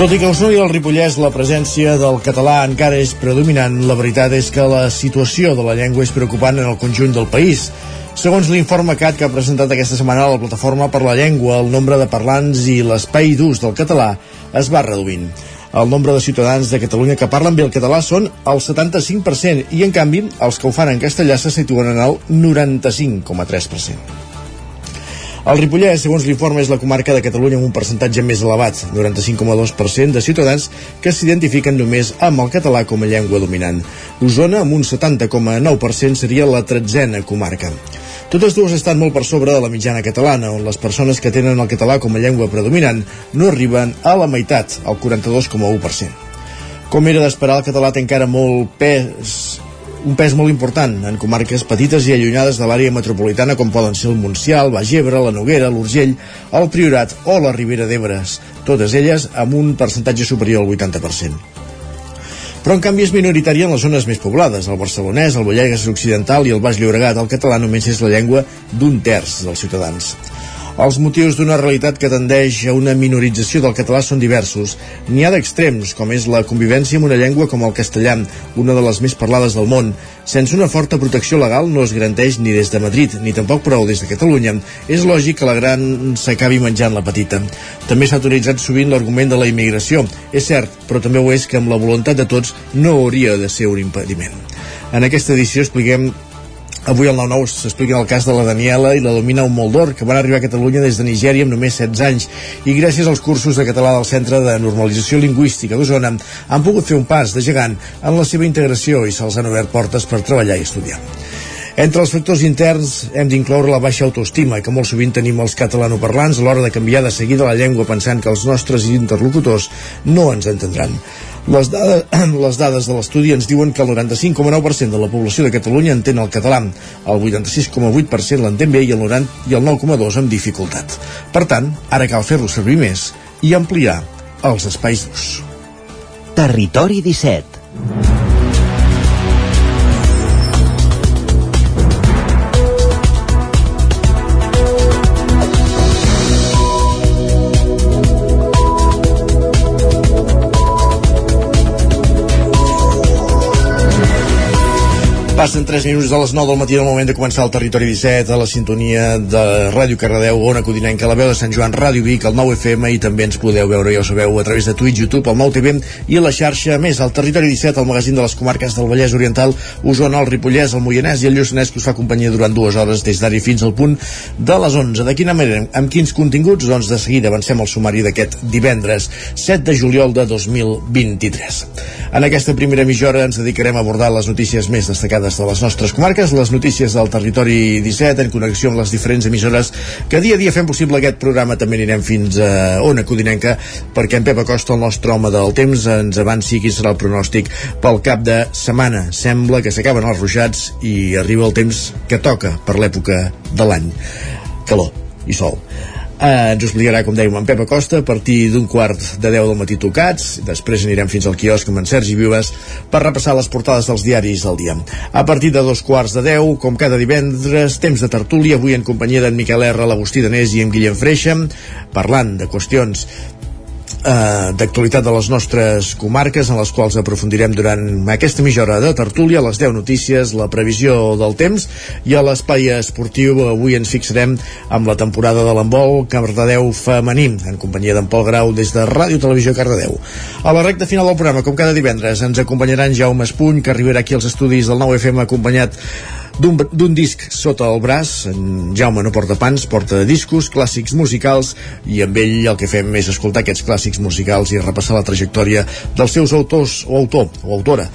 Tot i que a Osona i al Ripollès la presència del català encara és predominant, la veritat és que la situació de la llengua és preocupant en el conjunt del país. Segons l'informe CAT que ha presentat aquesta setmana a la Plataforma per la Llengua, el nombre de parlants i l'espai d'ús del català es va reduint. El nombre de ciutadans de Catalunya que parlen bé el català són el 75% i, en canvi, els que ho fan en castellà se situen en el 95,3%. El Ripollès, segons l'informe, és la comarca de Catalunya amb un percentatge més elevat, 95,2% de ciutadans que s'identifiquen només amb el català com a llengua dominant. Osona, amb un 70,9%, seria la tretzena comarca. Totes dues estan molt per sobre de la mitjana catalana, on les persones que tenen el català com a llengua predominant no arriben a la meitat, al 42,1%. Com era d'esperar, el català té encara molt pes un pes molt important en comarques petites i allunyades de l'àrea metropolitana com poden ser el Montsià, el Baix Ebre, la Noguera, l'Urgell, el Priorat o la Ribera d'Ebres, totes elles amb un percentatge superior al 80%. Però en canvi és minoritària en les zones més poblades, el barcelonès, el Bollagues Occidental i el Baix Llobregat, el català només és la llengua d'un terç dels ciutadans. Els motius d'una realitat que tendeix a una minorització del català són diversos. N'hi ha d'extrems, com és la convivència amb una llengua com el castellà, una de les més parlades del món. Sense una forta protecció legal no es garanteix ni des de Madrid, ni tampoc prou des de Catalunya. És lògic que la gran s'acabi menjant la petita. També s'ha autoritzat sovint l'argument de la immigració. És cert, però també ho és que amb la voluntat de tots no hauria de ser un impediment. En aquesta edició expliquem Avui al 9-9 s'explica el cas de la Daniela i la Domina Moldor, que van arribar a Catalunya des de Nigèria amb només 16 anys i gràcies als cursos de català del Centre de Normalització Lingüística d'Osona han pogut fer un pas de gegant en la seva integració i se'ls han obert portes per treballar i estudiar. Entre els factors interns hem d'incloure la baixa autoestima que molt sovint tenim els catalanoparlants a l'hora de canviar de seguida la llengua pensant que els nostres interlocutors no ens entendran. Les dades, les dades de l'estudi ens diuen que el 95,9% de la població de Catalunya entén el català, el 86,8% l'entén bé i el, 90, i el 9,2% amb dificultat. Per tant, ara cal fer-lo servir més i ampliar els espais d'ús. Territori 17 Passen 3 minuts de les 9 del matí del moment de començar el Territori 17 a la sintonia de Ràdio Cardedeu, Ona Codinenca, la veu de Sant Joan, Ràdio Vic, el 9 FM i també ens podeu veure, ja ho sabeu, a través de Twitch, YouTube, el 9 TV i la xarxa més, al Territori 17, el magazín de les comarques del Vallès Oriental, Osona, el Ripollès, el Moianès i el Lluçanès que us fa companyia durant dues hores des d'ara fins al punt de les 11. De quina manera? Amb quins continguts? Doncs de seguida avancem al sumari d'aquest divendres 7 de juliol de 2023. En aquesta primera mitja hora ens dedicarem a abordar les notícies més destacades de les nostres comarques, les notícies del territori 17 en connexió amb les diferents emissores que dia a dia fem possible aquest programa. També anirem fins a Ona Codinenca perquè en Pep Acosta, el nostre home del temps, ens avanci quin serà el pronòstic pel cap de setmana. Sembla que s'acaben els ruixats i arriba el temps que toca per l'època de l'any. Calor i sol. Eh, ens ho explicarà, com dèiem, en Pep Acosta a partir d'un quart de 10 del matí tocats. Després anirem fins al quiosc amb en Sergi Vives per repassar les portades dels diaris del dia. A partir de dos quarts de 10, com cada divendres, temps de tertúlia, avui en companyia d'en Miquel R, l'Agustí Danés i en Guillem Freixa, parlant de qüestions eh, d'actualitat de les nostres comarques en les quals aprofundirem durant aquesta mitja hora de tertúlia, les 10 notícies, la previsió del temps i a l'espai esportiu avui ens fixarem amb la temporada de l'embol Cardedeu femení en companyia d'en Pol Grau des de Ràdio Televisió Cardedeu. A la recta final del programa, com cada divendres, ens acompanyaran Jaume Espuny, que arribarà aquí als estudis del 9FM acompanyat d'un disc sota el braç. En Jaume no porta pans, porta discos clàssics musicals i amb ell el que fem és escoltar aquests clàssics musicals i repassar la trajectòria dels seus autors o autor o autora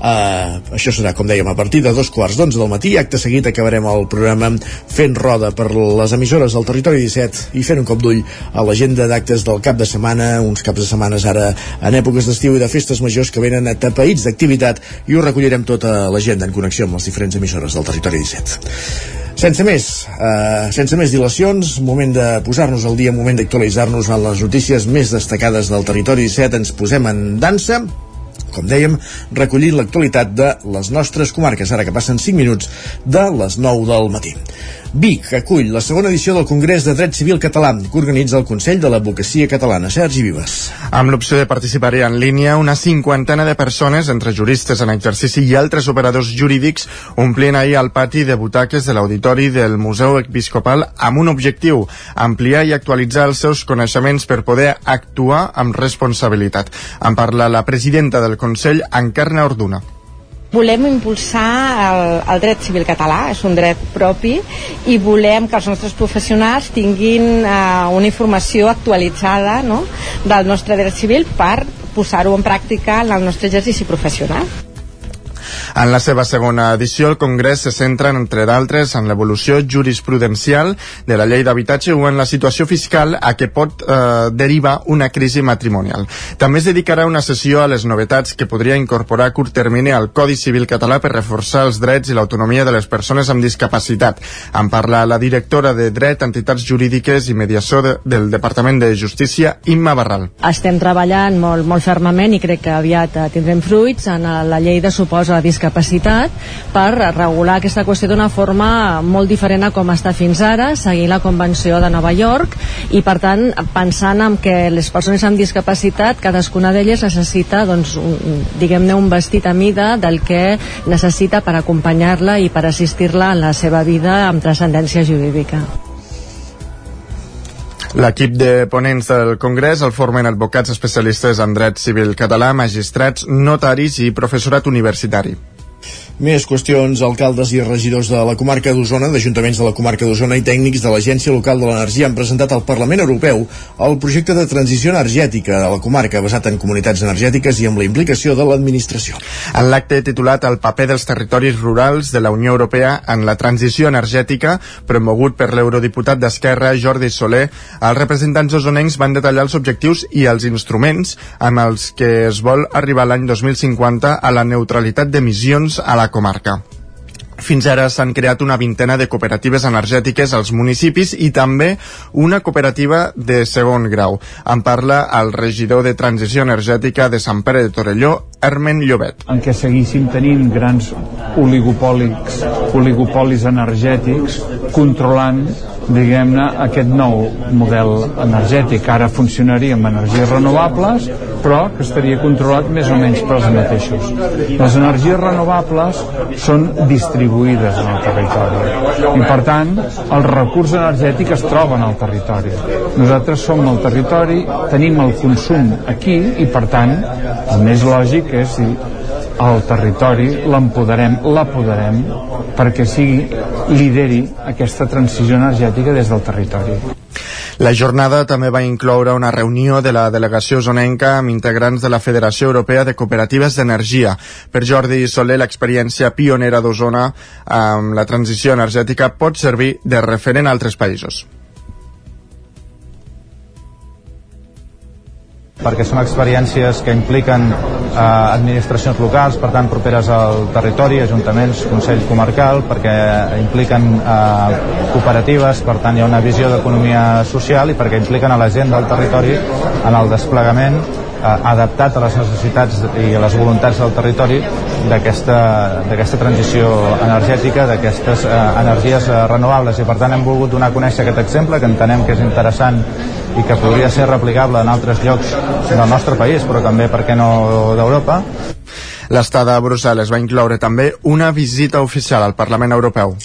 Uh, això serà, com dèiem, a partir de dos quarts d'onze del matí. Acte seguit acabarem el programa fent roda per les emissores del territori 17 i fent un cop d'ull a l'agenda d'actes del cap de setmana, uns caps de setmanes ara en èpoques d'estiu i de festes majors que venen atapeïts d'activitat i ho recollirem tota l'agenda en connexió amb les diferents emissores del territori 17. Sense més, uh, sense més dilacions, moment de posar-nos al dia, moment d'actualitzar-nos en les notícies més destacades del territori 17. Ens posem en dansa com dèiem, recollint l'actualitat de les nostres comarques, ara que passen 5 minuts de les 9 del matí. Vic acull la segona edició del Congrés de Dret Civil Català que organitza el Consell de l'Advocacia Catalana. Sergi Vives. Amb l'opció de participar en línia, una cinquantena de persones, entre juristes en exercici i altres operadors jurídics, omplien ahir el pati de butaques de l'Auditori del Museu Episcopal amb un objectiu, ampliar i actualitzar els seus coneixements per poder actuar amb responsabilitat. En parla la presidenta del Consell, Encarna Orduna. Volem impulsar el, el dret civil català, és un dret propi, i volem que els nostres professionals tinguin eh, una informació actualitzada no? del nostre dret civil per posar-ho en pràctica en el nostre exercici professional. En la seva segona edició, el Congrés se centra, entre d'altres, en l'evolució jurisprudencial de la llei d'habitatge o en la situació fiscal a què pot eh, derivar una crisi matrimonial. També es dedicarà una sessió a les novetats que podria incorporar a curt termini al Codi Civil català per reforçar els drets i l'autonomia de les persones amb discapacitat. En parla la directora de Dret, Entitats Jurídiques i Mediació de, del Departament de Justícia, Imma Barral. Estem treballant molt, molt fermament i crec que aviat eh, tindrem fruits en la llei de suposa la discapacitat per regular aquesta qüestió d'una forma molt diferent a com està fins ara, seguint la Convenció de Nova York i per tant pensant en que les persones amb discapacitat cadascuna d'elles necessita doncs, diguem-ne un vestit a mida del que necessita per acompanyar-la i per assistir-la en la seva vida amb transcendència jurídica. L'equip de ponents del Congrés el formen advocats especialistes en dret civil català, magistrats, notaris i professorat universitari. Més qüestions, alcaldes i regidors de la comarca d'Osona, d'ajuntaments de la comarca d'Osona i tècnics de l'Agència Local de l'Energia han presentat al Parlament Europeu el projecte de transició energètica de la comarca basat en comunitats energètiques i amb la implicació de l'administració. En l'acte titulat El paper dels territoris rurals de la Unió Europea en la transició energètica, promogut per l'eurodiputat d'Esquerra Jordi Soler, els representants osonencs van detallar els objectius i els instruments amb els que es vol arribar l'any 2050 a la neutralitat d'emissions a la comarca. Fins ara s'han creat una vintena de cooperatives energètiques als municipis i també una cooperativa de segon grau. En parla el regidor de Transició Energètica de Sant Pere de Torelló, Hermen Llobet. En què seguissin tenint grans oligopòlics, oligopolis energètics controlant diguem-ne, aquest nou model energètic. Ara funcionaria amb energies renovables, però que estaria controlat més o menys per els mateixos. Les energies renovables són distribuïdes en el territori i, per tant, el recurs energètic es troba en el territori. Nosaltres som el territori, tenim el consum aquí i, per tant, el més lògic és si al territori l'empoderem, l'apoderem perquè sigui, lideri aquesta transició energètica des del territori. La jornada també va incloure una reunió de la delegació zonenca amb integrants de la Federació Europea de Cooperatives d'Energia. Per Jordi Soler, l'experiència pionera d'Osona amb la transició energètica pot servir de referent a altres països. Perquè són experiències que impliquen eh, administracions locals, per tant properes al territori, ajuntaments, Consell Comarcal, perquè impliquen eh, cooperatives, per tant hi ha una visió d'economia social i perquè impliquen a la gent del territori en el desplegament adaptat a les necessitats i a les voluntats del territori d'aquesta transició energètica, d'aquestes eh, energies eh, renovables i per tant hem volgut donar a conèixer aquest exemple que entenem que és interessant i que podria ser replicable en altres llocs del nostre país però també, per què no, d'Europa L'estada a Brussel·les va incloure també una visita oficial al Parlament Europeu.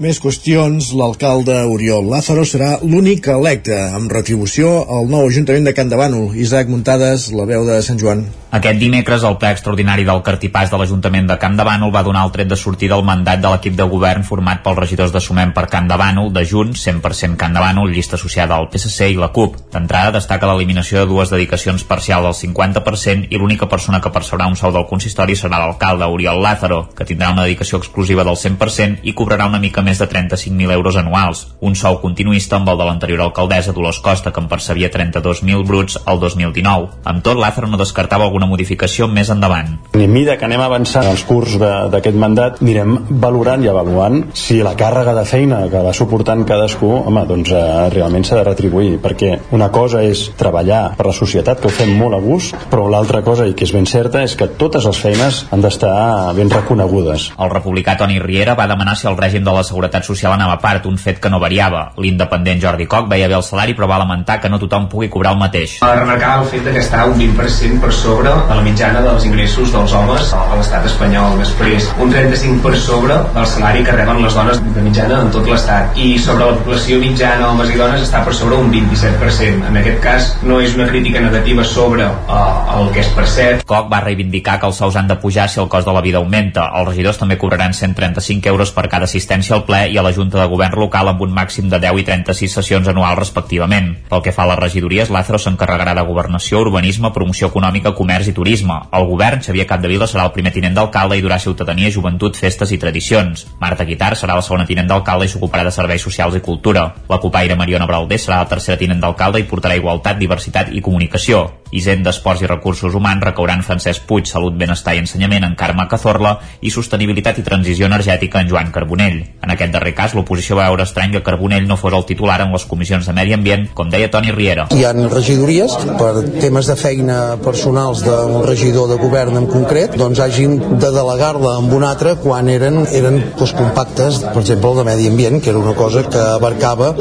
Més qüestions, l'alcalde Oriol Lázaro serà l'únic electe amb retribució al nou Ajuntament de Can Bànol. Isaac Muntades, la veu de Sant Joan. Aquest dimecres, el ple extraordinari del Cartipàs de l'Ajuntament de Camp Bànol va donar el tret de sortida al mandat de l'equip de govern format pels regidors de Sumem per Camp Bànol, de Junts, 100% Camp Bànol, llista associada al PSC i la CUP. D'entrada, destaca l'eliminació de dues dedicacions parcials del 50% i l'única persona que percebrà un sou del consistori serà l'alcalde Oriol Lázaro, que tindrà una dedicació exclusiva del 100% i cobrarà una mica més de 35.000 euros anuals. Un sou continuista amb el de l'anterior alcaldessa Dolors Costa, que en percebia 32.000 bruts el 2019. Amb tot, Lázaro no descartava alguna modificació més endavant. I a mida que anem avançant els curs d'aquest mandat, anirem valorant i avaluant si la càrrega de feina que va suportant cadascú, home, doncs eh, realment s'ha de retribuir, perquè una cosa és treballar per la societat, que ho fem molt a gust, però l'altra cosa, i que és ben certa, és que totes les feines han d'estar ben reconegudes. El republicà Toni Riera va demanar si el règim de la Seguretat Social anava a part, un fet que no variava. L'independent Jordi Coc veia bé el salari, però va lamentar que no tothom pugui cobrar el mateix. A remarcar el fet que està un 20% per sobre de la mitjana dels ingressos dels homes a l'estat espanyol. Després, un 35 per sobre del salari que reben les dones de mitjana en tot l'estat. I sobre la població mitjana, homes i dones, està per sobre un 27%. En aquest cas, no és una crítica negativa sobre uh, el que es percep. Coc va reivindicar que els sous han de pujar si el cost de la vida augmenta. Els regidors també cobraran 135 euros per cada assistència al ple i a la Junta de Govern local amb un màxim de 10 i 36 sessions anuals respectivament. Pel que fa a les regidories, Lázaro s'encarregarà de governació, urbanisme, promoció econòmica, comerç i turisme. El govern, Xavier Capdevila, serà el primer tinent d'alcalde i durà ciutadania, joventut, festes i tradicions. Marta Guitar serà la segona tinent d'alcalde i s'ocuparà de serveis socials i cultura. La copaire Mariona Bralder serà la tercera tinent d'alcalde i portarà igualtat, diversitat i comunicació. Hisenda, Esports i Recursos Humans recauran Francesc Puig, Salut, Benestar i Ensenyament en Carme Cazorla i Sostenibilitat i Transició Energètica en Joan Carbonell. En aquest darrer cas, l'oposició va veure estrany que Carbonell no fos el titular en les comissions de Medi Ambient, com deia Toni Riera. Hi ha regidories per temes de feina personals d'un regidor de govern en concret, doncs hagin de delegar-la amb un altre quan eren, eren doncs, compactes, per exemple, el de Medi Ambient, que era una cosa que abarcava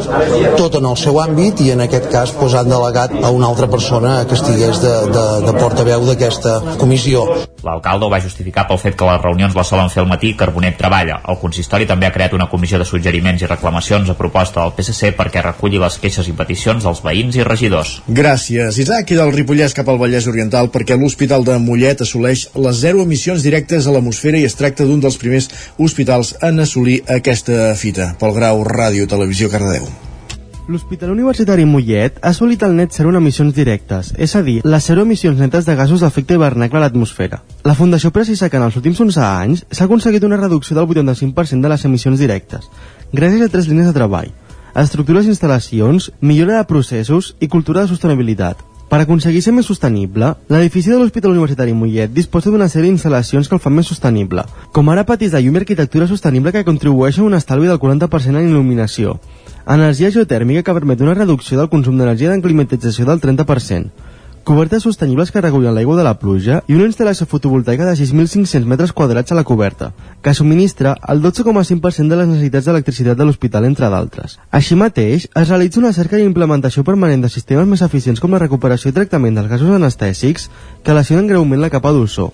tot en el seu àmbit i en aquest cas doncs, han delegat a una altra persona que estigués de, de, de portaveu d'aquesta comissió. L'alcalde ho va justificar pel fet que les reunions les solen fer al matí i Carbonet treballa. El consistori també ha creat una comissió de suggeriments i reclamacions a proposta del PSC perquè reculli les queixes i peticions dels veïns i regidors. Gràcies, Isaac. I del Ripollès cap al Vallès Oriental perquè l'Hospital de Mollet assoleix les zero emissions directes a l'atmosfera i es tracta d'un dels primers hospitals en assolir aquesta fita pel grau Ràdio Televisió Cardedeu. L'Hospital Universitari Mollet ha assolit el net zero en emissions directes, és a dir, les zero emissions netes de gasos d'efecte hivernacle a l'atmosfera. La Fundació precisa que en els últims 11 anys s'ha aconseguit una reducció del 85% de les emissions directes, gràcies a tres línies de treball, estructures i instal·lacions, millora de processos i cultura de sostenibilitat. Per aconseguir ser més sostenible, l'edifici de l'Hospital Universitari Mollet disposa d'una sèrie d'instal·lacions que el fan més sostenible, com ara patis de llum i arquitectura sostenible que contribueixen a un estalvi del 40% en il·luminació, energia geotèrmica que permet una reducció del consum d'energia de climatització del 30%, cobertes sostenibles que regulen l'aigua de la pluja i una instal·lació fotovoltaica de 6.500 metres quadrats a la coberta, que subministra el 12,5% de les necessitats d'electricitat de l'hospital, entre d'altres. Així mateix, es realitza una cerca i implementació permanent de sistemes més eficients com la recuperació i tractament dels gasos anestèsics que lesionen greument la capa d'ozó,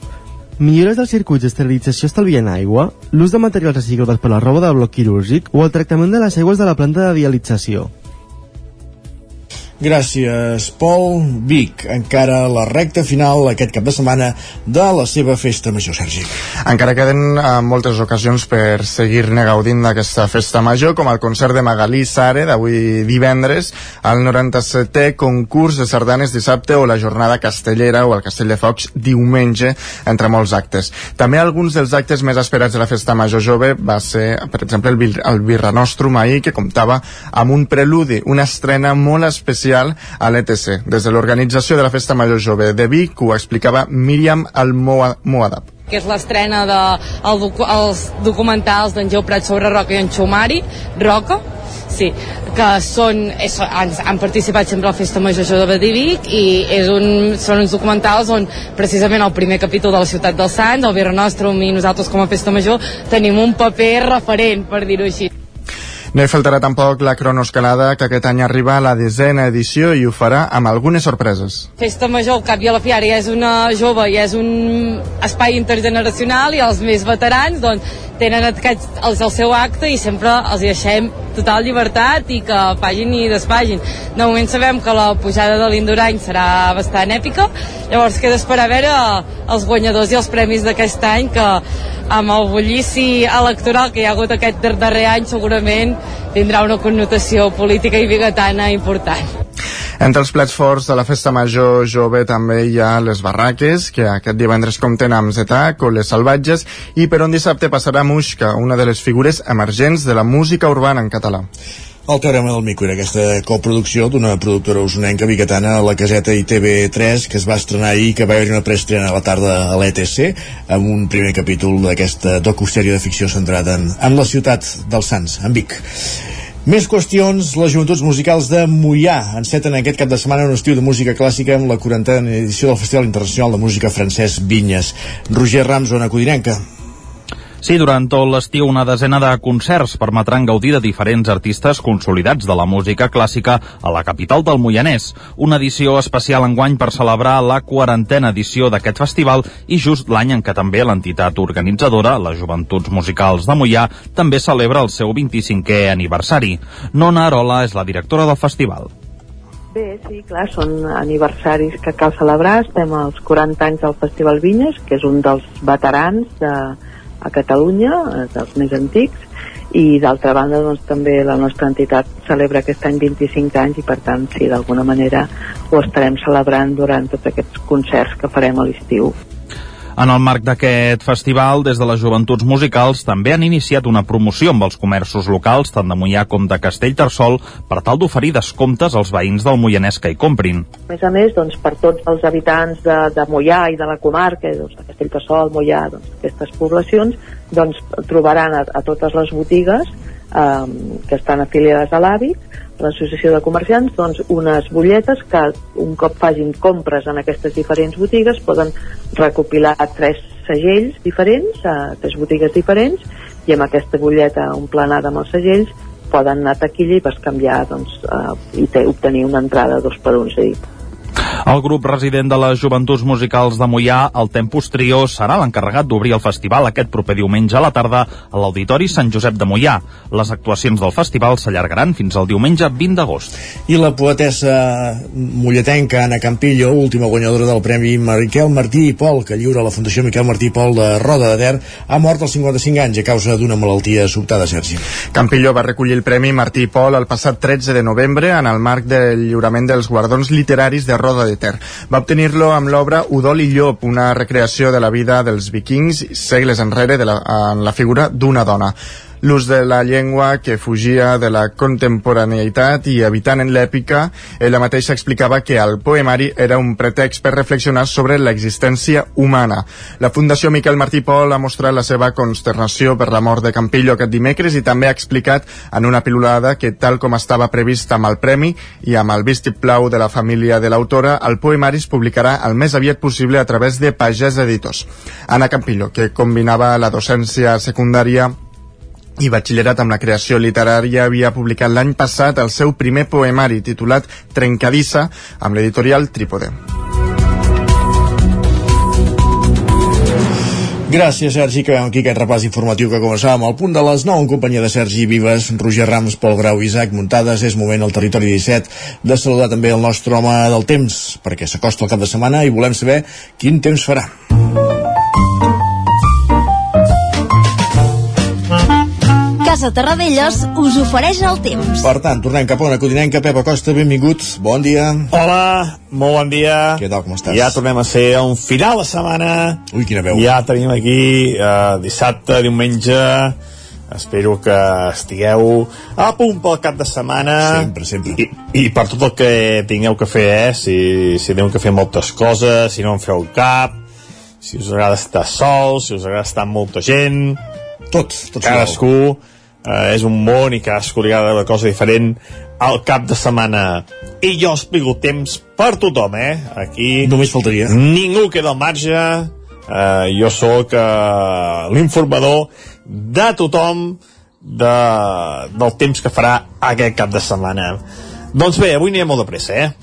millores dels circuits d'esterilització estalviant aigua, l'ús de materials reciclats per la roba de bloc quirúrgic o el tractament de les aigües de la planta de dialització. Gràcies, Pol. Vic, encara la recta final aquest cap de setmana de la seva festa major, Sergi. Encara queden eh, moltes ocasions per seguir-ne gaudint d'aquesta festa major, com el concert de Magalí Sare d'avui divendres, el 97è concurs de sardanes dissabte o la jornada castellera o el Castell de Focs diumenge, entre molts actes. També alguns dels actes més esperats de la festa major jove va ser, per exemple, el, Bir el Birra Nostrum ahir, que comptava amb un preludi, una estrena molt especial especial a l'ETC. Des de l'organització de la Festa Major Jove de Vic ho explicava Míriam Almohadab que és l'estrena dels de el els documentals d'en Geu Prat sobre Roca i en Xumari, Roca, sí, que són, és, han, han participat sempre a la Festa Major Jove de Vic i és un, són uns documentals on precisament el primer capítol de la Ciutat dels Sants, el Birra Nostrum i nosaltres com a Festa Major tenim un paper referent, per dir-ho així. No hi faltarà tampoc la cronoescalada que aquest any arriba a la desena edició i ho farà amb algunes sorpreses. Festa Major, al cap i a la fi, ara ja és una jove, ja és un espai intergeneracional i els més veterans doncs, tenen aquest, el, el seu acte i sempre els deixem total llibertat i que pagin i despagin. De moment sabem que la pujada de l'Indurany serà bastant èpica, llavors queda esperar a veure els guanyadors i els premis d'aquest any que amb el bullici electoral que hi ha hagut aquest darrer any segurament tindrà una connotació política i bigatana important. Entre els plats forts de la festa major jove també hi ha les barraques, que aquest divendres compten amb Zetac o les salvatges, i per on dissabte passarà Muixca, una de les figures emergents de la música urbana en català. El teorema del mico era aquesta coproducció d'una productora usonenca bigatana a la caseta i TV3 que es va estrenar ahir que va haver una preestrena a la tarda a l'ETC amb un primer capítol d'aquesta docusèrie de ficció centrada en, en la ciutat dels Sants, en Vic. Més qüestions, les joventuts musicals de Mollà enceten aquest cap de setmana un estiu de música clàssica amb la 40a edició del Festival Internacional de Música Francès Vinyes. Roger Rams, zona codinenca. Sí, durant tot l'estiu una desena de concerts permetran gaudir de diferents artistes consolidats de la música clàssica a la capital del Moianès. Una edició especial enguany per celebrar la quarantena edició d'aquest festival i just l'any en què també l'entitat organitzadora, les Joventuts Musicals de Moià, també celebra el seu 25è aniversari. Nona Arola és la directora del festival. Bé, sí, clar, són aniversaris que cal celebrar. Estem als 40 anys del Festival Vinyes, que és un dels veterans de, a Catalunya, eh, dels més antics, i d'altra banda doncs, també la nostra entitat celebra aquest any 25 anys i per tant sí, d'alguna manera ho estarem celebrant durant tots aquests concerts que farem a l'estiu. En el marc d'aquest festival, des de les joventuts musicals també han iniciat una promoció amb els comerços locals, tant de Mollà com de Castellterçol, per tal d'oferir descomptes als veïns del Moianès que hi comprin. A més a més, doncs, per tots els habitants de, de Mollà i de la comarca, doncs, de Castellterçol, Mollà, doncs, aquestes poblacions, doncs, trobaran a, a totes les botigues eh, que estan afiliades a l'hàbit l'associació de comerciants doncs, unes butlletes que un cop facin compres en aquestes diferents botigues poden recopilar tres segells diferents, a tres botigues diferents i amb aquesta butlleta omplenada amb els segells poden anar a taquilla i canviar doncs, eh, i obtenir una entrada dos per un, és a dir, el grup resident de les Joventuts Musicals de Mollà, el Tempus Trio, serà l'encarregat d'obrir el festival aquest proper diumenge a la tarda a l'Auditori Sant Josep de Mollà. Les actuacions del festival s'allargaran fins al diumenge 20 d'agost. I la poetessa molletenca Anna Campillo, última guanyadora del Premi Miquel Martí i Pol, que lliura la Fundació Miquel Martí i Pol de Roda de Ter, ha mort als 55 anys a causa d'una malaltia sobtada, Sergi. Campillo va recollir el Premi Martí i Pol el passat 13 de novembre en el marc del lliurament dels guardons literaris de Roda de Ter. Va obtenir-lo amb l'obra Udol i Llop, una recreació de la vida dels vikings segles enrere de la, en la figura d'una dona l'ús de la llengua que fugia de la contemporaneïtat i evitant en l'èpica, ella mateixa explicava que el poemari era un pretext per reflexionar sobre l'existència humana. La Fundació Miquel Martí Pol ha mostrat la seva consternació per la mort de Campillo aquest dimecres i també ha explicat en una pilulada que tal com estava previst amb el premi i amb el vistiplau de la família de l'autora, el poemari es publicarà el més aviat possible a través de Pagès Editors. Anna Campillo, que combinava la docència secundària i batxillerat amb la creació literària havia publicat l'any passat el seu primer poemari titulat Trencadissa amb l'editorial Trípode. Gràcies, Sergi, que veiem aquí aquest repàs informatiu que començàvem al punt de les 9 en companyia de Sergi Vives, Roger Rams, Pol Grau i Isaac Muntades. És moment al territori 17 de saludar també el nostre home del temps, perquè s'acosta el cap de setmana i volem saber quin temps farà. Casa Terradellos us ofereix el temps. Per tant, tornem cap a una codinenca. Pep Acosta, benvingut. Bon dia. Hola, molt bon dia. Què tal, com estàs? Ja tornem a ser a un final de setmana. Ui, quina veu. Ja tenim aquí uh, dissabte, diumenge, espero que estigueu a punt pel cap de setmana sempre, sempre i, i per tot el que tingueu que fer eh? si, si teniu que fer moltes coses si no en feu cap si us agrada estar sols si us agrada estar amb molta gent tot, tot cadascú eh, és un món i cadascú li agrada una cosa diferent al cap de setmana. I jo explico el temps per tothom eh? aquí només faltaria. ningú queda al marge. Eh, jo sóc eh, l'informador de tothom de, del temps que farà aquest cap de setmana. Doncs bé, avui anirem molt de pressa eh?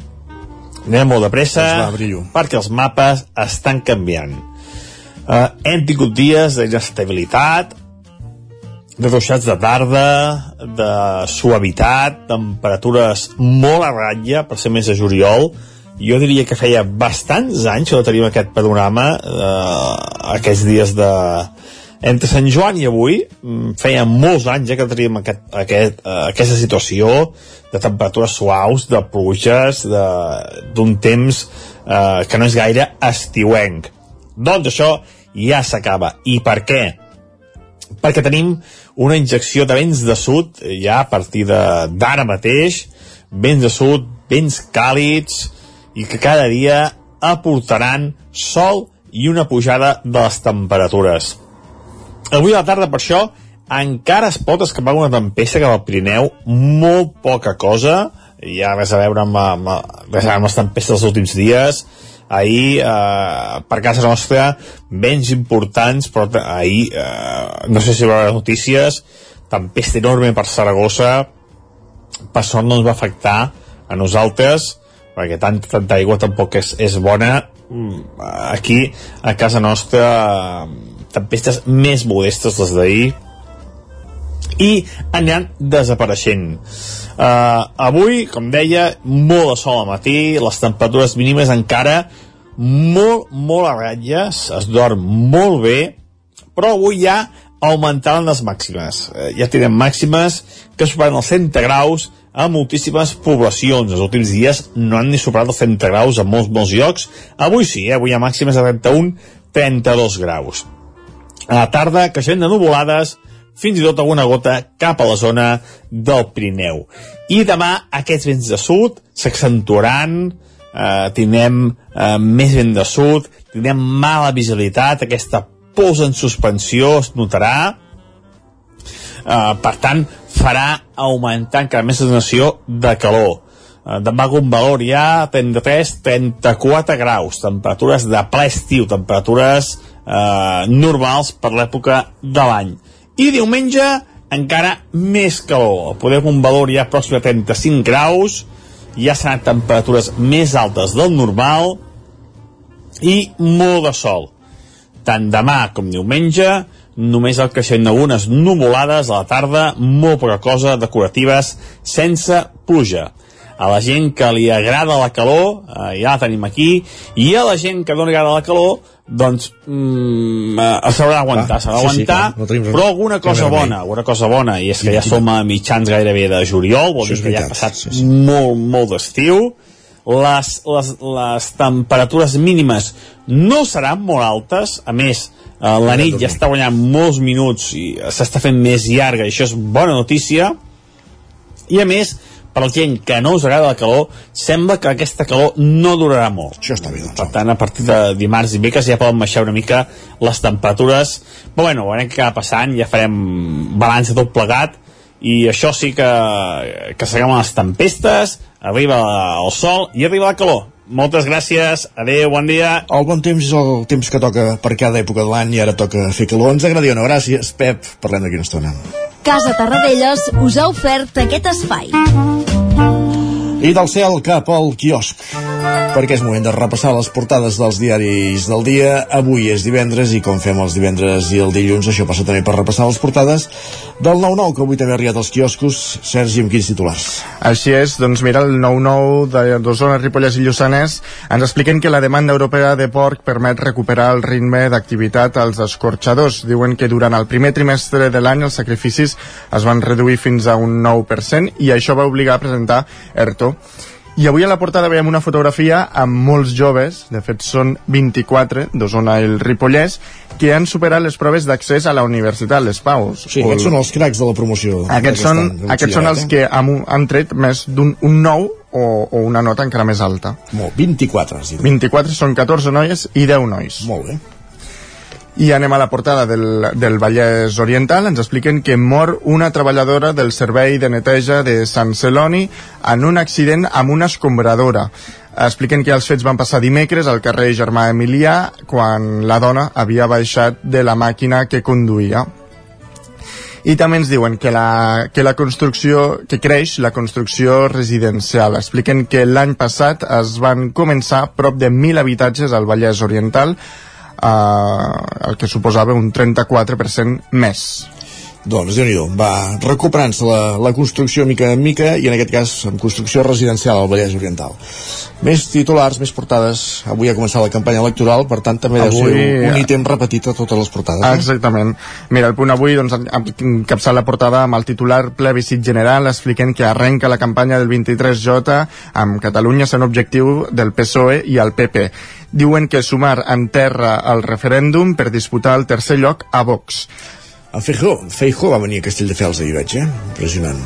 anem molt de pressa doncs va, perquè els mapes estan canviant. Uh, hem tingut dies d'inestabilitat de ruixats de tarda, de suavitat, temperatures molt a ratlla, per ser més de juliol. Jo diria que feia bastants anys que no teníem aquest panorama, eh, aquests dies de... Entre Sant Joan i avui, mm, feia molts anys ja que teníem aquest, aquest, eh, aquesta situació de temperatures suaus, de pluges, d'un temps eh, que no és gaire estiuenc. Doncs això ja s'acaba. I per què? Perquè tenim una injecció de vents de sud ja a partir d'ara mateix, vents de sud, vents càlids, i que cada dia aportaran sol i una pujada de les temperatures. Avui a la tarda, per això, encara es pot escapar una tempesta cap al Pirineu, molt poca cosa, ja res a veure amb, amb, amb les tempestes dels últims dies, ahir eh, per casa nostra vents importants però ahir eh, no sé si veure les notícies tempesta enorme per Saragossa per sort no ens va afectar a nosaltres perquè tant, tanta aigua tampoc és, és bona. Mm, aquí a casa nostra tempestes més modestes les d'ahir i aniran desapareixent uh, avui, com deia molt de sol al matí, les temperatures mínimes encara molt, molt a ratlles es dorm molt bé però avui ja augmentaran les màximes uh, ja tenen màximes que superen els 100 graus a moltíssimes poblacions. Els últims dies no han ni superat els 30 graus a molts, molts llocs. Avui sí, eh? avui hi ha màximes de 31, 32 graus. A la tarda, creixent de nuvolades, fins i tot alguna gota cap a la zona del Pirineu. I demà aquests vents de sud s'accentuaran, eh, tindrem eh, més vent de sud, tindrem mala visibilitat, aquesta pols en suspensió es notarà, eh, per tant farà augmentar encara més la sensació de calor. Eh, demà un valor ja 33-34 graus, temperatures de ple estiu, temperatures eh, normals per l'època de l'any. I diumenge encara més calor, podem un valor ja pròxim a 35 graus, ja seran temperatures més altes del normal i molt de sol. Tant demà com diumenge, només el creixent d'algunes nuvolades a la tarda, molt poca cosa, decoratives, sense pluja. A la gent que li agrada la calor, eh, ja la tenim aquí, i a la gent que no li agrada la calor, doncs mm, eh, s'haurà d'aguantar, s'haurà d'aguantar, sí, sí, però alguna cosa bona, alguna cosa bona, i és que ja som a mitjans gairebé de juliol, vol dir que ja ha passat sí, sí. molt, molt d'estiu, les, les, les temperatures mínimes no seran molt altes, a més, eh, la nit ja està guanyant molts minuts i s'està fent més llarga, i això és bona notícia, i a més, per la gent que no us agrada la calor, sembla que aquesta calor no durarà molt. Això està bé, doncs. Per tant, a partir de dimarts i miques ja poden baixar una mica les temperatures. Però bueno, veurem què acaba passant, ja farem balanç de tot plegat, i això sí que, que s'acaben les tempestes, arriba el sol i arriba la calor. Moltes gràcies, adeu, bon dia. El bon temps és el temps que toca per cada època de l'any i ara toca fer calor. Ens agradi o no? Gràcies, Pep. Parlem d'aquí una estona. Casa Tarradellas us ha ofert aquest espai. I del cel cap al quiosc, perquè és moment de repassar les portades dels diaris del dia. Avui és divendres i com fem els divendres i el dilluns, això passa també per repassar les portades del 9-9, que avui també ha arribat als quioscos. Sergi, amb quins titulars? Així és, doncs mira, el 9-9 d'Osona, Ripollès i Lluçanès ens expliquen que la demanda europea de porc permet recuperar el ritme d'activitat als escorxadors. Diuen que durant el primer trimestre de l'any els sacrificis es van reduir fins a un 9% i això va obligar a presentar ERTO i avui a la portada veiem una fotografia amb molts joves, de fet són 24 d'Osona i el Ripollès, que han superat les proves d'accés a la Universitat Les Paus. Sí, aquests són els cracs de la promoció. Aquests són, aquests són els eh? que han, han tret més d'un un 9 o, o una nota encara més alta. Molt, 24 has dit. 24 són 14 noies i 10 nois. Molt bé. I anem a la portada del, del Vallès Oriental. Ens expliquen que mor una treballadora del servei de neteja de Sant Celoni en un accident amb una escombradora. Expliquen que els fets van passar dimecres al carrer Germà Emilià quan la dona havia baixat de la màquina que conduïa. I també ens diuen que la, que la construcció, que creix la construcció residencial. Expliquen que l'any passat es van començar prop de 1.000 habitatges al Vallès Oriental, eh, el que suposava un 34% més. Doncs déu nhi va recuperant-se la, la construcció mica en mica i en aquest cas amb construcció residencial al Vallès Oriental. Més titulars, més portades. Avui ha començat la campanya electoral, per tant també avui... deu ser un, ítem repetit a totes les portades. Eh? Exactament. Mira, el punt avui doncs, ha capçat la portada amb el titular plebiscit general expliquen que arrenca la campanya del 23J amb Catalunya sent objectiu del PSOE i el PP. Diuen que sumar en terra el referèndum per disputar el tercer lloc a Vox. El Feijó, Feijó va venir a Castelldefels ahir, veig, eh? Impressionant.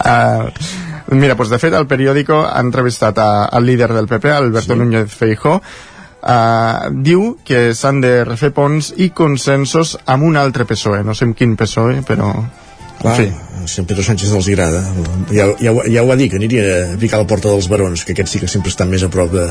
uh, mira, pues de fet, el periòdico ha entrevistat a, al líder del PP, Alberto sí. Núñez Feijó, uh, diu que s'han de refer ponts i consensos amb un altre PSOE. No sé amb quin PSOE, però... Clar, en fi si Pedro Sánchez els agrada. Ja, ja, ja ho va dir, que aniria a picar a la porta dels barons, que aquests sí que sempre estan més a prop de,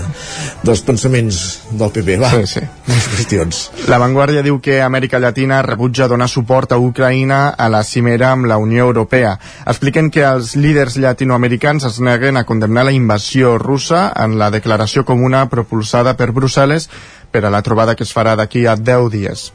dels pensaments del PP va, sí, sí. més qüestions. La Vanguardia diu que Amèrica Llatina rebutja donar suport a Ucraïna a la cimera amb la Unió Europea. Expliquen que els líders llatinoamericans es neguen a condemnar la invasió russa en la declaració comuna propulsada per Brussel·les per a la trobada que es farà d'aquí a 10 dies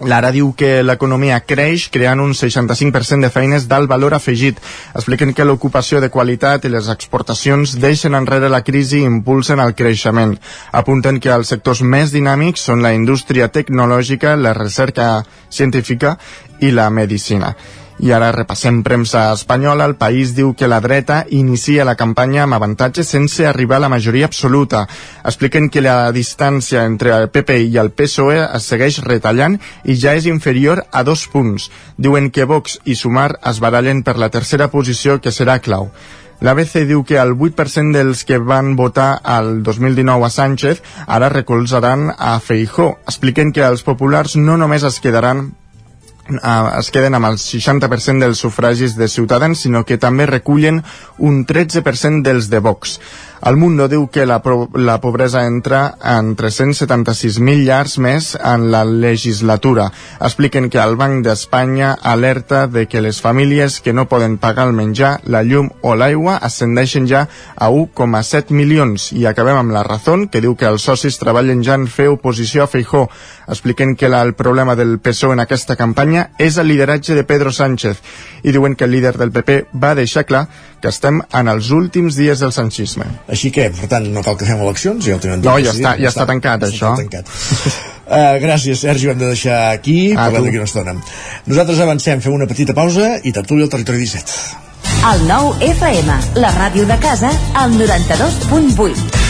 L'ara diu que l'economia creix creant un 65% de feines d'alt valor afegit. Expliquen que l'ocupació de qualitat i les exportacions deixen enrere la crisi i impulsen el creixement. Apunten que els sectors més dinàmics són la indústria tecnològica, la recerca científica i la medicina. I ara repassem premsa espanyola. El país diu que la dreta inicia la campanya amb avantatge sense arribar a la majoria absoluta. Expliquen que la distància entre el PP i el PSOE es segueix retallant i ja és inferior a dos punts. Diuen que Vox i Sumar es barallen per la tercera posició que serà clau. L'ABC diu que el 8% dels que van votar al 2019 a Sánchez ara recolzaran a Feijó. Expliquen que els populars no només es quedaran eh, es queden amb el 60% dels sufragis de Ciutadans, sinó que també recullen un 13% dels de Vox. El Mundo diu que la, la pobresa entra en 376.000 llars més en la legislatura. Expliquen que el Banc d'Espanya alerta de que les famílies que no poden pagar el menjar, la llum o l'aigua ascendeixen ja a 1,7 milions. I acabem amb la raó que diu que els socis treballen ja en fer oposició a Feijó. Expliquen que la, el problema del PSOE en aquesta campanya és el lideratge de Pedro Sánchez i diuen que el líder del PP va deixar clar que estem en els últims dies del sanchisme. Així que, per tant, no cal que fem eleccions, ja ho tenen No, ja està, ja està tancat, ja això. Està tancat. uh, gràcies, Sergi, ho hem de deixar aquí, ah, parlem d'aquí una estona. Nosaltres avancem, fem una petita pausa i tertúlia al territori 17. El nou FM, la ràdio de casa, al 92.8.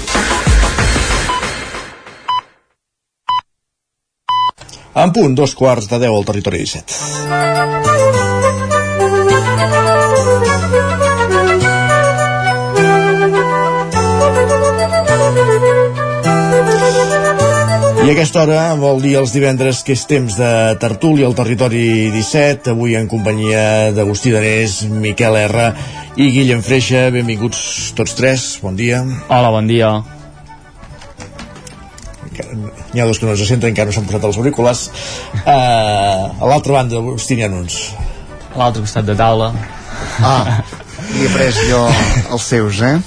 En punt, dos quarts de deu al territori 17. I aquesta hora vol dir els divendres que és temps de tertúlia al territori 17, avui en companyia d'Agustí Danés, Miquel R i Guillem Freixa. Benvinguts tots tres, bon dia. Hola, bon dia. N'hi ha dos que no se senten, encara no s'han posat els auriculars. Uh, a l'altra banda, Agustí, n'hi ha uns. A l'altre costat de taula. Ah, i he pres jo els seus, eh?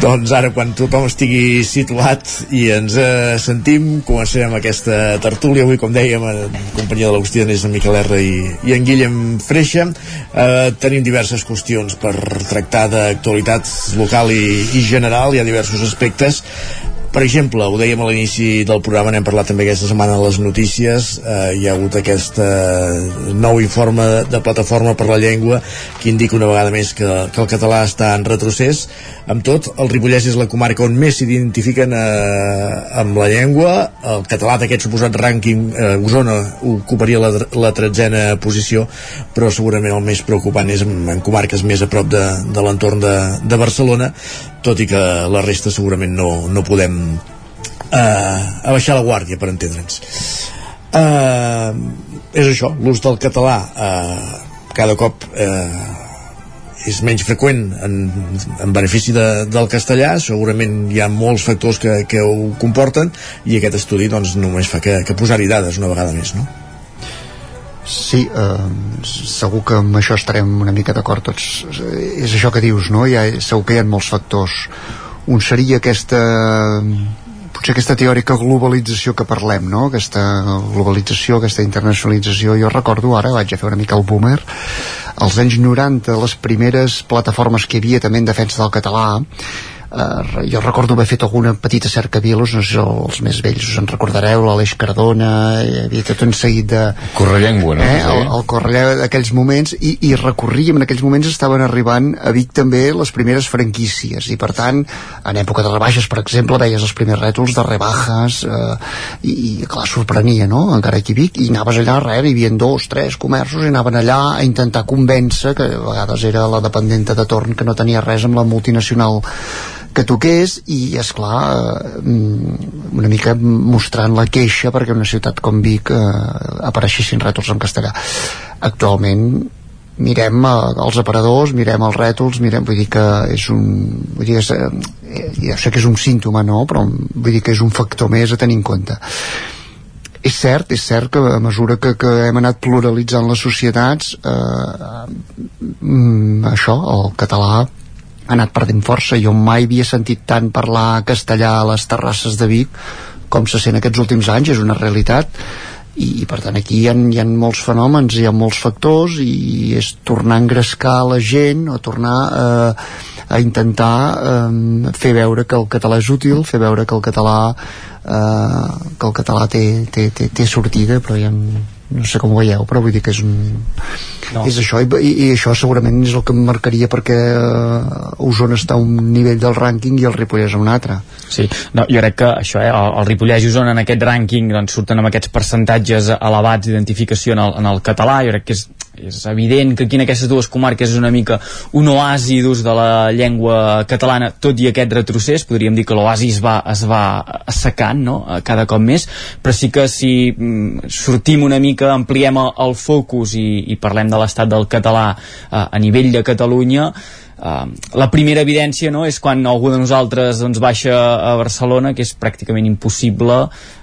Doncs ara, quan tothom estigui situat i ens eh, sentim, començarem aquesta tertúlia avui, com dèiem, en companyia de l'Agustí Danés, en Miquel R i, i en Guillem Freixa. Eh, tenim diverses qüestions per tractar d'actualitat local i, i general, hi ha diversos aspectes. Per exemple, ho dèiem a l'inici del programa, n'hem parlat també aquesta setmana a les notícies, eh, hi ha hagut aquest eh, nou informe de, Plataforma per la Llengua que indica una vegada més que, que el català està en retrocés. Amb tot, el Ripollès és la comarca on més s'identifiquen eh, amb la llengua. El català d'aquest suposat rànquing, eh, Osona ocuparia la, la tretzena posició, però segurament el més preocupant és en, en comarques més a prop de, de l'entorn de, de Barcelona, tot i que la resta segurament no, no podem eh, abaixar la guàrdia per entendre'ns eh, és això, l'ús del català eh, cada cop eh, és menys freqüent en, en benefici de, del castellà segurament hi ha molts factors que, que ho comporten i aquest estudi doncs, només fa que, que posar-hi dades una vegada més no? Sí, eh, segur que amb això estarem una mica d'acord tots. És això que dius, no? Ha, segur que hi ha molts factors. Un seria aquesta potser aquesta teòrica globalització que parlem, no? Aquesta globalització, aquesta internacionalització. Jo recordo ara, vaig a fer una mica el boomer, als anys 90, les primeres plataformes que hi havia també en defensa del català, eh, jo recordo haver fet alguna petita cerca vilos, no sé els més vells us en recordareu, l'Aleix Cardona hi havia tot un seguit de Correllengua, no? eh, el, el Correllengua d'aquells moments i, i recorríem, en aquells moments estaven arribant a Vic també les primeres franquícies i per tant, en època de rebaixes per exemple, veies els primers rètols de rebajas eh, i, i clar, sorprenia no? encara aquí a Vic, i anaves allà res, hi havia dos, tres comerços i anaven allà a intentar convèncer, que a vegades era la dependenta de torn que no tenia res amb la multinacional que toqués i, és clar eh, una mica mostrant la queixa perquè una ciutat com Vic eh, apareixessin rètols en castellà. Actualment mirem eh, els aparadors, mirem els rètols, mirem, vull dir que és un... Vull dir, és, eh, ja sé que és un símptoma, no? Però vull dir que és un factor més a tenir en compte. És cert, és cert que a mesura que, que hem anat pluralitzant les societats, eh, mm, això, el català ha anat perdent força. Jo mai havia sentit tant parlar castellà a les terrasses de Vic com se sent aquests últims anys, és una realitat i per tant aquí hi ha, hi ha molts fenòmens hi ha molts factors i és tornar a engrescar la gent o tornar eh, a intentar eh, fer veure que el català és útil fer veure que el català eh, que el català té, té, té, té sortida però hi ha no sé com ho veieu, però vull dir que és un... No. És això, i, i, això segurament és el que em marcaria perquè uh, Osona està a un nivell del rànquing i el Ripollès a un altre. Sí, no, jo crec que això, eh, el, el Ripollès i Osona en aquest rànquing doncs, surten amb aquests percentatges elevats d'identificació en, el, en el català, jo crec que és, és evident que aquí en aquestes dues comarques és una mica un oasi d'ús de la llengua catalana, tot i aquest retrocés, podríem dir que l'oasi es va, es va assecant no? cada cop més, però sí que si mm, sortim una mica ampliem el, focus i, i parlem de l'estat del català eh, a nivell de Catalunya uh, la primera evidència no, és quan algú de nosaltres doncs, baixa a Barcelona que és pràcticament impossible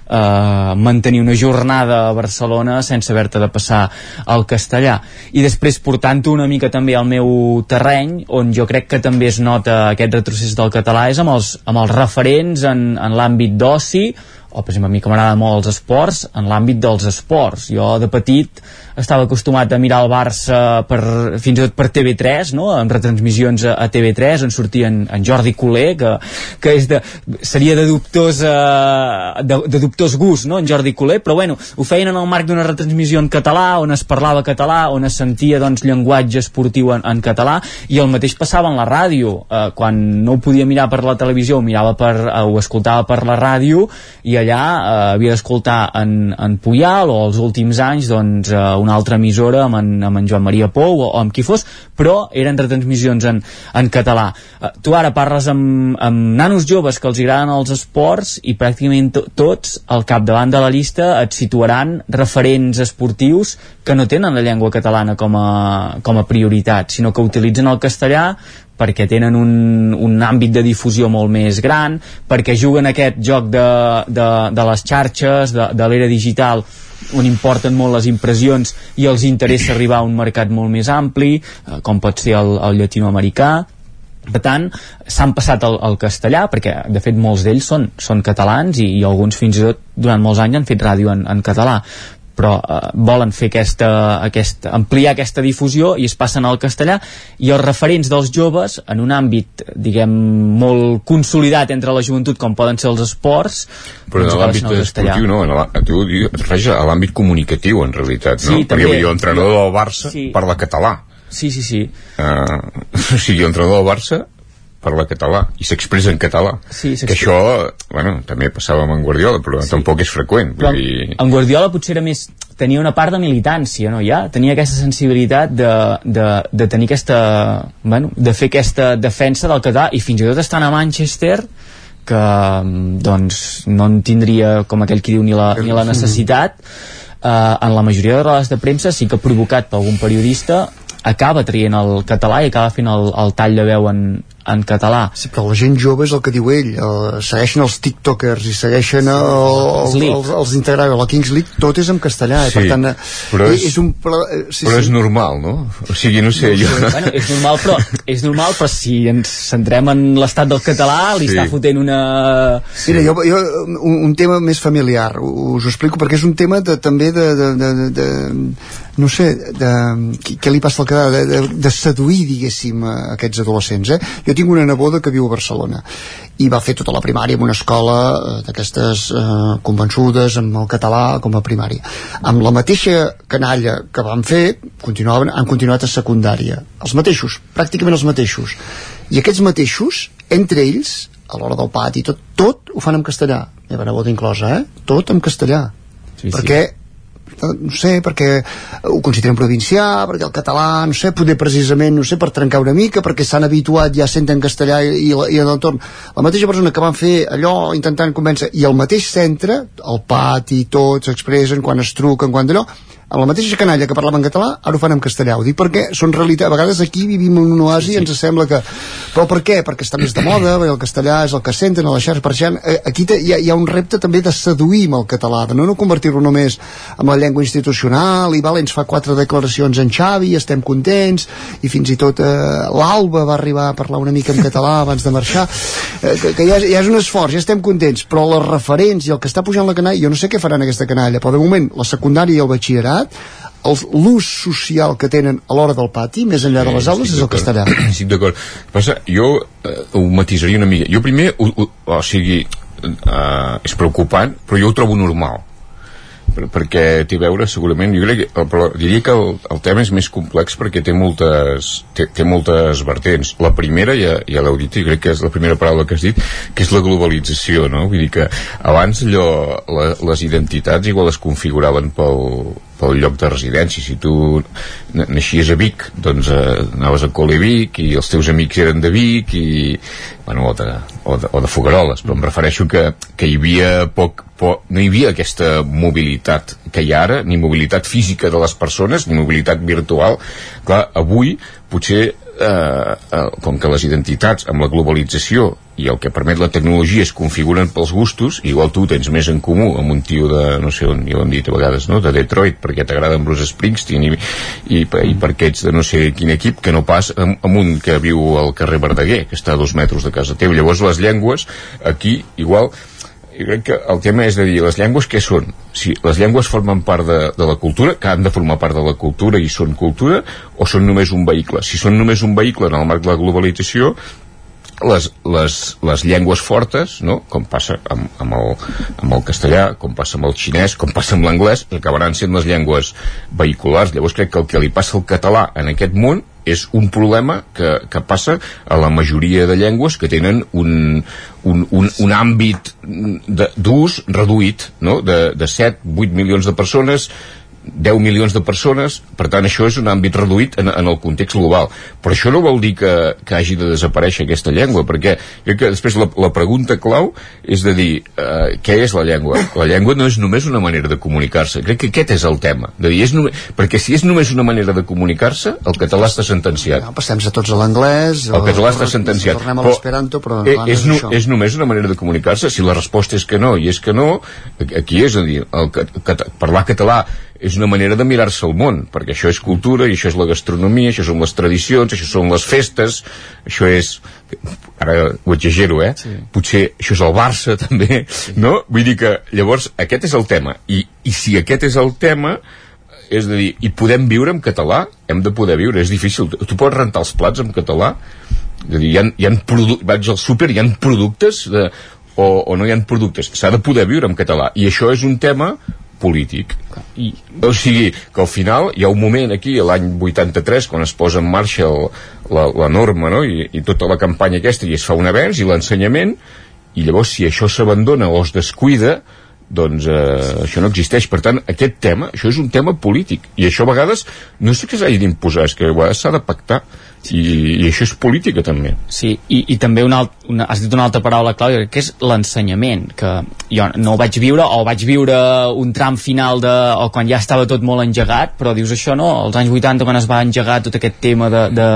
uh, mantenir una jornada a Barcelona sense haver-te de passar al castellà. I després portant-ho una mica també al meu terreny on jo crec que també es nota aquest retrocés del català és amb els, amb els referents en, en l'àmbit d'oci o per exemple a mi que m'agrada molt els esports en l'àmbit dels esports. Jo de petit estava acostumat a mirar el Barça per, fins i tot per TV3 no? amb retransmissions a, a TV3 on sortien en Jordi Coler que, que és de, seria de dubtós uh, de, de dubtós gust no? en Jordi Coler, però bueno, ho feien en el marc d'una retransmissió en català on es parlava català on es sentia doncs llenguatge esportiu en, en català i el mateix passava en la ràdio uh, quan no ho podia mirar per la televisió ho mirava per, uh, ho escoltava per la ràdio i allà uh, havia d'escoltar en, en Puyal o els últims anys doncs uh, una altra emissora amb en, amb en Joan Maria Pou o, o amb qui fos, però eren retransmissions en, en català. Uh, tu ara parles amb, amb nanos joves que els agraden els esports i pràcticament to tots al capdavant de la llista et situaran referents esportius que no tenen la llengua catalana com a, com a prioritat, sinó que utilitzen el castellà perquè tenen un, un àmbit de difusió molt més gran, perquè juguen aquest joc de, de, de les xarxes, de, de l'era digital, on importen molt les impressions i els interessa arribar a un mercat molt més ampli, eh, com pot ser el, el llatinoamericà, per tant, s'han passat al, al castellà, perquè de fet molts d'ells són, són catalans i, i alguns fins i tot durant molts anys han fet ràdio en, en català però eh, volen fer aquesta, aquesta, ampliar aquesta difusió i es passen al castellà i els referents dels joves en un àmbit, diguem, molt consolidat entre la joventut com poden ser els esports però en l'àmbit esportiu no, en la, tu refereixes a l'àmbit comunicatiu en realitat, no? Sí, perquè també. jo entrenador del Barça Sí. parla català sí, sí, sí uh, o sigui, l'entrenador del Barça parla català i s'expressa en català Sí, que això, bueno, també passava amb en Guardiola però sí. tampoc és freqüent però vull dir... en Guardiola potser era més tenia una part de militància, no ja? Tenia aquesta sensibilitat de, de, de tenir aquesta... Bueno, de fer aquesta defensa del català i fins i tot estant a Manchester que doncs no en tindria com aquell qui diu ni la, ni la necessitat eh, en la majoria de rodes de premsa sí que provocat per algun periodista acaba traient el català i acaba fent el, el tall de veu en, en català. Sí, però la gent jove és el que diu ell, eh, segueixen els tiktokers i segueixen el, els, els, els d'integrar la Kings League, tot és en castellà, eh? Sí, per tant, eh, però és- és un... Però, eh, sí, però sí. és normal, no? O sigui, no sé, jo... Bueno, és normal, però, és normal, però si ens centrem en l'estat del català, li Sí. està fotent una... Mira, jo, jo un, un tema més familiar, us ho explico perquè és un tema de, també de, de, de, de, de no sé, de, què, què li passa al quedar, de, de, de seduir, diguéssim, aquests adolescents, eh? Jo tinc una neboda que viu a Barcelona i va fer tota la primària en una escola eh, d'aquestes eh, convençudes amb el català com a primària. Amb la mateixa canalla que van fer, continuaven, han continuat a secundària. Els mateixos, pràcticament els mateixos. I aquests mateixos, entre ells, a l'hora del pati, tot, tot ho fan en castellà. Meva neboda inclosa, eh? Tot en castellà. Sí, sí. Perquè no sé, perquè ho consideren provincià, perquè el català, no sé, poder precisament, no sé, per trencar una mica, perquè s'han habituat ja sent en castellà i, i, a l'entorn. La mateixa persona que van fer allò intentant convèncer, i al mateix centre, el pati, tots s'expressen quan es truquen, quan d'allò, amb la mateixa canalla que parlava en català, ara ho fan en castellà. Ho dic perquè són realitat. A vegades aquí vivim en un oasi i ens sembla que... Però per què? Perquè està més de moda, perquè el castellà és el que senten a les xarxes. Per això eh, aquí hi ha, hi ha un repte també de seduir amb el català, de no, no convertir-lo només amb la llengua institucional, i val, ens fa quatre declaracions en Xavi, estem contents, i fins i tot eh, l'Alba va arribar a parlar una mica en català abans de marxar, eh, que, que ja, és, ja és un esforç, ja estem contents, però les referents i el que està pujant la canalla, jo no sé què faran aquesta canalla, però de moment la secundària i el batxillerat els- l'ús social que tenen a l'hora del pati, més enllà de les aules, és el castellà. Estic d'acord. El que Passa, jo eh, ho matisaria una mica. Jo primer, ho, ho, o sigui, eh, és preocupant, però jo ho trobo normal per, perquè té a veure segurament jo crec, que- però diria que el, el tema és més complex perquè té moltes té, té moltes vertents la primera ja, ja l'heu dit i crec que és la primera paraula que has dit que és la globalització no? vull dir que abans allò la, les identitats igual es configuraven pel, pel lloc de residència si tu na- naixies a Vic doncs eh, anaves a col·le Vic i els teus amics eren de Vic i, bueno, o, de, o, de, o de Fogaroles però em refereixo que, que hi havia poc, poc, no hi havia aquesta mobilitat que hi ha ara, ni mobilitat física de les persones ni mobilitat virtual. Clar, avui potser eh, eh, com que les identitats amb la globalització i el que permet la tecnologia es configuren pels gustos, igual tu tens més en comú amb un tio de, no sé on, ja ho hem dit a vegades, no? de Detroit, perquè t'agrada en Bruce Springsteen i, i, i perquè ets de no sé quin equip, que no pas amb, amb un que viu al carrer Verdaguer, que està a dos metres de casa teu. Llavors les llengües, aquí, igual, jo crec que el tema és de dir, les llengües què són? Si les llengües formen part de, de la cultura, que han de formar part de la cultura i són cultura, o són només un vehicle? Si són només un vehicle en el marc de la globalització, les, les, les llengües fortes, no? com passa amb, amb, el, amb el castellà, com passa amb el xinès, com passa amb l'anglès, acabaran sent les llengües vehiculars. Llavors crec que el que li passa al català en aquest món és un problema que, que passa a la majoria de llengües que tenen un, un, un, un àmbit d'ús reduït, no? de, de 7-8 milions de persones 10 milions de persones, per tant això és un àmbit reduït en, en el context global. Però això no vol dir que, que hagi de desaparèixer aquesta llengua, perquè crec que després la, la pregunta clau és de dir, eh, què és la llengua? La llengua no és només una manera de comunicar-se, crec que aquest és el tema. De dir, és només, perquè si és només una manera de comunicar-se, el català està sentenciat. No, passem a tots a l'anglès, el català està sentenciat. Tornem a l'esperanto, però... Eh, és, no, és només una manera de comunicar-se? Si la resposta és que no, i és que no, aquí és a dir, el, el, parlar català és una manera de mirar-se al món, perquè això és cultura, i això és la gastronomia, això són les tradicions, això són les festes, això és... Ara ho exagero, eh? Sí. Potser això és el Barça, també, sí. no? Vull dir que, llavors, aquest és el tema. I, I si aquest és el tema, és a dir, i podem viure en català? Hem de poder viure, és difícil. Tu pots rentar els plats en català? És a dir, hi ha, hi ha vaig al súper, hi ha productes de, o, o no hi ha productes. S'ha de poder viure en català. I això és un tema polític. I, o sigui, que al final hi ha un moment aquí, l'any 83, quan es posa en marxa el, la, la norma no? I, i tota la campanya aquesta i es fa un avenç i l'ensenyament i llavors si això s'abandona o es descuida doncs eh, això no existeix per tant aquest tema, això és un tema polític i això a vegades no és que s'hagi d'imposar és que a vegades s'ha de pactar i, i això és política també. Sí, i, i també una, alt, una, has dit una altra paraula clau que és l'ensenyament que jo no ho vaig viure o vaig viure un tram final de, o quan ja estava tot molt engegat però dius això no, als anys 80 quan es va engegar tot aquest tema de, de,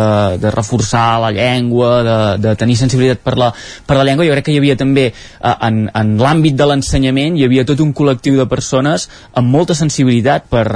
de reforçar la llengua, de, de tenir sensibilitat per la, per la llengua, jo crec que hi havia també eh, en, en l'àmbit de l'ensenyament hi havia tot un col·lectiu de persones amb molta sensibilitat per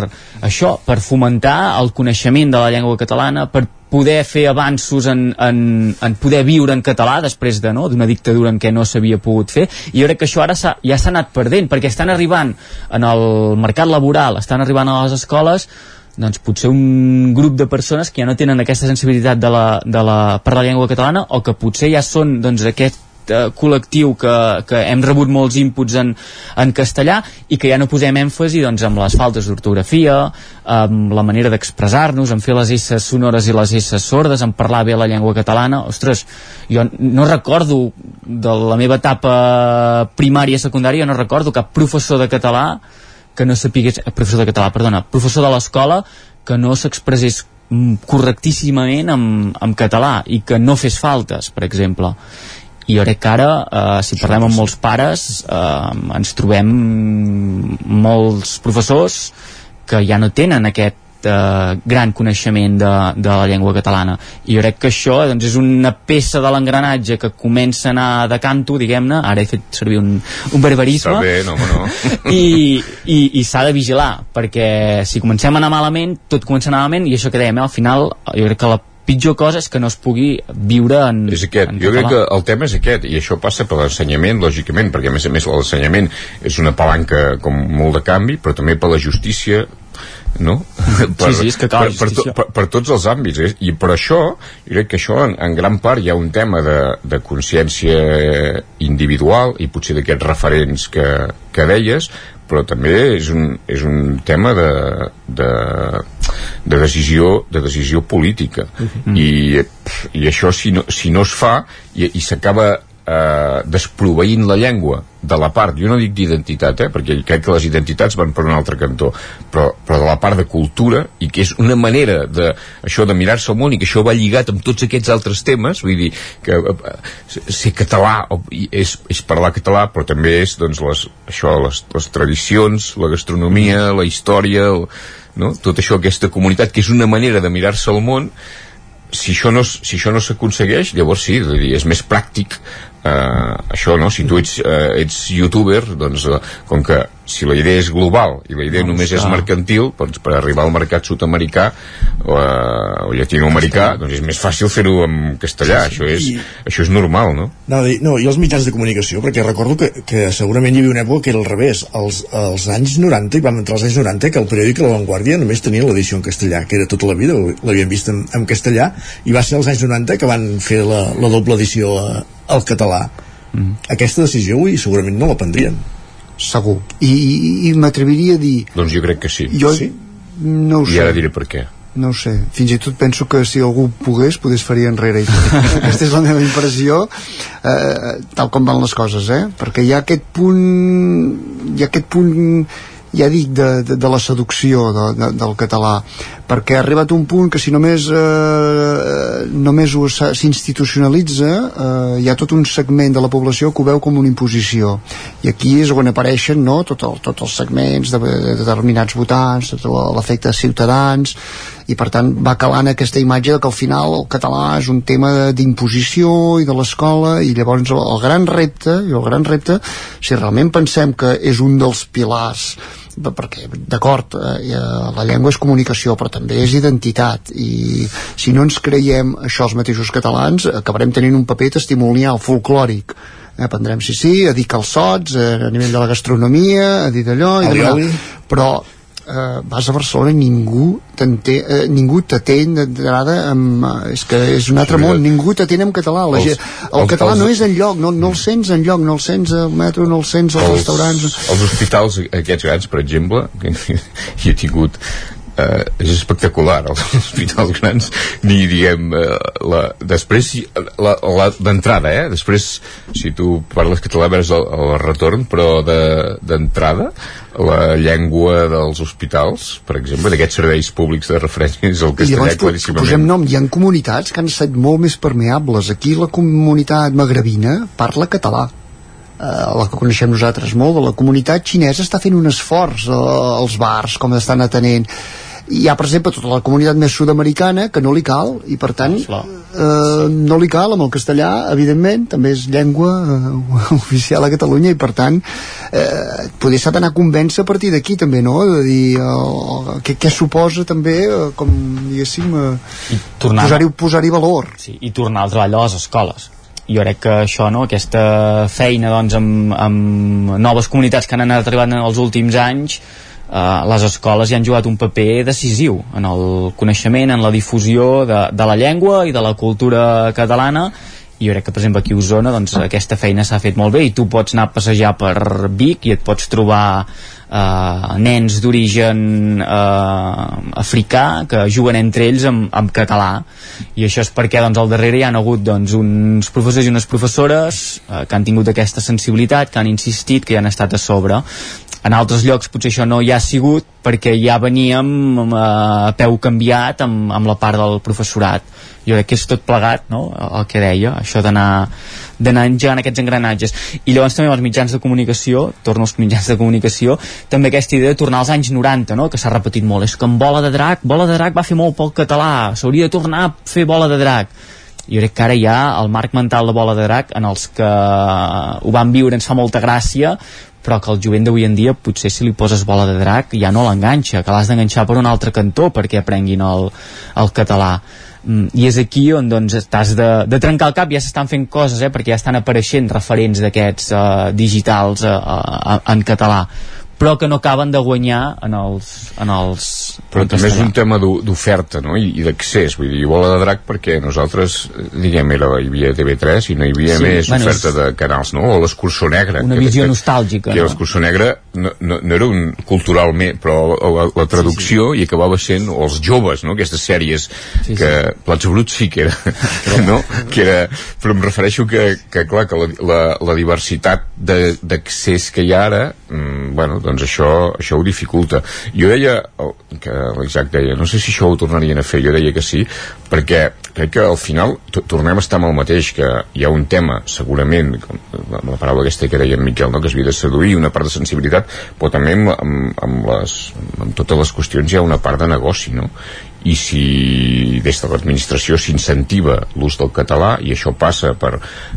això, per fomentar el coneixement de la llengua catalana, per poder fer avanços en, en, en poder viure en català després de no, d'una dictadura en què no s'havia pogut fer. I jo crec que això ara ja s'ha anat perdent perquè estan arribant en el mercat laboral estan arribant a les escoles doncs potser un grup de persones que ja no tenen aquesta sensibilitat de la, de la, per la llengua catalana o que potser ja són doncs, aquest eh, col·lectiu que, que hem rebut molts inputs en, en castellà i que ja no posem èmfasi doncs, amb les faltes d'ortografia, amb la manera d'expressar-nos, en fer les S sonores i les S sordes, en parlar bé la llengua catalana. Ostres, jo no recordo de la meva etapa primària i secundària, no recordo cap professor de català que no sapigués, eh, professor de català, perdona, professor de l'escola que no s'expressés correctíssimament en, en català i que no fes faltes, per exemple i jo crec que ara, eh, si parlem amb molts pares, eh, ens trobem molts professors que ja no tenen aquest eh, gran coneixement de, de la llengua catalana. I jo crec que això doncs, és una peça de l'engranatge que comença a anar de canto diguem-ne, ara he fet servir un, un barbarisme. Bé, no, no. i, i, i s'ha de vigilar perquè si comencem a anar malament tot comença a anar malament i això que dèiem, eh, al final jo crec que la pitjor cosa és que no es pugui viure en, és aquest. en jo català. crec que el tema és aquest i això passa per l'ensenyament, lògicament perquè a més a més l'ensenyament és una palanca com molt de canvi, però també per la justícia no? per, sí, sí, és que cal per, per, to, per, per tots els àmbits eh? i per això, jo crec que això en, en gran part hi ha un tema de, de consciència individual i potser d'aquests referents que, que deies però també és un, és un tema de, de, de decisió de decisió política uh -huh. I, i això si no, si no es fa i, i s'acaba eh, desproveint la llengua de la part, jo no dic d'identitat, eh, perquè crec que les identitats van per un altre cantó, però, però de la part de cultura, i que és una manera de, això de mirar-se al món, i que això va lligat amb tots aquests altres temes, vull dir, que eh, ser català és, és parlar català, però també és, doncs, les, això, les, les tradicions, la gastronomia, la història, el, no? tot això, aquesta comunitat, que és una manera de mirar-se al món, si això no, si això no s'aconsegueix llavors sí, és, més pràctic això no, si tu ets, eh, ets youtuber doncs eh, com que si la idea és global i la idea No, només és està- mercantil doncs per arribar al mercat sud-americà o, eh, o llatinoamericà doncs és més fàcil fer-ho en castellà Sí, sí. això, és, I- això és normal no? No, dir- no, i els mitjans de comunicació, perquè recordo que, que segurament hi havia una època que era al revés. Els, els anys 90, i vam entrar als anys 90, que el periòdic La Vanguardia només tenia l'edició en castellà, que era tota la vida, l'havien vist en, en castellà, i va ser als anys 90 que van fer la, la doble edició a, al català. Mm. Aquesta decisió avui segurament no la prendrien. Segur. I, i, i m'atreviria a dir... doncs jo crec que sí, Jo no ho i sé. ara diré per què No ho sé, fins i tot penso que si algú pogués, pogués faria enrere i tot. Aquesta és la meva impressió, eh, tal com van les coses, eh? Perquè hi ha aquest punt, hi ha aquest punt ja dic, de, de, de la seducció de, de, del català, perquè ha arribat un punt que si només, eh, només ho s'ha- s'institucionalitza, eh, hi ha tot un segment de la població que ho veu com una imposició. I aquí és on apareixen no, tots el, tot els segments de, de determinats votants, l'efecte ciutadans, i per tant va calant aquesta imatge que al final el català és un tema d'imposició i de l'escola i llavors el, el gran repte i el gran repte si realment pensem que és un dels pilars perquè d'acord eh, la llengua és comunicació però també és identitat i si no ens creiem això els mateixos catalans acabarem tenint un paper testimonial folclòric. Eh, aprendrem sí sí, a dir calçots eh, a nivell de la gastronomia, a dir d'allò però eh, vas a Barcelona i ningú t'entén, eh, ningú t'atén d'entrada amb, eh, és que és un altre Sí, món, de- ningú t'atén en català la Els- gent, el els- català els- no és en lloc no, no el sents en lloc, no el sents al metro no el sents als restaurants els hospitals aquests grans, per exemple que hi he tingut eh, és espectacular els hospitals grans ni diguem eh, la, després si- la- la- d'entrada eh? després si tu parles català veus el, el retorn però de- d'entrada la llengua dels hospitals per exemple d'aquests serveis públics de referència és el i castellà llavors po- claríssimament. posem nom, hi ha comunitats que han estat molt més permeables. Aquí la comunitat magrebina parla català. Eh, la que coneixem nosaltres molt, la comunitat xinesa està fent un esforç eh, als bars, com estan atenent hi ha per exemple tota la comunitat més sud-americana que no li cal i per tant eh, no li cal amb el castellà evidentment també és llengua eh, oficial a Catalunya i per tant eh, poder s'ha d'anar a convèncer a partir d'aquí també no? de dir eh, què, què suposa també eh, com diguéssim eh, tornar- posar-hi posar valor. Sí, i tornar al treball a les escoles. Jo crec que això, no, aquesta feina doncs, amb, amb noves comunitats que han anat arribant en els últims anys eh, les escoles hi han jugat un paper decisiu en el coneixement, en la difusió de, de la llengua i de la cultura catalana. I jo crec que per exemple aquí a Osona doncs, aquesta feina s'ha fet molt bé i tu pots anar a passejar per Vic i et pots trobar eh, nens d'origen eh, africà que juguen entre ells amb, amb català. I això és perquè doncs, al darrere hi han hagut doncs, uns professors i unes professores eh, que han tingut aquesta sensibilitat, que han insistit, que hi han estat a sobre. En altres llocs potser això no hi ha sigut perquè ja veníem eh, a peu canviat amb, amb la part del professorat jo crec que és tot plegat no? el que deia, això d'anar d'anar engegant aquests engranatges. I llavors també amb els mitjans de comunicació torno als mitjans de comunicació també aquesta idea de tornar als anys 90 no? que s'ha repetit molt, és que amb Bola de Drac Bola de Drac va fer molt pel català. S'hauria de tornar a fer Bola de Drac. Jo crec que ara hi ha el marc mental de Bola de Drac en els que ho van viure ens fa molta gràcia però que el jovent d'avui en dia potser si li poses bola de drac ja no l'enganxa, que l'has d'enganxar per un altre cantó perquè aprenguin el, el català Mm, i és aquí on doncs estàs de, de trencar el cap. Ja s'estan fent coses eh, perquè ja estan apareixent referents d'aquests uh, digitals uh, uh, en català però que no acaben de guanyar en els, en els però en també és un tema d'o- d'oferta no? i, i d'accés, vull dir, bola de drac perquè nosaltres, eh, diguem, era, hi havia TV3 i no hi havia Sí, més bueno, oferta és- de canals, no? o l'escurçó negre una que, visió que, nostàlgica que no? l'escurçó negre no, no, no era un culturalment però la, la traducció sí, sí. i acabava sent els joves, no? aquestes sèries Sí, que Plats Bruts sí que era no? que era, però em refereixo que, que clar, que la, la, la diversitat d'accés que hi ha ara mm, bueno, doncs això, això ho dificulta jo deia, el- que l'Isaac deia no sé si això ho tornarien a fer, jo deia que sí perquè crec que al final to- tornem a estar amb el mateix, que hi ha un tema segurament, la, la paraula aquesta que deia en Miquel, no? que es havia de seduir una part de sensibilitat, però també amb, amb, amb, les, amb totes les qüestions hi ha una part de negoci no? I si des de l'administració s'incentiva l'ús del català i això passa per,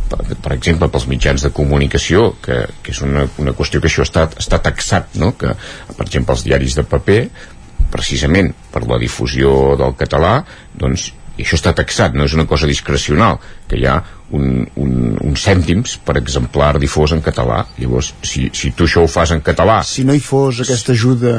per, per exemple pels mitjans de comunicació que, que és una, una qüestió que això està, està taxat no? que per exemple els diaris de paper precisament per la difusió del català doncs i això està taxat, no és una cosa discrecional que hi ha un, un, un cèntims per exemplar difós en català llavors si, si tu això ho fas en català si no hi fos aquesta ajuda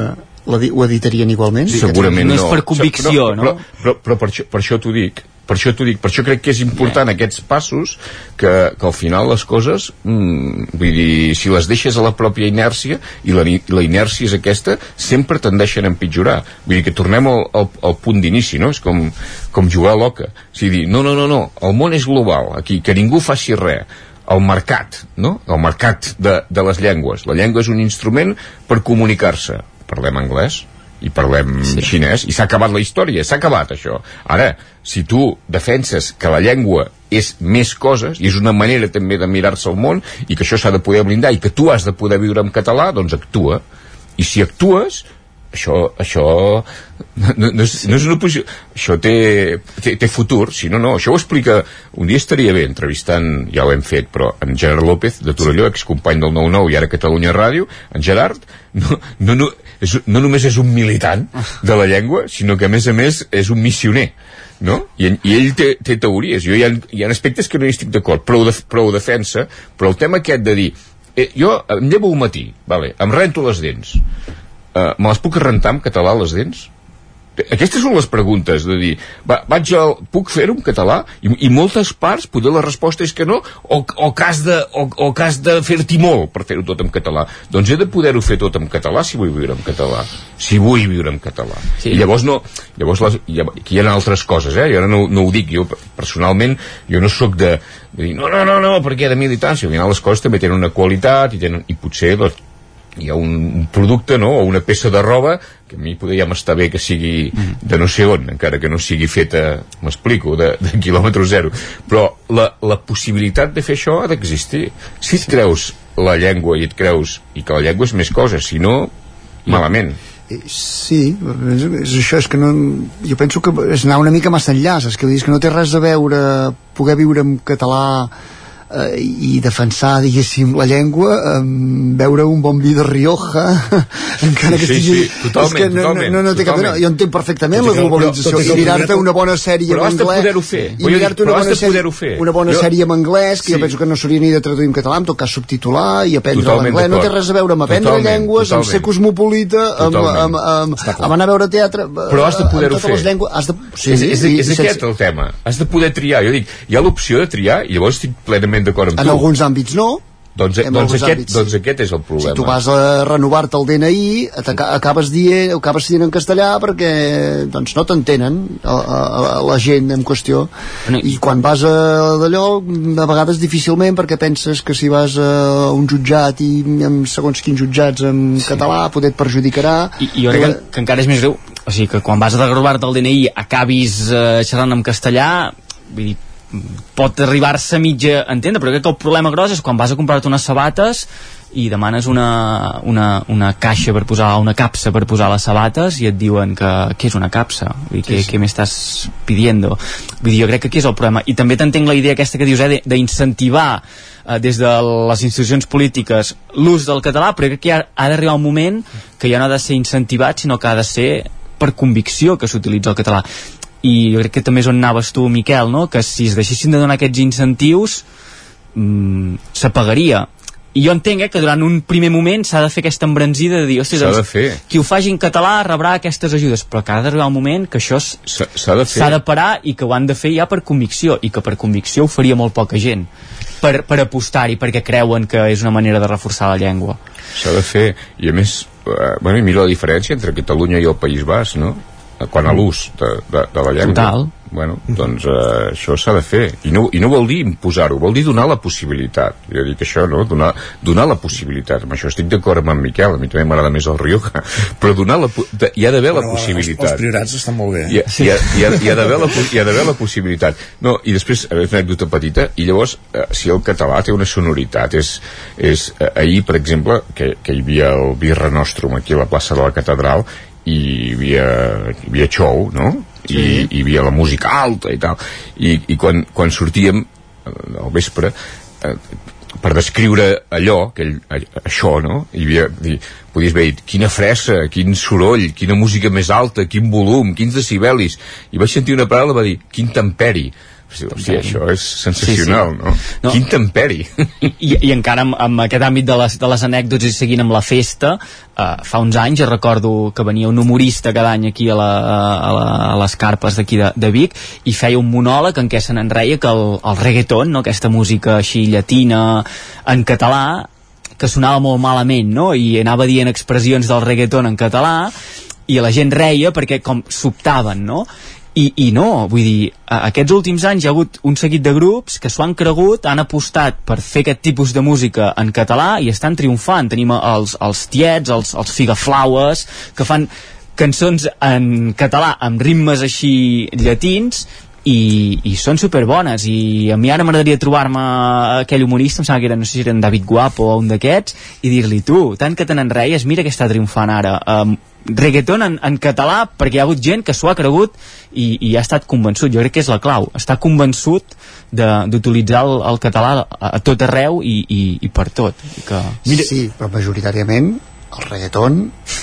la, ho editarien igualment? segurament no, no és per convicció, però, no? però, però, però per, això, per això t'ho dic per això t'ho dic, per això crec que és important yeah. aquests passos que, que al final les coses mm, vull dir, si les deixes a la pròpia inèrcia i la, la inèrcia és aquesta sempre tendeixen a empitjorar vull dir que tornem al, al, al punt d'inici no? és com, com jugar a l'oca o sigui, dir, no, no, no, no, el món és global aquí, que ningú faci res el mercat, no? el mercat de, de les llengües la llengua és un instrument per comunicar-se parlem anglès i parlem sí. xinès i s'ha acabat la història, s'ha acabat això. Ara, si tu defenses que la llengua és més coses i és una manera també de mirar-se al món i que això s'ha de poder blindar i que tu has de poder viure en català, doncs actua. I si actues això, això no, no, és, no és una posició això té, té, té futur si no, no, això ho explica un dia estaria bé entrevistant, ja ho hem fet però en Gerard López de Torelló, excompany del 9-9 i ara Catalunya Ràdio, en Gerard no, no, no, és, no només és un militant de la llengua, sinó que a més a més és un missioner no? I, i ell té, té teories jo hi ha, hi ha aspectes que no hi estic d'acord però, de, però ho defensa, però el tema aquest de dir eh, jo em llevo un matí vale, em rento les dents uh, me les puc rentar en català les dents? Aquestes són les preguntes, de dir, va, vaig al, puc fer-ho en català? I, I moltes parts, poder la resposta és que no, o, o que has de, o, o que has de fer-t'hi molt per fer-ho tot en català. Doncs he de poder-ho fer tot en català si vull viure en català. Si vull viure en català. Sí. I llavors no, llavors les, hi hi ha altres coses, eh? Jo ara no, no ho dic, jo personalment, jo no sóc de, de dir, no, no, no, no, perquè de militància, al final les coses també tenen una qualitat i, tenen, i potser les, hi ha un, producte no? o una peça de roba que a mi podríem estar bé que sigui de no sé on, encara que no sigui feta m'explico, de, de quilòmetre zero. Però la, la possibilitat de fer això ha d'existir. Si et creus la llengua i et creus i que la llengua és més cosa, si no malament. Eh, Sí, és, és això, és que no, jo penso que és anar una mica massa enllà, és que, és que no té res a veure poder viure en català eh, i defensar, diguéssim, la llengua, eh, beure un bon vi de Rioja, encara que Sí, estigui... sí, totalment, és que no, totalment, no, no, no té cap totalment. mena. Jo entenc perfectament la globalització i mirar-te una bona sèrie en anglès fer. i mirar-te una bona sèrie, fer. una bona Jo- sèrie en anglès que Sí. jo penso que no s'hauria ni de traduir en català, en tot cas subtitular i aprendre Totalment l'anglès, no té res a veure amb aprendre Totalment, llengües, amb ser totalment. cosmopolita, amb, Totalment. amb, amb, amb anar a veure teatre però has de amb poder-ho fer llengües, has de, sí, és, és, és sense- aquest el tema has de poder triar, jo dic, hi ha l'opció de triar i llavors estic plenament d'acord amb en tu. alguns àmbits no. Doncs, en doncs, alguns aquest, àmbits. doncs aquest és el problema. Si tu vas a renovar-te el DNI acabes dient, acabes dient en castellà perquè doncs, no t'entenen la gent en qüestió. I quan vas a d'allò a vegades difícilment perquè penses que si vas a un jutjat i amb segons quins jutjats en català poder et perjudicarà. I, i jo crec que, que encara és més greu. O sigui, que quan vas a derobar-te el DNI acabis eh, xerrant en castellà vull dir, pot arribar-se a mitja entendre, però crec que el problema gros és quan vas a comprar-te unes sabates i demanes una, una, una caixa per posar, una capsa per posar les sabates i et diuen que què és una capsa? Dir, Sí, què, sí. què m'estàs pidiendo? Vull dir, jo crec que aquí és el problema. I també t'entenc la idea aquesta que dius eh, de- d'incentivar eh, des de les institucions polítiques l'ús del català, però crec que ha, ha d'arribar un moment que ja no ha de ser incentivat sinó que ha de ser per convicció que s'utilitza el català i jo crec que també és on anaves tu Miquel, no? que si es deixessin de donar aquests incentius mm, s'apagaria i jo entenc eh, que durant un primer moment s'ha de fer aquesta embranzida de dir, de doncs, fer. qui ho faci en català rebrà aquestes ajudes, però que ha d'arribar un moment que això s'ha de fer de parar i que ho han de fer ja per convicció i que per convicció ho faria molt poca gent per, per apostar-hi perquè creuen que és una manera de reforçar la llengua s'ha de fer i a més, eh, bueno, i mira la diferència entre Catalunya i el País Basc no? Quan a l'ús de, de, de la llengua. Total. bueno, doncs eh, això s'ha de fer. I no, i no vol dir imposar-ho, vol dir donar la possibilitat. Jo dic això, no? donar, donar la possibilitat. Amb això estic d'acord amb en Miquel a mi també m'agrada més el Rioja. Però donar la, de, hi ha d'haver la Però els, possibilitat. els priorats estan molt bé. hi ha, hi ha, hi ha, hi ha d'haver la, hi ha la possibilitat. No, i després, a veure, una anècdota petita i llavors, eh, si el català té una sonoritat és, és eh, ahir, per exemple que, que hi havia el Birra Nostrum aquí a la plaça de la Catedral i hi havia, hi havia xou, no? i hi havia la música alta i tal i, i quan, quan sortíem eh, al vespre eh, per descriure allò, aquell, això, no? Hi havia, dir, podies veure quina fressa, quin soroll, quina música més alta, quin volum, quins decibelis. I vaig sentir una paraula va dir, quin temperi. Hosti, hosti, això és sensacional, Sí, sí. no? No. Quin temperi. I, i encara amb, amb aquest àmbit de les, de les anècdotes i seguint amb la festa eh, fa uns anys jo recordo que venia un humorista cada any aquí a, la, a, la, a les carpes d'aquí de, de Vic i feia un monòleg en què se n'enreia que el, el reggaeton, no? aquesta música així llatina en català que sonava molt malament no? i anava dient expressions del reggaeton en català i la gent reia perquè com sobtaven no? I, i no, vull dir, aquests últims anys hi ha hagut un seguit de grups que s'ho han cregut, han apostat per fer aquest tipus de música en català i estan triomfant. Tenim els, els tiets, els, els figaflaues, que fan cançons en català amb ritmes així llatins i, i són superbones i a mi ara m'agradaria trobar-me aquell humorista, em sembla que era, no sé si era en David Guapo o un d'aquests, i dir-li tu, tant que te n'enreies, mira que està triomfant ara um, reggaeton en, en català perquè hi ha hagut gent que s'ho ha cregut i, i ha estat convençut, jo crec que és la clau està convençut d'utilitzar el, el català a, a tot arreu i, i, i per tot I que... Mira... Sí, però majoritàriament el reggaeton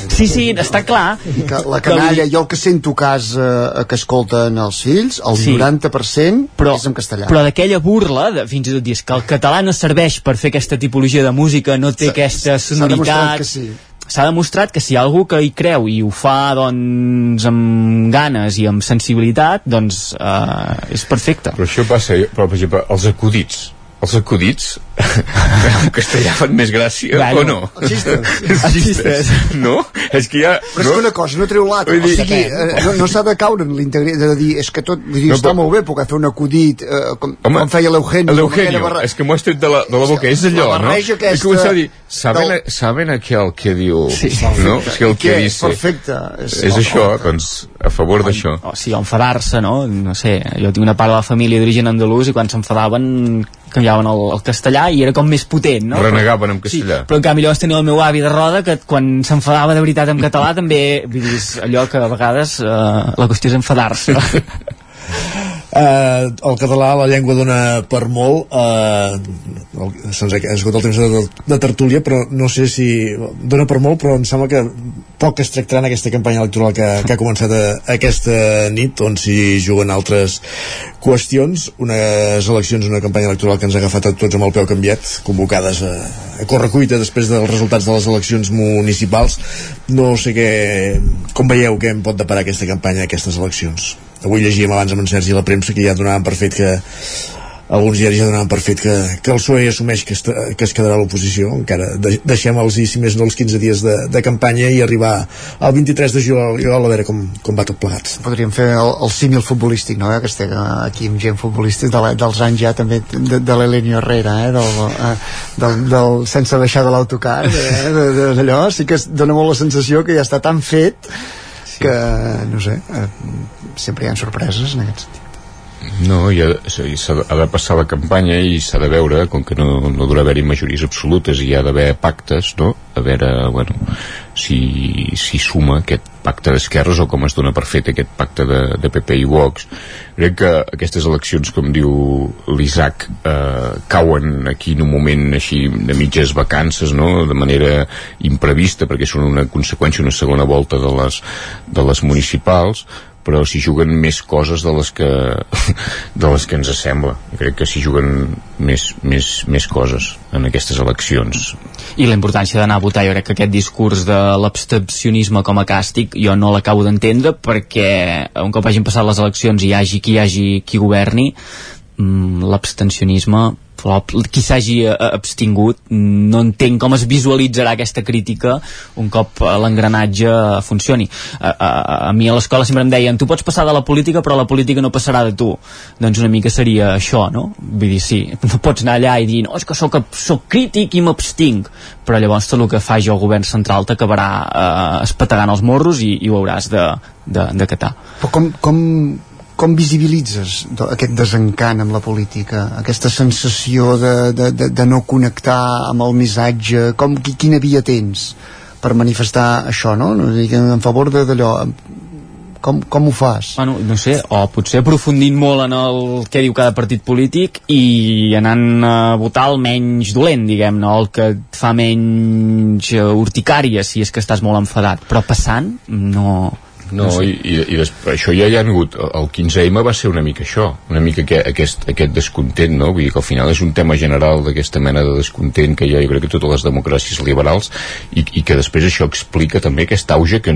Sí, sí, està clar que la canalla, jo el que sento a casa eh, que escolten els fills, el Sí. 90% però, és en castellà. però d'aquella burla, de, fins i tot dius que el català no serveix per fer aquesta tipologia de música, no té aquesta s'ha demostrat sonoritat... que sí. S'ha demostrat que si hi ha algú que hi creu i ho fa doncs, amb ganes i amb sensibilitat, doncs eh, és perfecte. Però això passa, però, per exemple, els acudits. Els acudits en castellà fan més gràcia Bueno, o no? els xistes. Els xistes. No? És que ja... Però és que una cosa no treu l'altra. O sigui, eh, no, no s'ha de caure en l'integritat de dir, és que tot, vull dir, No, està però- molt bé poder fer un acudit, eh, com, Home, com feia l'Eugenio. L'Eugenio, barra- és que m'ho has tret de la, de la boca, és allò, la no? barreja I aquesta comença a dir, ¿saben, del- ¿saben aquel que diu? Sí. No? És que el que Què? dice... Perfecte. És, és això, doncs, a favor d'això. o sigui, enfadar-se, no? No sé, jo tinc una part de la família d'origen andalús i quan s'enfadaven canviaven el, el castellà i era com més potent, no? Renegaven en castellà. Però en canvi llavors tenia el meu avi de roda que quan s'enfadava de veritat en català també, vull dir, allò que a vegades eh, la qüestió és enfadar-se. Eh, el català, la llengua dona per molt eh, se'ns ha esgotat el temps de, de tertúlia però no sé si dona per molt però em sembla que poc es tractarà en aquesta campanya electoral que, que ha començat a, aquesta nit on s'hi juguen altres qüestions. Unes eleccions, una campanya electoral que ens ha agafat a tots amb el peu canviat convocades a, a correcuita després dels resultats de les eleccions municipals. No sé què, com veieu que em pot deparar aquesta campanya, aquestes eleccions avui llegíem abans amb en Sergi la premsa que ja donaven per fet que alguns diaris ja donaven per fet que, que el PSOE assumeix que, esta, que es quedarà a l'oposició encara de, deixem-los, si més no, els 15 dies de, de campanya i arribar al 23 de juliol a veure com, com va tot plegat podríem fer el, el símil futbolístic no? eh? que estem aquí amb gent futbolístic de la, dels anys ja també de, de l'Elenio Herrera eh? del, eh, del, del, sense baixar de l'autocar eh? D'allò sí que es dona molt la sensació que ja està tan fet que no sé eh, sempre hi ha sorpreses en aquest sentit No, i s'ha ha de passar la campanya i s'ha de veure, com que no, no dura haver-hi majories absolutes i hi ha d'haver pactes, no? A veure, bueno, si, si suma aquest pacte d'esquerres o com es dona per fet aquest pacte de, de PP i Vox. Crec que aquestes eleccions, com diu l'Isaac, eh, cauen aquí en un moment així de mitges vacances, no?, de manera imprevista, perquè són una conseqüència, una segona volta de les, de les municipals, però s'hi juguen més coses de les que de les que ens sembla crec que s'hi juguen més, més, més coses en aquestes eleccions. I la importància d'anar a votar, jo crec que aquest discurs de l'abstencionisme com a càstig jo no l'acabo d'entendre perquè un cop hagin passat les eleccions i hi hagi qui hi hagi qui governi mm, l'abstencionisme flop, qui s'hagi eh, abstingut no entenc com es visualitzarà aquesta crítica un cop eh, l'engranatge funcioni. A, a, a mi a l'escola sempre em deien tu pots passar de la política però la política no passarà de tu. Doncs una mica seria això no? vull dir, sí, no pots anar allà i dir no, és que sóc, sóc crític i m'abstinc. Però llavors tot el que faci el govern central t'acabarà eh, espetagant els morros i, i ho hauràs de, de, de catar. Però com, com, com visibilitzes aquest desencant amb la política, aquesta sensació de, de, de, de no connectar amb el missatge, com, qui- quina via tens per manifestar això, no? no? En favor d'allò, com, com ho fas? Bueno, no sé, o potser aprofundint molt en el que diu cada partit polític i anant a votar el menys dolent, diguem-ne, el que et fa menys uh, urticària si és que estàs molt enfadat, però passant no No, no sé. i, i, i després, això ja hi ha hagut el 15M va ser una mica això una mica que, aquest, aquest descontent no? vull dir que al final és un tema general d'aquesta mena de descontent que hi ha jo crec que totes les democràcies liberals i, i que després això explica també aquest auge que,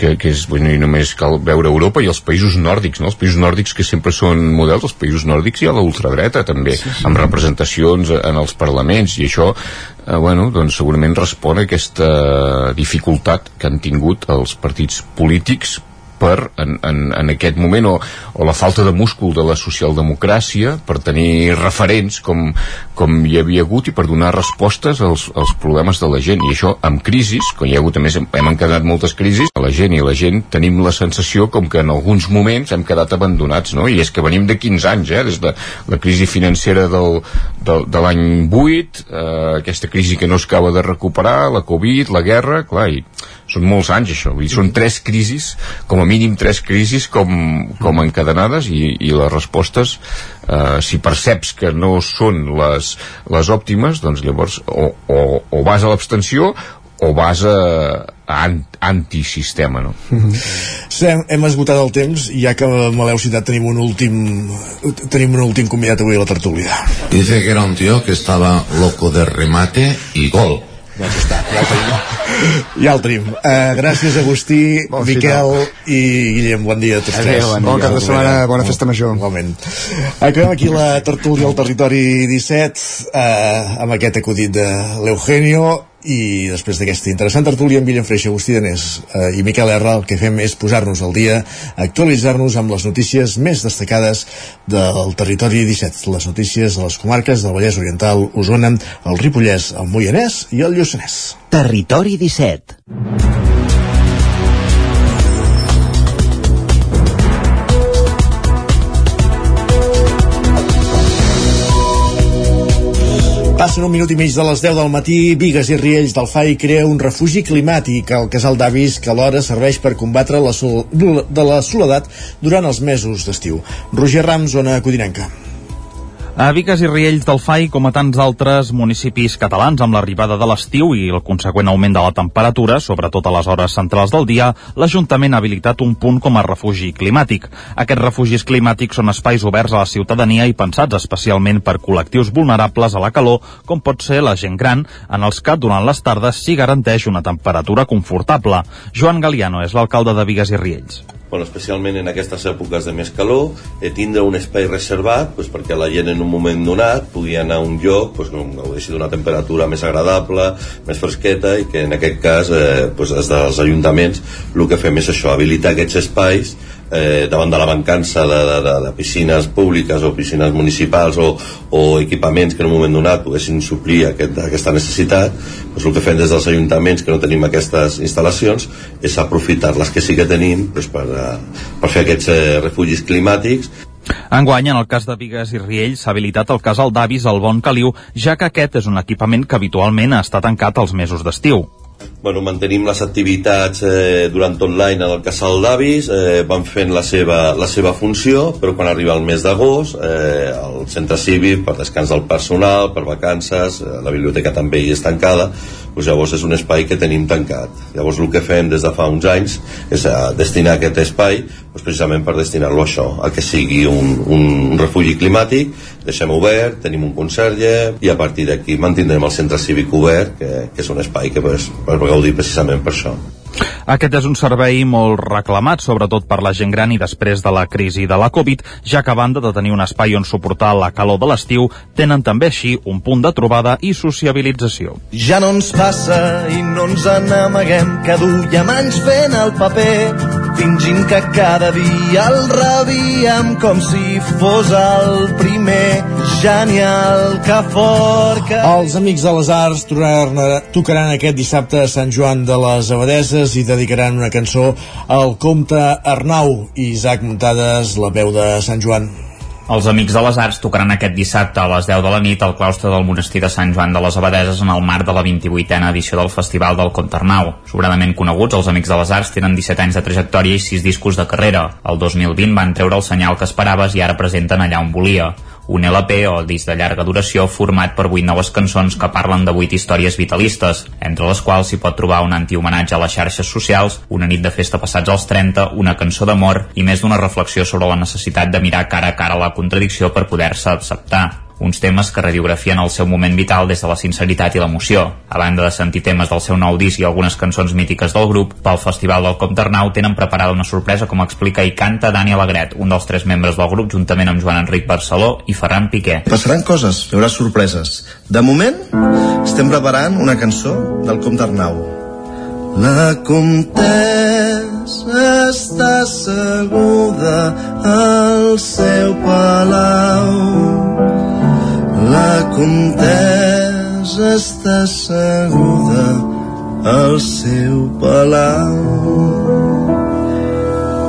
que, que és, bueno, i només cal veure Europa i els països nòrdics no? els països nòrdics que sempre són models els països nòrdics hi ha l'ultradreta també sí, sí. amb representacions en els parlaments i això eh, bueno, doncs segurament respon a aquesta dificultat que han tingut els partits polítics per, en, en, en aquest moment o, o la falta de múscul de la socialdemocràcia per tenir referents com, com hi havia hagut i per donar respostes als, als problemes de la gent i això amb crisis, quan hi ha hagut a més hem encadenat moltes crisis, la gent i la gent tenim la sensació com que en alguns moments hem quedat abandonats, no? i és que venim de 15 anys, eh? des de la crisi financera del, del, de l'any 8 eh, aquesta crisi que no es acaba de recuperar la Covid, la guerra, clar, i són molts anys això, vull dir, són tres crisis com a mínim tres crisis com, com encadenades i, i les respostes eh, si perceps que no són les, les òptimes doncs llavors o, o, o vas a l'abstenció o vas a, a antisistema no? Mm -hmm. sí, hem, esgotat el temps i ja que me l'heu citat tenim un últim tenim un últim convidat avui a la tertúlia Dice que era un tío que estaba loco de remate y gol ja està, ja el tenim. Ja el tenim. Uh, gràcies Agustí, bon Miquel i Guillem, bon dia a tots tres. Bon, bon cap de setmana, bona festa major. Igualment. Acabem aquí la tertúlia al territori 17 uh, amb aquest acudit de l'Eugenio i després d'aquesta interessant tertúlia amb Guillem Freixa, Agustí Danés eh, i Miquel R, el que fem és posar-nos al dia actualitzar-nos amb les notícies més destacades del territori 17 les notícies de les comarques del Vallès Oriental, Osona, el Ripollès el Moianès i el Lluçanès. Territori 17 Passen un minut i mig de les 10 del matí, Vigues i Riells del FAI crea un refugi climàtic al casal d'avis que alhora serveix per combatre la, sol de la soledat durant els mesos d'estiu. Roger Rams, zona Codinenca. A Viques i Riells del FAI, com a tants altres municipis catalans, amb l'arribada de l'estiu i el conseqüent augment de la temperatura, sobretot a les hores centrals del dia, l'Ajuntament ha habilitat un punt com a refugi climàtic. Aquests refugis climàtics són espais oberts a la ciutadania i pensats especialment per col·lectius vulnerables a la calor, com pot ser la gent gran, en els que durant les tardes s'hi garanteix una temperatura confortable. Joan Galiano és l'alcalde de Vigas i Riells bueno, especialment en aquestes èpoques de més calor, eh, tindre un espai reservat pues, perquè la gent en un moment donat pugui anar a un lloc pues, on gaudeixi d'una temperatura més agradable, més fresqueta i que en aquest cas eh, pues, des dels ajuntaments el que fem és això, habilitar aquests espais eh, davant de la mancança de, de, de, de piscines públiques o piscines municipals o, o equipaments que en un moment donat poguessin suplir aquest, aquesta necessitat doncs el que fem des dels ajuntaments que no tenim aquestes instal·lacions és aprofitar les que sí que tenim doncs per, eh, per fer aquests eh, refugis climàtics. Enguany, en el cas de Vigues i Riells, s'ha habilitat el casal d'avis al Bon Caliu, ja que aquest és un equipament que habitualment està tancat als mesos d'estiu bueno, mantenim les activitats eh, durant tot l'any en el casal d'avis, eh, van fent la seva, la seva funció, però quan arriba el mes d'agost, eh, el centre cívic, per descans del personal, per vacances, eh, la biblioteca també hi és tancada, doncs llavors és un espai que tenim tancat. Llavors el que fem des de fa uns anys és a eh, destinar aquest espai doncs precisament per destinar-lo a això, a que sigui un, un refugi climàtic, deixem obert, tenim un conserge i a partir d'aquí mantindrem el centre cívic obert, que, que és un espai que pues, per gaudir precisament per això. Aquest és un servei molt reclamat, sobretot per la gent gran i després de la crisi de la Covid, ja que a banda de tenir un espai on suportar la calor de l'estiu, tenen també així un punt de trobada i sociabilització. Ja no ens passa i no ens n'amaguem, que duiem anys fent el paper, fingint que cada dia el rebíem com si fos el primer. Genial, que fort, que... Els Amics de les Arts tocaran aquest dissabte a Sant Joan de les Abadeses i dedicaran una cançó al comte Arnau i Isaac Muntades, la veu de Sant Joan. Els Amics de les Arts tocaran aquest dissabte a les 10 de la nit al claustre del monestir de Sant Joan de les Abadeses en el marc de la 28a edició del Festival del Contarnau. Sobradament coneguts, els Amics de les Arts tenen 17 anys de trajectòria i 6 discos de carrera. El 2020 van treure el senyal que esperaves i ara presenten allà on volia un LP o disc de llarga duració format per 8 noves cançons que parlen de 8 històries vitalistes, entre les quals s'hi pot trobar un antihomenatge a les xarxes socials, una nit de festa passats als 30, una cançó d'amor i més d'una reflexió sobre la necessitat de mirar cara a cara la contradicció per poder-se acceptar uns temes que radiografien el seu moment vital des de la sinceritat i l'emoció. A banda de sentir temes del seu nou disc i algunes cançons mítiques del grup, pel Festival del Comte Arnau tenen preparada una sorpresa com explica i canta Dani Alegret, un dels tres membres del grup, juntament amb Joan Enric Barceló i Ferran Piqué. Passaran coses, hi haurà sorpreses. De moment, estem preparant una cançó del Comte Arnau. La comtessa està asseguda al seu palau la comtessa està asseguda al seu palau.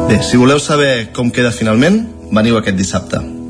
Bé, si voleu saber com queda finalment, veniu aquest dissabte.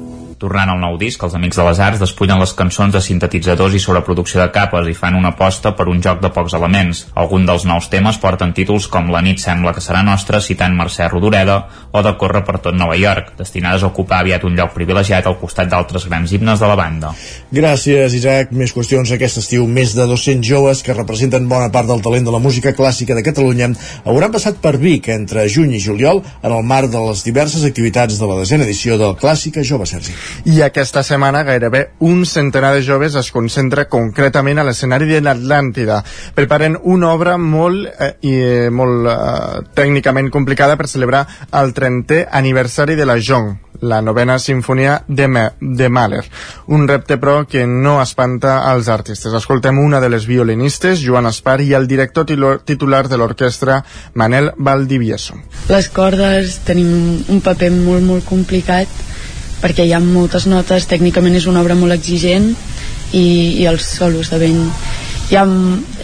Tornant al nou disc, els Amics de les Arts despullen les cançons de sintetitzadors i sobreproducció de capes i fan una aposta per un joc de pocs elements. Algun dels nous temes porten títols com La nit sembla que serà nostra, citant Mercè Rodoreda, o de Corre per tot Nova York, destinades a ocupar aviat un lloc privilegiat al costat d'altres grans himnes de la banda. Gràcies, Isaac. Més qüestions aquest estiu. Més de 200 joves que representen bona part del talent de la música clàssica de Catalunya hauran passat per Vic entre juny i juliol en el marc de les diverses activitats de la desena edició del Clàssica Jove Sergi i aquesta setmana gairebé un centenar de joves es concentra concretament a l'escenari de l'Atlàntida. Preparen una obra molt, eh, i, eh, molt eh, tècnicament complicada per celebrar el 30è aniversari de la Jong, la novena sinfonia de, Me de Mahler. Un repte, però, que no espanta als artistes. Escoltem una de les violinistes, Joan Espar, i el director titular de l'orquestra, Manel Valdivieso. Les cordes tenim un paper molt, molt complicat perquè hi ha moltes notes, tècnicament és una obra molt exigent i, i els solos de vent hi ha,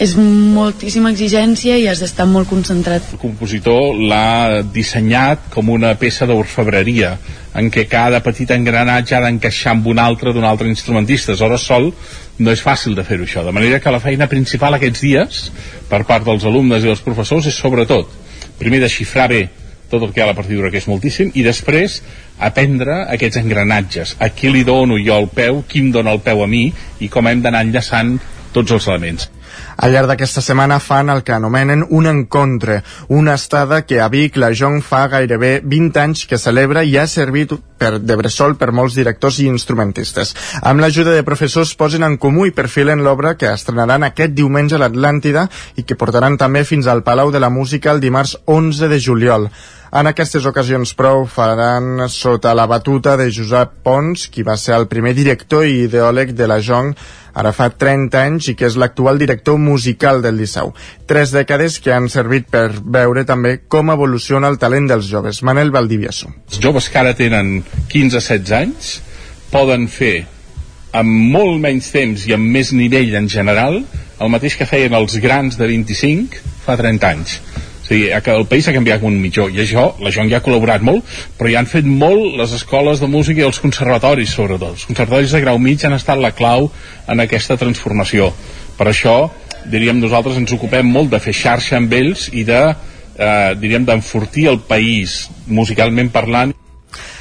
és moltíssima exigència i has d'estar molt concentrat. El compositor l'ha dissenyat com una peça d'orfebreria en què cada petit engranatge ha d'encaixar amb un altre d'un altre instrumentista. Aleshores, sol no és fàcil de fer-ho això. De manera que la feina principal aquests dies, per part dels alumnes i dels professors, és sobretot, primer, de xifrar bé tot el que hi ha a la partidura, que és moltíssim, i després aprendre aquests engranatges. A qui li dono jo el peu, qui em dona el peu a mi, i com hem d'anar enllaçant tots els elements. Al llarg d'aquesta setmana fan el que anomenen un encontre, una estada que a Vic la Jong fa gairebé 20 anys que celebra i ha servit per, de bressol per molts directors i instrumentistes. Amb l'ajuda de professors posen en comú i perfilen l'obra que estrenaran aquest diumenge a l'Atlàntida i que portaran també fins al Palau de la Música el dimarts 11 de juliol. En aquestes ocasions, prou faran sota la batuta de Josep Pons, qui va ser el primer director i ideòleg de la Jong ara fa 30 anys i que és l'actual director musical del Liceu. Tres dècades que han servit per veure també com evoluciona el talent dels joves. Manel Valdivieso. Els joves que ara tenen 15-16 anys poden fer amb molt menys temps i amb més nivell en general el mateix que feien els grans de 25 fa 30 anys o sigui, el país ha canviat un mitjó. I això, la Joan ja ha col·laborat molt però ja han fet molt les escoles de música i els conservatoris sobretot. Els conservatoris de grau mig han estat la clau en aquesta transformació. Per això diríem nosaltres ens ocupem molt de fer xarxa amb ells i de eh, diríem d'enfortir el país musicalment parlant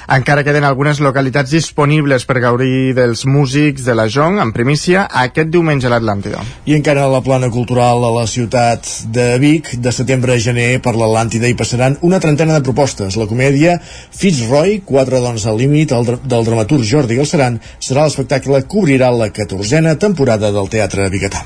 encara queden algunes localitats disponibles per gaudir dels músics de la Jong en primícia aquest diumenge a l'Atlàntida. I encara a la plana cultural a la ciutat de Vic, de setembre a gener per l'Atlàntida hi passaran una trentena de propostes. La comèdia Fitzroy, Quatre dones al límit, del dramaturg Jordi Galceran, serà l'espectacle que obrirà la catorzena temporada del Teatre Bigatà.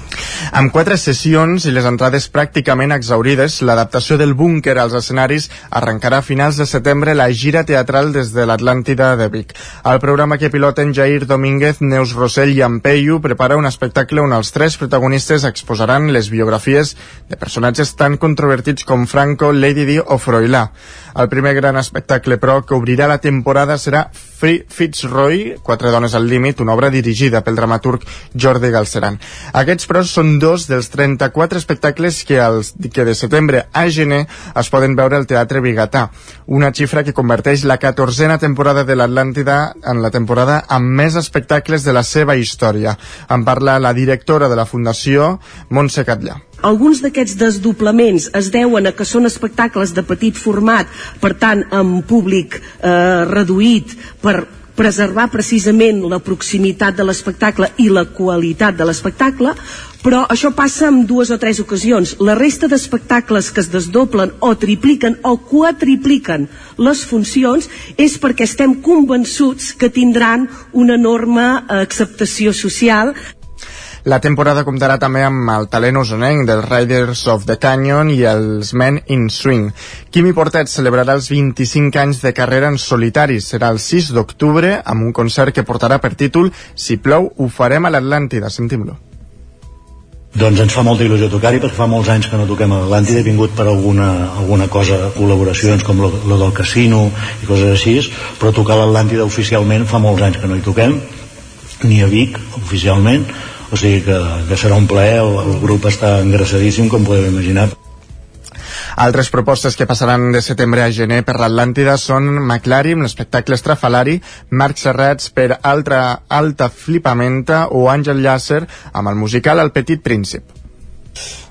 Amb quatre sessions i les entrades pràcticament exaurides, l'adaptació del búnquer als escenaris arrencarà a finals de setembre la gira teatral des de l'Atlàntida de Vic. El programa que piloten Jair Domínguez, Neus Rossell i Ampeyu prepara un espectacle on els tres protagonistes exposaran les biografies de personatges tan controvertits com Franco, Lady Di o Froilà. El primer gran espectacle, però, que obrirà la temporada serà Free Fitzroy, Quatre dones al límit, una obra dirigida pel dramaturg Jordi Galceran. Aquests, però, són dos dels 34 espectacles que, els, que de setembre a gener es poden veure al Teatre Bigatà, una xifra que converteix la catorzena temporada de l'Atlàntida en la temporada amb més espectacles de la seva història. En parla la directora de la Fundació, Montse Catllà. Alguns d'aquests desdoblaments es deuen a que són espectacles de petit format, per tant, amb públic eh, reduït, per preservar precisament la proximitat de l'espectacle i la qualitat de l'espectacle, però això passa en dues o tres ocasions. La resta d'espectacles que es desdoblen o tripliquen o quadripliquen les funcions és perquè estem convençuts que tindran una enorme acceptació social la temporada comptarà també amb el talent osonenc dels Riders of the Canyon i els Men in Swing. Quimi Portet celebrarà els 25 anys de carrera en solitari. Serà el 6 d'octubre amb un concert que portarà per títol Si plou, ho farem a l'Atlàntida. Sentim-lo. Doncs ens fa molta il·lusió tocar-hi perquè fa molts anys que no toquem a l'Atlàntida, he vingut per alguna, alguna cosa, col·laboracions com lo del casino i coses així, però tocar a l'Atlàntida oficialment fa molts anys que no hi toquem, ni a Vic oficialment, o sigui que, que serà un plaer el, el grup està engraçadíssim com podeu imaginar altres propostes que passaran de setembre a gener per l'Atlàntida són McLaren, l'espectacle estrafalari, Marc Serrats per Altra Alta Flipamenta o Àngel Llàcer amb el musical El Petit Príncip.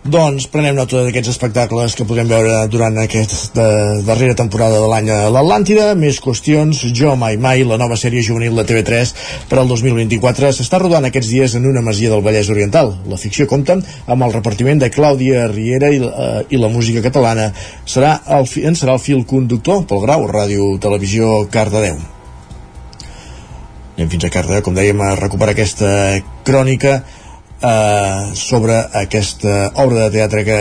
Doncs prenem nota d'aquests espectacles que podem veure durant aquesta darrera temporada de l'any a l'Atlàntida. Més qüestions. Jo mai mai, la nova sèrie juvenil de TV3 per al 2024 s'està rodant aquests dies en una masia del Vallès Oriental. La ficció compta amb el repartiment de Clàudia Riera i, uh, i la música catalana. Serà el, en serà el fil conductor pel Grau, Ràdio Televisió Cardedeu. Anem fins a Cardedeu, com dèiem, a recuperar aquesta crònica eh, sobre aquesta obra de teatre que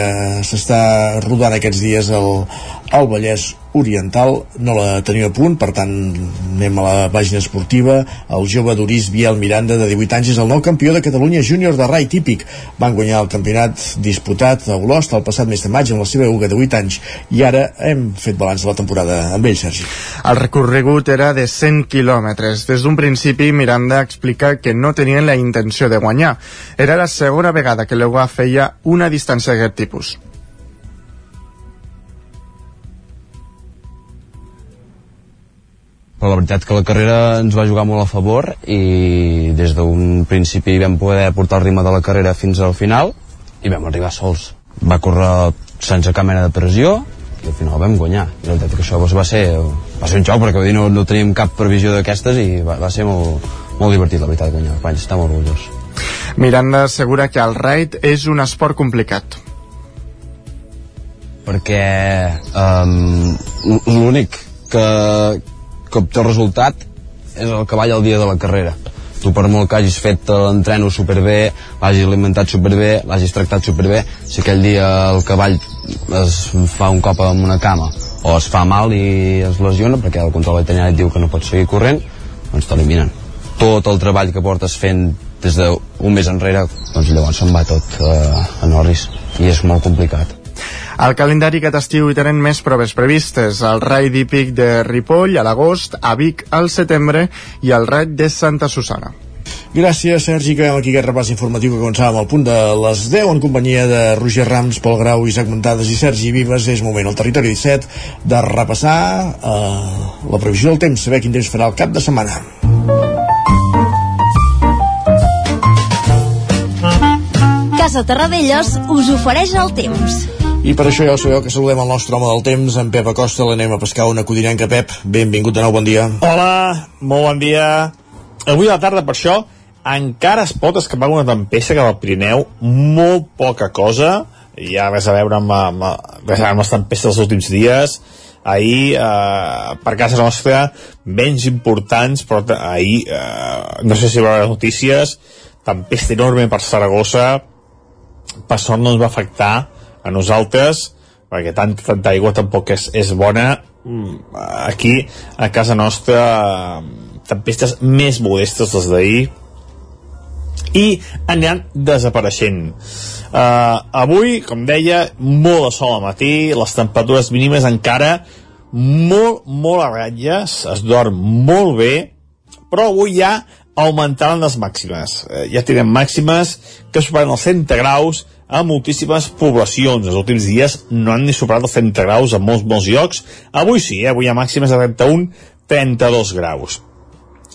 s'està rodant aquests dies al, al Vallès Oriental no la tenia a punt, per tant anem a la pàgina esportiva el jove Doris Biel Miranda de 18 anys és el nou campió de Catalunya júnior de rai típic van guanyar el campionat disputat a Olost el passat mes de maig amb la seva uga de 8 anys i ara hem fet balanç de la temporada amb ell Sergi. El recorregut era de 100 quilòmetres. Des d'un principi Miranda explica que no tenien la intenció de guanyar. Era la segona vegada que l'EUA feia una distància d'aquest tipus. Però la veritat que la carrera ens va jugar molt a favor i des d'un principi vam poder portar el ritme de la carrera fins al final i vam arribar sols. Va córrer sense cap mena de pressió i al final vam guanyar. I la veritat que això doncs, va, ser, va ser un xoc perquè dir, no, no teníem cap previsió d'aquestes i va, va ser molt, molt divertit la veritat guanyar. Vaig estar molt orgullós. Miranda assegura que el raid és un esport complicat. Perquè um, l'únic que, que el resultat és el cavall al dia de la carrera tu per molt que hagis fet l'entreno superbé, l'hagis alimentat superbé, l'hagis tractat superbé, si aquell dia el cavall es fa un cop amb una cama o es fa mal i es lesiona perquè el control veterinari diu que no pot seguir corrent, doncs t'eliminen. Tot el treball que portes fent des d'un mes enrere, doncs llavors se'n va tot eh, a Norris i és molt complicat. Al calendari aquest estiu hi tenen més proves previstes. El Raid Hípic de Ripoll a l'agost, a Vic al setembre i el Raid de Santa Susana. Gràcies, Sergi, que aquí aquest repàs informatiu que començàvem al punt de les 10 en companyia de Roger Rams, Pol Grau, Isaac Montades i Sergi Vives. És moment al territori 17 de repassar eh, la previsió del temps, saber quin temps farà el cap de setmana. Casa Terradellos us ofereix el temps. I per això ja ho sabeu que saludem el nostre home del temps, en Pep Acosta, l'anem a pescar una codinenca. Pep, benvingut de nou, bon dia. Hola, molt bon dia. Avui a la tarda, per això, encara es pot escapar una tempesta cap al Pirineu, molt poca cosa, ha res a veure amb, amb, res a veure amb les tempestes dels últims dies, ahir eh, per casa nostra menys importants però ahir eh, no sé si veure les notícies tempesta enorme per Saragossa per sort no ens va afectar a nosaltres perquè tanta, tanta aigua tampoc és, és bona. Mm, aquí a casa nostra tempestes més modestes les d'ahir. I aniran desapareixent. Uh, avui, com deia molt de sol al matí les temperatures mínimes encara molt, molt a ratlles es dorm molt bé però avui ja augmentaran les màximes. Eh, ja tenen màximes que superen els 100 graus a moltíssimes poblacions. Els últims dies no han ni superat els 30 graus a molts, molts llocs. Avui sí, eh? avui hi ha màximes de 31, 32 graus.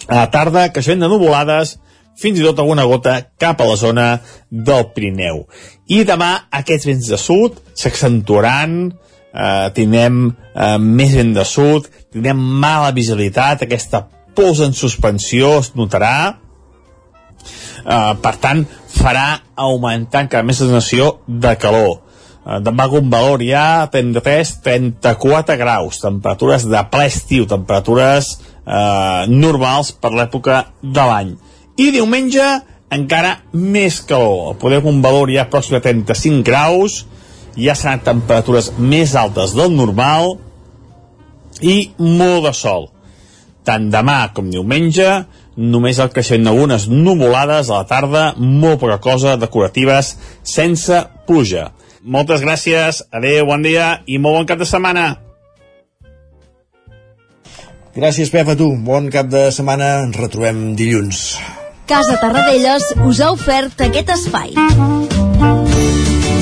A la tarda, creixement de nuvolades, fins i tot alguna gota cap a la zona del Pirineu. I demà aquests vents de sud s'accentuaran, eh, tindrem eh, més vent de sud, tindrem mala visibilitat, aquesta pols en suspensió es notarà, eh, per tant farà augmentar encara més la sensació de calor. Eh, demà un valor ja 33-34 graus. Temperatures de ple estiu temperatures eh, normals per l'època de l'any. I diumenge encara més calor. Podem un valor ja pròxim a 35 graus. Ja seran temperatures més altes del normal i molt de sol. Tant demà com diumenge només el creixement d'algunes nuvolades a la tarda, molt poca cosa, decoratives, sense pluja. Moltes gràcies, adeu, bon dia i molt bon cap de setmana. Gràcies, Pep, a tu. Bon cap de setmana. Ens retrobem dilluns. Casa Tarradellas us ha ofert aquest espai.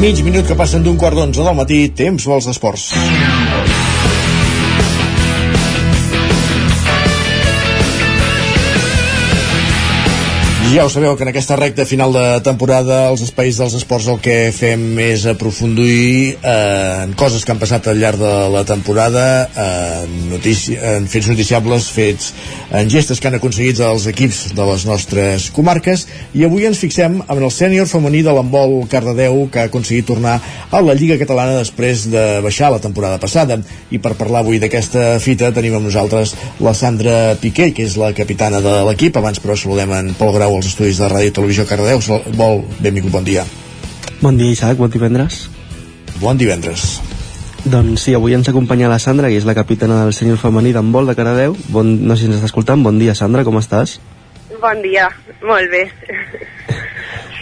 Mig minut que passen d'un quart d'onze del matí, temps vols d'esports. Ja ho sabeu que en aquesta recta final de temporada els espais dels esports el que fem és aprofundir eh, en coses que han passat al llarg de la temporada eh, notici en fets noticiables fets en gestes que han aconseguit els equips de les nostres comarques. I avui ens fixem en el sènior femení de l'embol Cardedeu que ha aconseguit tornar a la Lliga Catalana després de baixar la temporada passada. I per parlar avui d'aquesta fita tenim amb nosaltres la Sandra Piqué que és la capitana de l'equip. Abans però saludem en Pol Grau als estudis de Ràdio i Televisió Cardedeu. Vol, benvingut, bon dia. Bon dia, Isaac, bon divendres. Bon divendres. Doncs sí, avui ens acompanya la Sandra, que és la capitana del senyor femení d'handbol de Cardedeu. Bon, no sé si ens està escoltant. Bon dia, Sandra, com estàs? Bon dia, molt bé.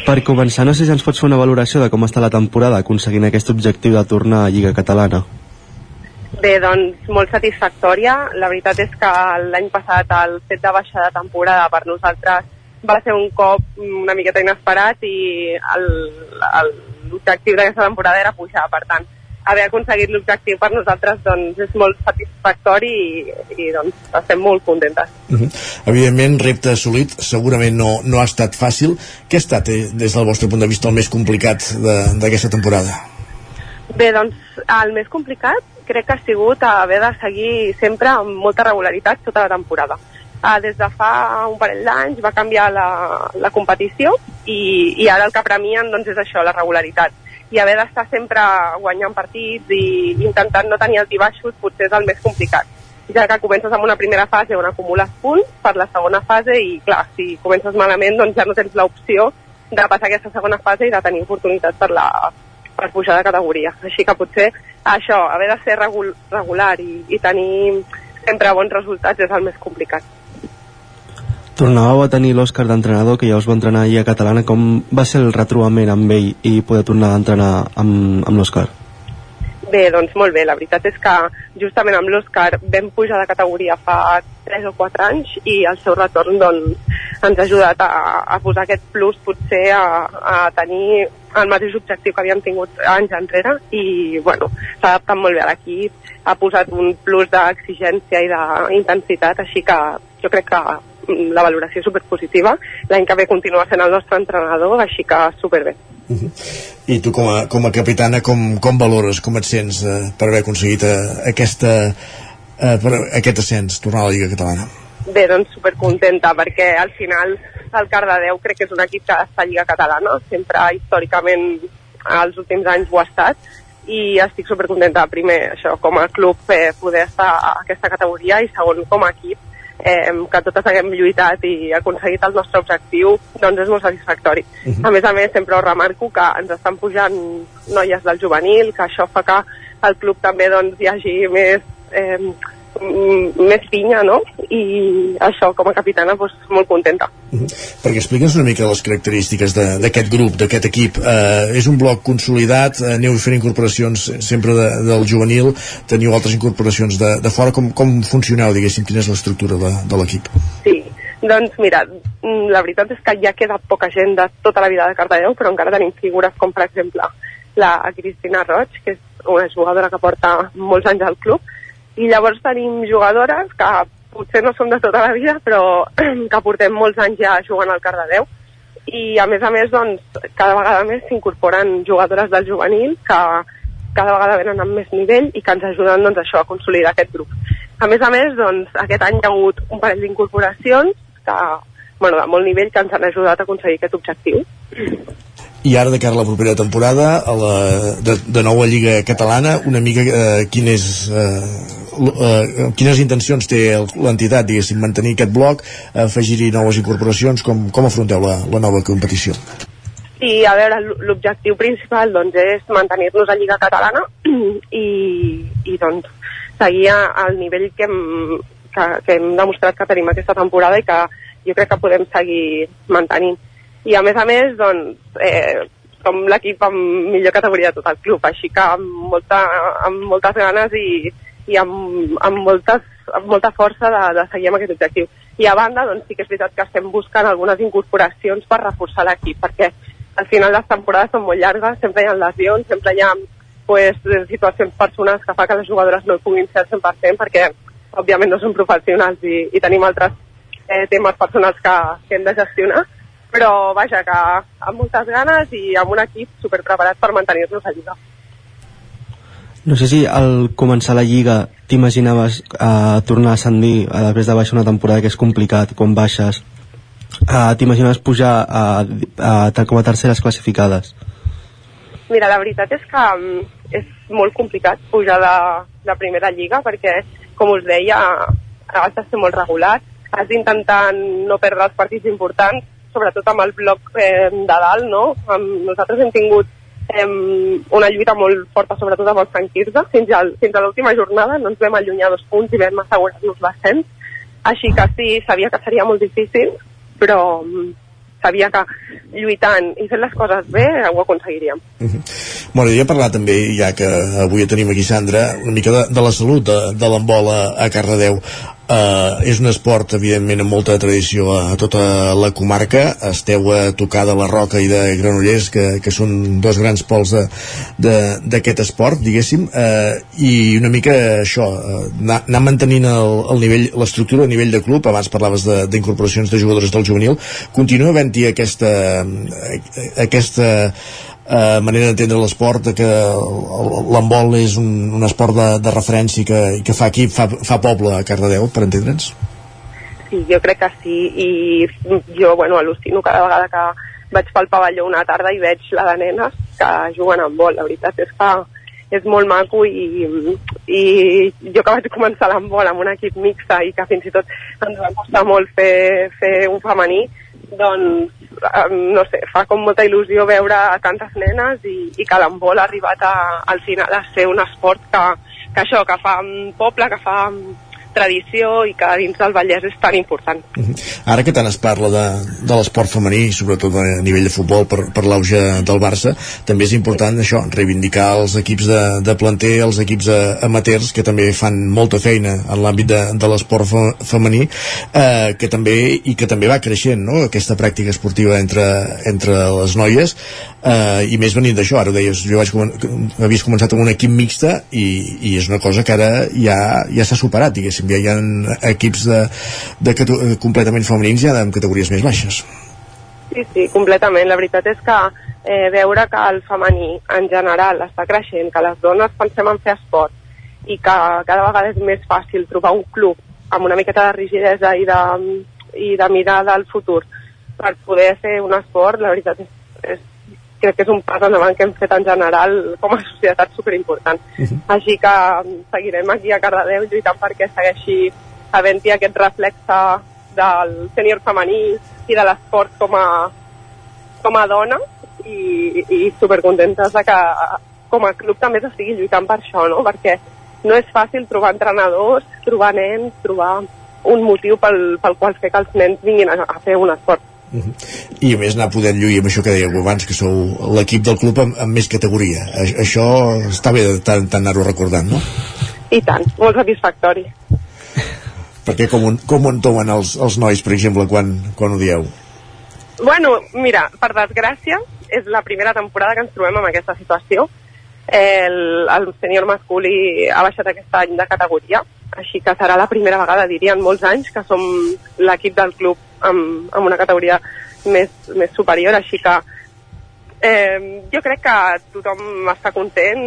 Per començar, no sé si ens pots fer una valoració de com està la temporada aconseguint aquest objectiu de tornar a Lliga Catalana. Bé, doncs molt satisfactòria. La veritat és que l'any passat el fet de baixar de temporada per nosaltres va ser un cop una miqueta inesperat i l'objectiu d'aquesta temporada era pujar, per tant, haver aconseguit l'objectiu per nosaltres doncs, és molt satisfactori i, i doncs, estem molt contentes. Uh -huh. Evidentment, repte assolit segurament no, no ha estat fàcil. Què ha estat, eh, des del vostre punt de vista, el més complicat d'aquesta temporada? Bé, doncs, el més complicat crec que ha sigut haver de seguir sempre amb molta regularitat tota la temporada. Uh, des de fa un parell d'anys va canviar la, la competició i, i ara el que premien doncs, és això, la regularitat. I haver d'estar sempre guanyant partits i intentant no tenir altibaixos potser és el més complicat. Ja que comences amb una primera fase on acumules punts per la segona fase i clar, si comences malament doncs ja no tens l'opció de passar aquesta segona fase i de tenir oportunitats per, la, per pujar de categoria. Així que potser això, haver de ser regul regular i, i tenir sempre bons resultats és el més complicat Tornàveu a tenir l'Òscar d'entrenador, que ja us va entrenar a Catalana. Com va ser el retrobament amb ell i poder tornar a entrenar amb, amb l'Òscar? Bé, doncs molt bé. La veritat és que justament amb l'Òscar vam pujar de categoria fa 3 o 4 anys i el seu retorn doncs, ens ha ajudat a, a posar aquest plus potser a, a tenir el mateix objectiu que havíem tingut anys enrere i bueno, s'ha adaptat molt bé a l'equip, ha posat un plus d'exigència i d'intensitat, així que jo crec que la valoració és superpositiva. L'any que ve continua sent el nostre entrenador, així que superbé. Uh -huh. I tu com a, com a capitana com, com valores, com et sents eh, per haver aconseguit eh, aquesta, eh, per aquest ascens, tornar a la Lliga Catalana? Bé, doncs supercontenta perquè al final el Cardedeu crec que és un equip que està a Lliga Catalana, sempre històricament als últims anys ho ha estat i estic supercontenta primer això com a club eh, poder estar a aquesta categoria i segon com a equip eh, que totes haguem lluitat i aconseguit el nostre objectiu, doncs és molt satisfactori. Uh -huh. A més a més, sempre ho remarco que ens estan pujant noies del juvenil, que això fa que el club també doncs, hi hagi més eh, més pinya, no? I això, com a capitana, doncs, molt contenta. Perquè explica'ns una mica les característiques de- d'aquest grup, d'aquest equip. Eh, és un bloc consolidat, eh, aneu fent incorporacions sempre de, del juvenil, teniu altres incorporacions de, de fora. Com, com funcioneu, diguéssim, quina és l'estructura de, de l'equip? Sí, doncs mira, mm, la veritat és que ja queda poca gent de tota la vida de Cardedeu, però encara tenim figures com, per exemple, la Cristina Roig, que és una jugadora que porta molts anys al club, i llavors tenim jugadores que potser no són de tota la vida, però que portem molts anys ja jugant al Cardedeu, i a més a més, doncs, cada vegada més s'incorporen jugadores del juvenil que cada vegada venen amb més nivell i que ens ajuden doncs, això a consolidar aquest grup. A més a més, doncs, aquest any hi ha hagut un parell d'incorporacions que, bueno, de molt nivell que ens han ajudat a aconseguir aquest objectiu. I ara, de cara a la propera temporada, a la, de, de nou a Lliga Catalana, una mica eh, quin és, eh, eh, quines intencions té l'entitat, diguéssim, mantenir aquest bloc, afegir-hi noves incorporacions, com, com afronteu la, la nova competició? I a veure, l'objectiu principal doncs, és mantenir-nos a Lliga Catalana i, i doncs, seguir al nivell que hem, que, que hem demostrat que tenim aquesta temporada i que jo crec que podem seguir mantenint. I a més a més, doncs, eh, som l'equip amb millor categoria de tot el club, així que amb, molta, amb moltes ganes i, i amb, amb, moltes, amb molta força de, de seguir amb aquest objectiu. I a banda, doncs sí que és veritat que estem buscant algunes incorporacions per reforçar l'equip, perquè al final les temporades són molt llargues, sempre hi ha lesions, sempre hi ha pues, situacions personals que fa que les jugadores no puguin ser al 100% perquè òbviament no són professionals i, i tenim altres eh, temes personals que, que hem de gestionar però vaja, que amb moltes ganes i amb un equip super preparat per mantenir-nos a Lliga. No sé si al començar la Lliga t'imaginaves uh, tornar a ascendir uh, després de baixar una temporada que és complicat, quan baixes uh, t'imaginaves pujar a, a, com a terceres classificades Mira, la veritat és que um, és molt complicat pujar de, de primera lliga perquè, com us deia, has de ser molt regulat, has d'intentar no perdre els partits importants, sobretot amb el bloc eh, de dalt, no? Amb, nosaltres hem tingut eh, una lluita molt forta, sobretot amb el Sant Quirze, fins, al, fins a l'última jornada, no ens vam allunyar dos punts i vam assegurar-nos l'ascens, així que sí, sabia que seria molt difícil, però mm, sabia que lluitant i fent les coses bé ho aconseguiríem. M'agradaria parlar també, ja que avui tenim aquí Sandra, una mica de, de la salut de, de l'embol a, a Cardedeu. Uh, és un esport, evidentment, amb molta tradició a, a tota la comarca. Esteu a tocar de la Roca i de Granollers, que, que són dos grans pols d'aquest esport, diguéssim, uh, i una mica això, uh, anar, anar mantenint el, el nivell, l'estructura a nivell de club, abans parlaves d'incorporacions de, de jugadores del juvenil, continua havent-hi aquesta, aquesta eh, manera d'entendre l'esport que l'handbol és un, un esport de, de referència que, que fa equip, fa, fa poble a Cardedeu, per entendre'ns? Sí, jo crec que sí, i jo, bueno, al·lucino cada vegada que vaig pel pavelló una tarda i veig la de nenes que juguen amb vol, la veritat és que és molt maco i, i jo que vaig començar l'handbol amb un equip mixta i que fins i tot ens va costar molt fer, fer un femení, doncs, no sé, fa com molta il·lusió veure tantes nenes i, i que l'handbol ha arribat a, al final a ser un esport que, que això, que fa poble, que fa tradició i que dins del Vallès és tan important. Ara que tant es parla de, de l'esport femení, sobretot a nivell de futbol per, per l'auge del Barça, també és important això, reivindicar els equips de, de planter, els equips amateurs, que també fan molta feina en l'àmbit de, de l'esport fe, femení, eh, que també, i que també va creixent, no?, aquesta pràctica esportiva entre, entre les noies, eh, i més venint d'això, ara ho deies, jo vaig comen havies començat amb un equip mixta i, i és una cosa que ara ja, ja s'ha superat, diguéssim, ja hi ha equips de, de cate- completament femenins ja amb categories més baixes. Sí, sí, completament. La veritat és que eh, veure que el femení en general està creixent, que les dones pensem en fer esport i que cada vegada és més fàcil trobar un club amb una miqueta de rigidesa i de, i de mirada al futur per poder fer un esport, la veritat és, és crec que és un pas endavant que hem fet en general com a societat superimportant. Així que mm, seguirem aquí a Cardedeu lluitant perquè segueixi havent-hi aquest reflexe del sènior femení i de l'esport com a, com a dona i, i supercontentes de que com a club també s'estigui lluitant per això, no? Perquè no és fàcil trobar entrenadors, trobar nens, trobar un motiu pel, pel qual fer que els nens vinguin a, a fer un esport. I a més anar podent lluir amb això que dèieu abans que sou l'equip del club amb, amb més categoria A això està bé de tant, tant anar-ho recordant no? I tant, molt satisfactori. perquè com, un, com ho entomen els, els nois per exemple quan, quan ho dieu Bueno, mira, per desgràcia, és la primera temporada que ens trobem en aquesta situació. El, el sènior masculí ha baixat aquest any de categoria, així que serà la primera vegada, diria, en molts anys, que som l'equip del club amb, amb una categoria més, més superior, així que eh, jo crec que tothom està content,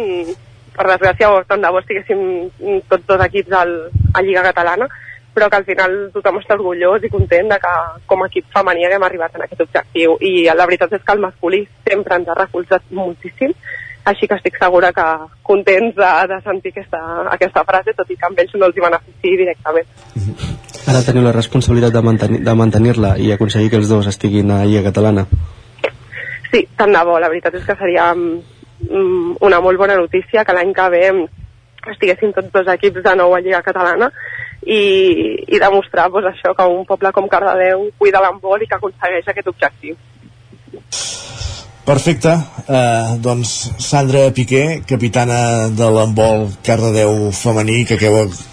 per desgràcia, o tant de bo estiguéssim tots dos equips al, a Lliga Catalana, però que al final tothom està orgullós i content de que com a equip femení haguem arribat en aquest objectiu. I la veritat és que el masculí sempre ens ha recolzat moltíssim així que estic segura que contents de, de sentir aquesta, aquesta frase tot i que amb ells no els hi benefici directament Ara teniu la responsabilitat de, mantenir, de mantenir-la i aconseguir que els dos estiguin a Lliga Catalana. Sí, tant de bo, la veritat és que seria mm, una molt bona notícia que l'any que ve estiguessin tots dos equips de nou a Lliga Catalana i, i demostrar pues, això que un poble com Cardedeu cuida l'embol i que aconsegueix aquest objectiu. Perfecte, eh, doncs Sandra Piqué, capitana de l'handbol Cardedeu femení, que, que,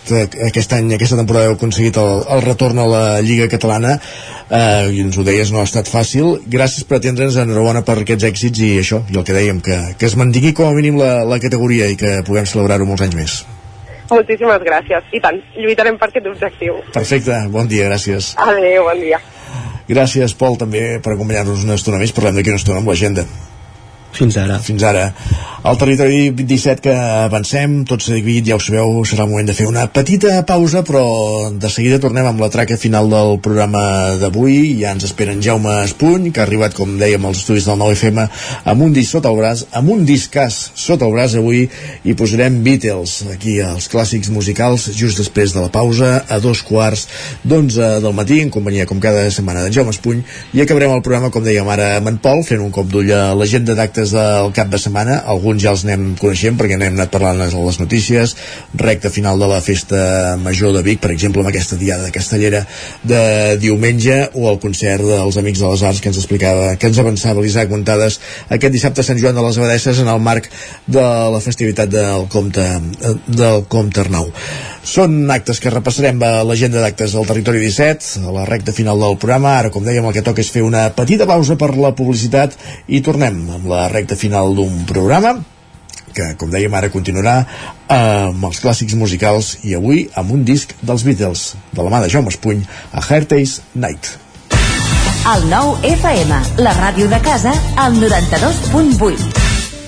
que aquest any, aquesta temporada heu aconseguit el, el retorn a la Lliga Catalana, eh, i ens ho deies, no ha estat fàcil. Gràcies per atendre'ns, enhorabona per aquests èxits i això, i el que dèiem, que, que es mantingui com a mínim la, la categoria i que puguem celebrar-ho molts anys més. Moltíssimes gràcies. I tant, lluitarem per aquest objectiu. Perfecte, bon dia, gràcies. Adéu, bon dia. Gràcies, Pol, també per acompanyar-nos una estona més. Parlem d'aquí una estona amb l'agenda. Fins ara. Fins ara. Al territori 17 que avancem, tot seguit, ja ho sabeu, serà el moment de fer una petita pausa, però de seguida tornem amb la traca final del programa d'avui. Ja ens esperen Jaume Espuny, que ha arribat, com dèiem, als estudis del 9FM, amb un disc sota el braç, amb un discàs sota el braç avui, i posarem Beatles, aquí als clàssics musicals, just després de la pausa, a dos quarts d'onze del matí, en companyia, com cada setmana, de Jaume Espuny, i acabarem el programa, com dèiem ara, amb en Pol, fent un cop d'ull a l'agenda d'actes del cap de setmana, alguns ja els anem coneixent perquè n'hem anat parlant a les notícies, recta final de la festa major de Vic, per exemple, amb aquesta diada castellera de diumenge, o el concert dels Amics de les Arts que ens explicava, que ens avançava l'Isaac Montades aquest dissabte a Sant Joan de les Abadesses en el marc de la festivitat del Comte, del Comte Arnau. Són actes que repassarem a l'agenda d'actes del territori 17, a la recta final del programa. Ara, com dèiem, el que toca és fer una petita pausa per la publicitat i tornem amb la recta final d'un programa que, com dèiem, ara continuarà amb els clàssics musicals i avui amb un disc dels Beatles, de la mà de Jaume Espuny, a Heartace Night. El nou FM, la ràdio de casa, al 92.8.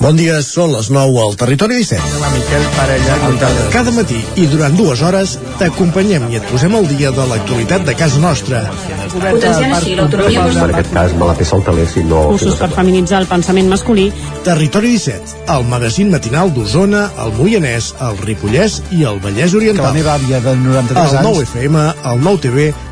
Bon dia, són les 9 al Territori 17. La Miquel Parella, comptada. Cada matí i durant dues hores t'acompanyem i et posem al dia de l'actualitat de casa nostra. Potenciant així l'autonomia En aquest cas me la peça el teler si no... Cursos per feminitzar el pensament masculí. Territori 17, el magazín matinal d'Osona, el Moianès, el Ripollès i el Vallès Oriental. Que la meva àvia de 93 el anys... 9FM, el 9TV,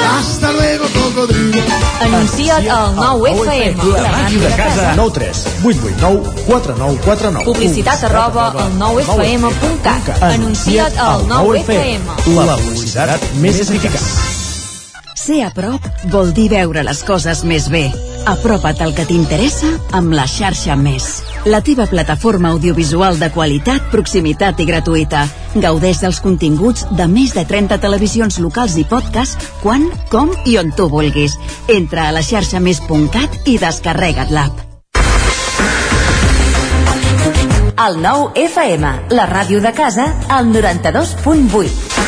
Hasta luego, cocodrilo. Anuncia't al 9FM, la ràdio de casa. 9 3 8 8 9 4 9 4 9 Publicitat arroba al 9FM.cat. Anuncia't al 9FM. La publicitat més eficaç. Ser a prop vol dir veure les coses més bé. Apropa't al que t'interessa amb la xarxa Més. La teva plataforma audiovisual de qualitat, proximitat i gratuïta. Gaudeix dels continguts de més de 30 televisions locals i podcast quan, com i on tu vulguis. Entra a la xarxa més.cat i descarrega't l'app. El 9FM, la ràdio de casa, al 92.8.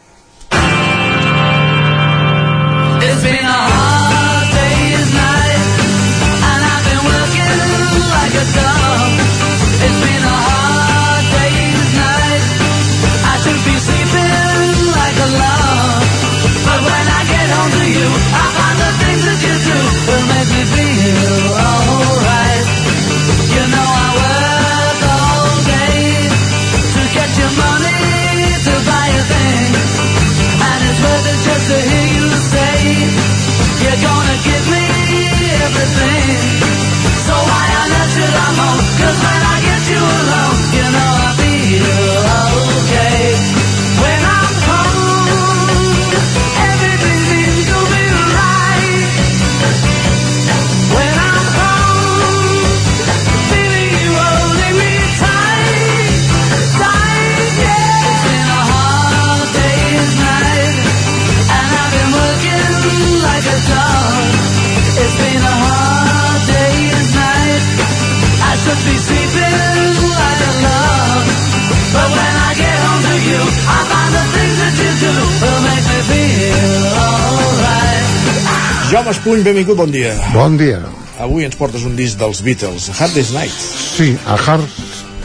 Jaume Espuny, benvingut, bon dia. Bon dia. Avui ens portes un disc dels Beatles, A Hard Day's Night. Sí, a Hard,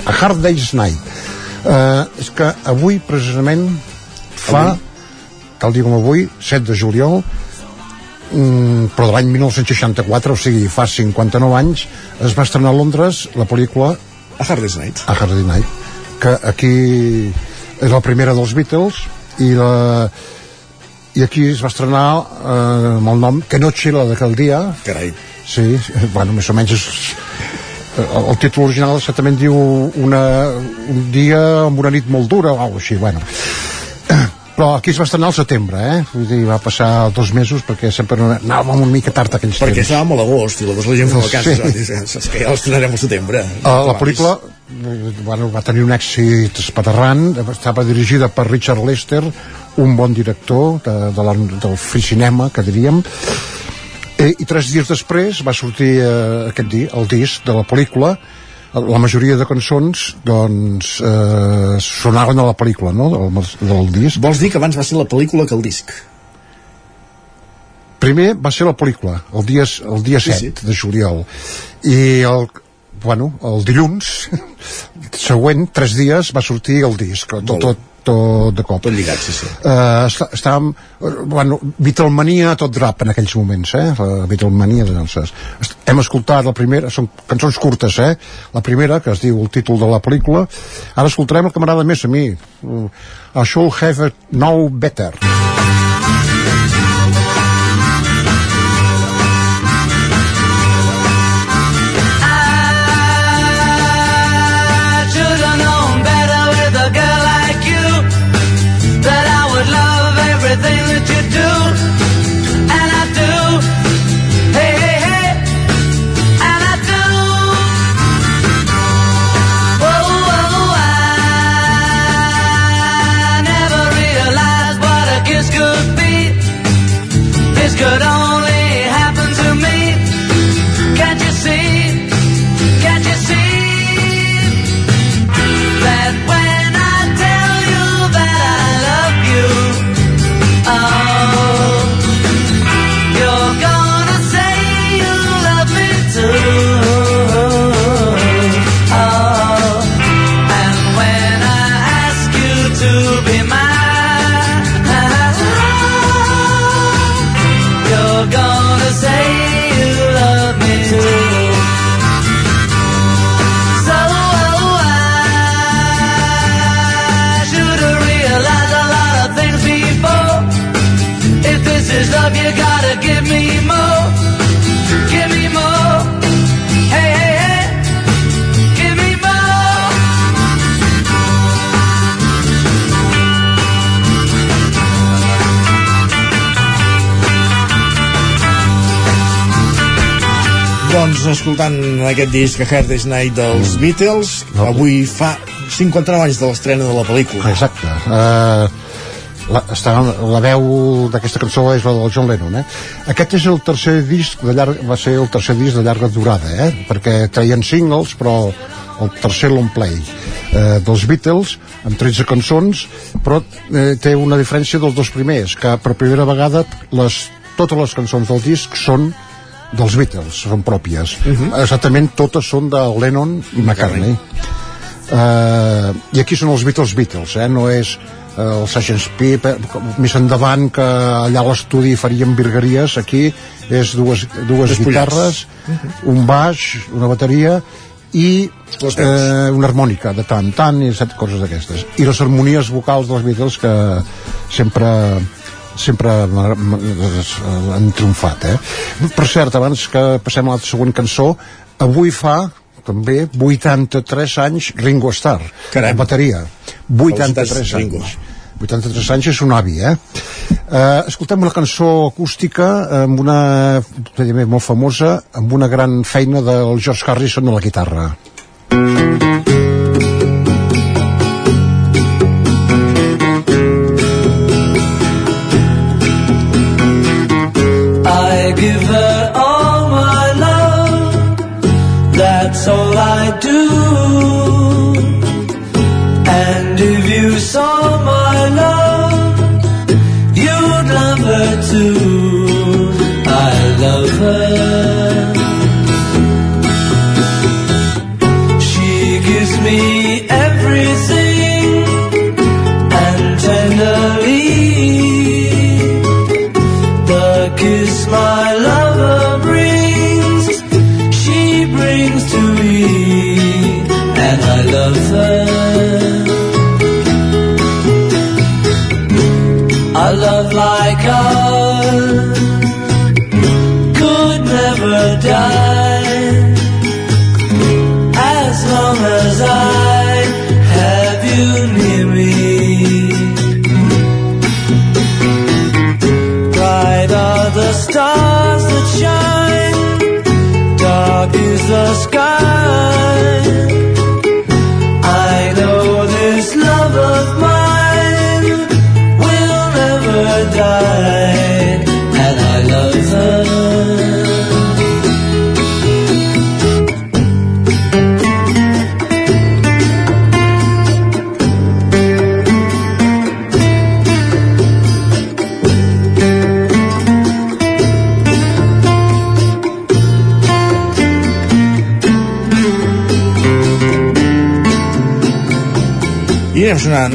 a Hard Day's Night. Uh, és que avui, precisament, fa, tal dia com avui, 7 de juliol, mm, però de l'any 1964, o sigui, fa 59 anys, es va estrenar a Londres la pel·lícula A Hard Day's Night. A Hard Day's Night, que aquí és la primera dels Beatles i la i aquí es va estrenar eh, amb el nom Que noche la d'aquell dia Carai. sí, bueno, més o menys és, el, el títol original exactament diu una, un dia amb una nit molt dura o alguna així, bueno però aquí es va estrenar al setembre, eh? Vull dir, va passar dos mesos perquè sempre no anàvem una mica tard aquells Perquè temps. estàvem a l'agost i l'agost la gent fa vacances. Sí. Sí. Saps que ja l'estrenarem al setembre. Uh, la pel·lícula eh, bueno, va tenir un èxit espaterrant, estava dirigida per Richard Lester, un bon director de, de la, del free cinema, que diríem, Eh, i tres dies després va sortir eh, aquest di, el disc de la pel·lícula la majoria de cançons doncs eh, sonaven a la pel·lícula no? del, del disc Vols dir que abans va ser la pel·lícula que el disc? primer va ser la pel·lícula el dia, el dia Sí, 7 sí. de juliol i el, bueno, el dilluns següent, tres dies va sortir el disc tot, tot, tot de cop tot lligat, sí, sí. uh, està, estàvem bueno, Beatlemania tot drap en aquells moments eh? la Beatlemania doncs, est- hem escoltat la primera, són cançons curtes eh? la primera, que es diu el títol de la pel·lícula ara escoltarem el que m'agrada més a mi uh, I should have know better good on. Escoltant aquest disc Day's Night dels Mm. Beatles, avui fa 59 anys de l'estrena de la pel·lícula. Exacte. Uh, la, està, la veu d'aquesta cançó és la del John Lennon eh? aquest és el tercer disc de llarg, va ser el tercer disc de llarga durada eh? perquè traien singles però el tercer long play eh, dels Beatles amb 13 cançons però eh, té una diferència dels dos primers que per primera vegada les, totes les cançons del disc són dels Beatles, són pròpies uh -huh. exactament totes són de Lennon i McCartney uh, i aquí són els Beatles Beatles eh? no és uh, el Sgt. Pip eh, més endavant que allà a l'estudi farien virgueries aquí és dues, dues Despullats. guitarres un baix, una bateria i eh, una harmònica de tant tant i set coses d'aquestes i les harmonies vocals dels Beatles que sempre sempre m'ha- m'ha- han triomfat eh? per cert, abans que passem a la següent cançó avui fa també 83 anys Ringo Starr Caram. bateria 83 Felicitats, Ringo. anys 83 anys és un avi, eh? eh escoltem una cançó acústica amb una, també molt famosa, amb una gran feina del George Harrison a la guitarra.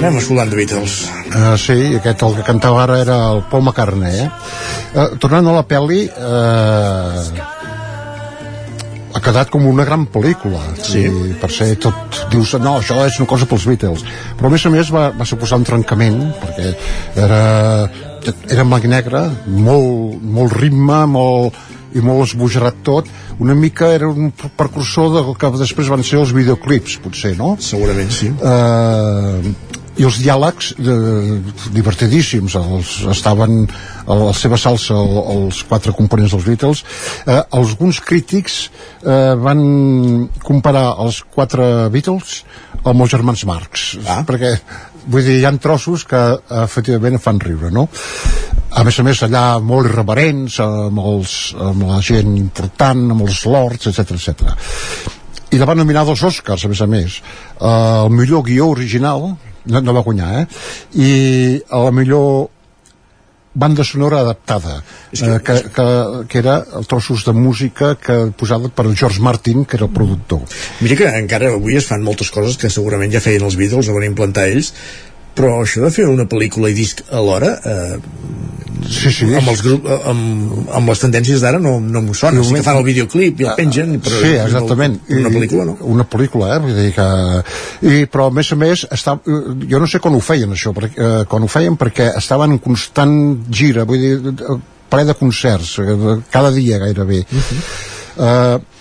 Anem, escoltant de Beatles. Uh, sí, aquest el que cantava ara era el Paul McCartney, eh? Uh, tornant a la pel·li, uh, ha quedat com una gran pel·lícula. Sí. I per ser tot... Dius, no, això és una cosa pels Beatles. Però a més a més va, va suposar un trencament, perquè era, era blanc i negre, molt, molt ritme, molt, i molt esbojarrat tot, una mica era un precursor del que després van ser els videoclips, potser, no? Segurament, sí. Eh, i els diàlegs eh, divertidíssims els, estaven a la seva salsa el, els quatre components dels Beatles eh, alguns crítics eh, van comparar els quatre Beatles amb els germans Marx ah. perquè vull dir, hi ha trossos que eh, efectivament fan riure no? a més a més allà molt irreverents amb, els, amb la gent important amb els lords, etc etc i la van nominar dos Oscars, a més a més. Uh, el millor guió original, no, no va guanyar, eh? I a la millor banda sonora adaptada, que, uh, que, que, que era trossos de música que posada per George Martin, que era el productor. Mira que encara avui es fan moltes coses que segurament ja feien els Beatles o van implantar ells, però això de fer una pel·lícula i disc alhora eh, sí, sí. amb, els grup, amb, amb les tendències d'ara no, no m'ho sona, sí que fan el videoclip i el pengen però sí, exactament una, una pel·lícula no? una pel·lícula, eh? Vull dir que... I, però a més a més està... jo no sé quan ho feien això perquè, eh, quan ho feien perquè estaven en constant gira vull dir, ple de concerts eh, cada dia gairebé uh -huh. eh,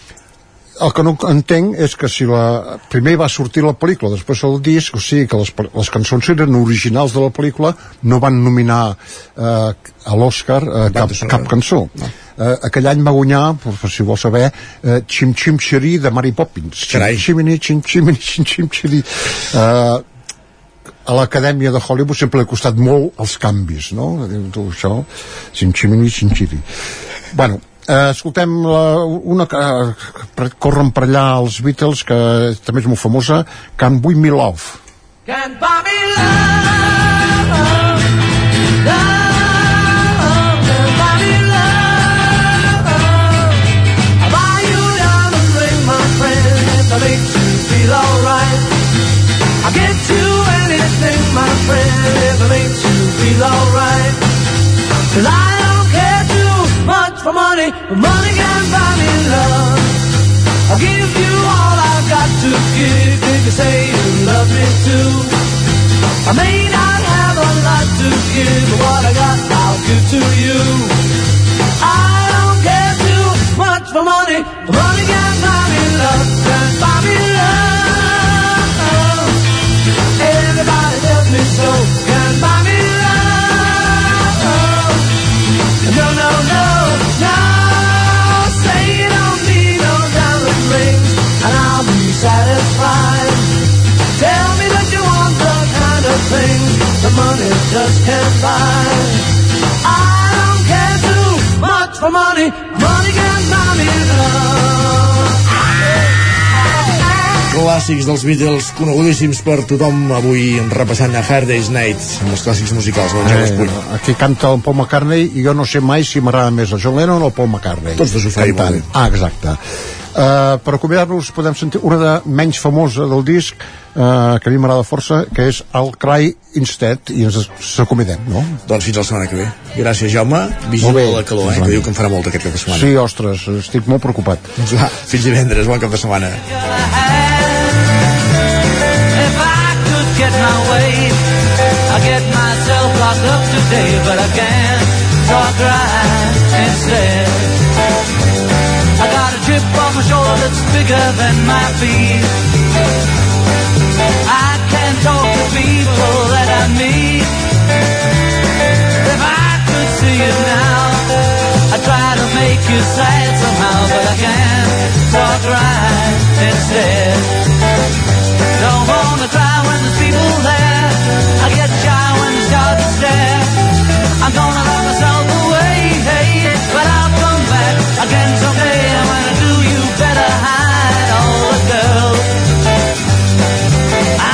el que no entenc és que si la, primer va sortir la pel·lícula, després el disc, o sigui que les, les cançons eren originals de la pel·lícula, no van nominar eh, a l'Oscar eh, cap, cap cançó. Eh, aquell any va guanyar, per, per si vols saber, eh, Chim Chim Chiri de Mary Poppins. Chim Chimini, Chim Chimini, Chim Chim Chiri. Eh, a l'acadèmia de Hollywood sempre li ha costat molt els canvis, no? Tu, això, Chim Chimini, Chim Chiri. Bueno, eh, escoltem la, una que eh, corren per allà els Beatles, que també és molt famosa. Can't buy me love, can't buy me love. Feel alright. I'll get anything, my friend. 'Cause I for money, but money can't buy me love. I'll give you all I've got to give if you say you love me too. I may not have a lot to give, but what I got I'll give to you. I don't care too much for money, the money just can't buy. I don't care too much for money. Money can buy me love. Clàssics dels Beatles, conegudíssims per tothom avui repassant a Hard Day's Night, amb els clàssics musicals del Jaume Espuny. Eh, aquí canta el Paul McCartney i jo no sé mai si m'agrada més el John Lennon o el Paul McCartney. Tots dos ho feien molt bé. Ah, exacte. Uh, per acomiadar-nos podem sentir una de menys famosa del disc uh, que a mi m'agrada força que és El Cry Instead i ens s'acomidem, no? Doncs fins la setmana que ve. Gràcies, Jaume. Molt Vigila bé. la calor, eh, Doncs que va. diu que en farà molta aquest cap de setmana. Sí, ostres, estic molt preocupat. Doncs va, fins divendres, bon cap de setmana. If I could get my way, I'd get myself locked up today, but I can't talk right instead. I got a shoulder that's bigger than my feet. I can't talk to people that I meet. If I could see you now, I'd try to make you sad somehow, but I can't talk right instead. Don't wanna cry when there's people there. I get shy when they start to stare. I'm gonna lock myself away, hey, but I'll come back again someday. Better hide all the.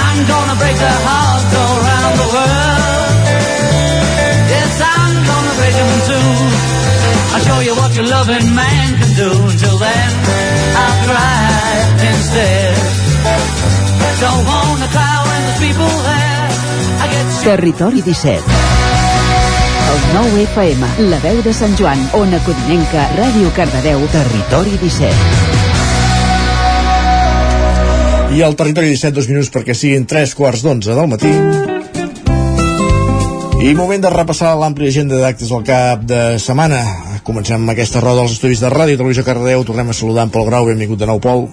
I'm gonna break all around the world. I'm gonna break. I'll show you what loving man can do. Until then, I'll instead. Don't people Territori 17. El 9 FM, la veu de Sant Joan, Ona Codinenca, Ràdio Cardedeu, Territori 17. I al territori 17, dos minuts perquè siguin 3 quarts d'11 del matí. I moment de repassar l'àmplia agenda d'actes al cap de setmana. Comencem amb aquesta roda als estudis de ràdio, televisió Cardedeu. Tornem a saludar en Pol Grau. Benvingut de nou, Pol.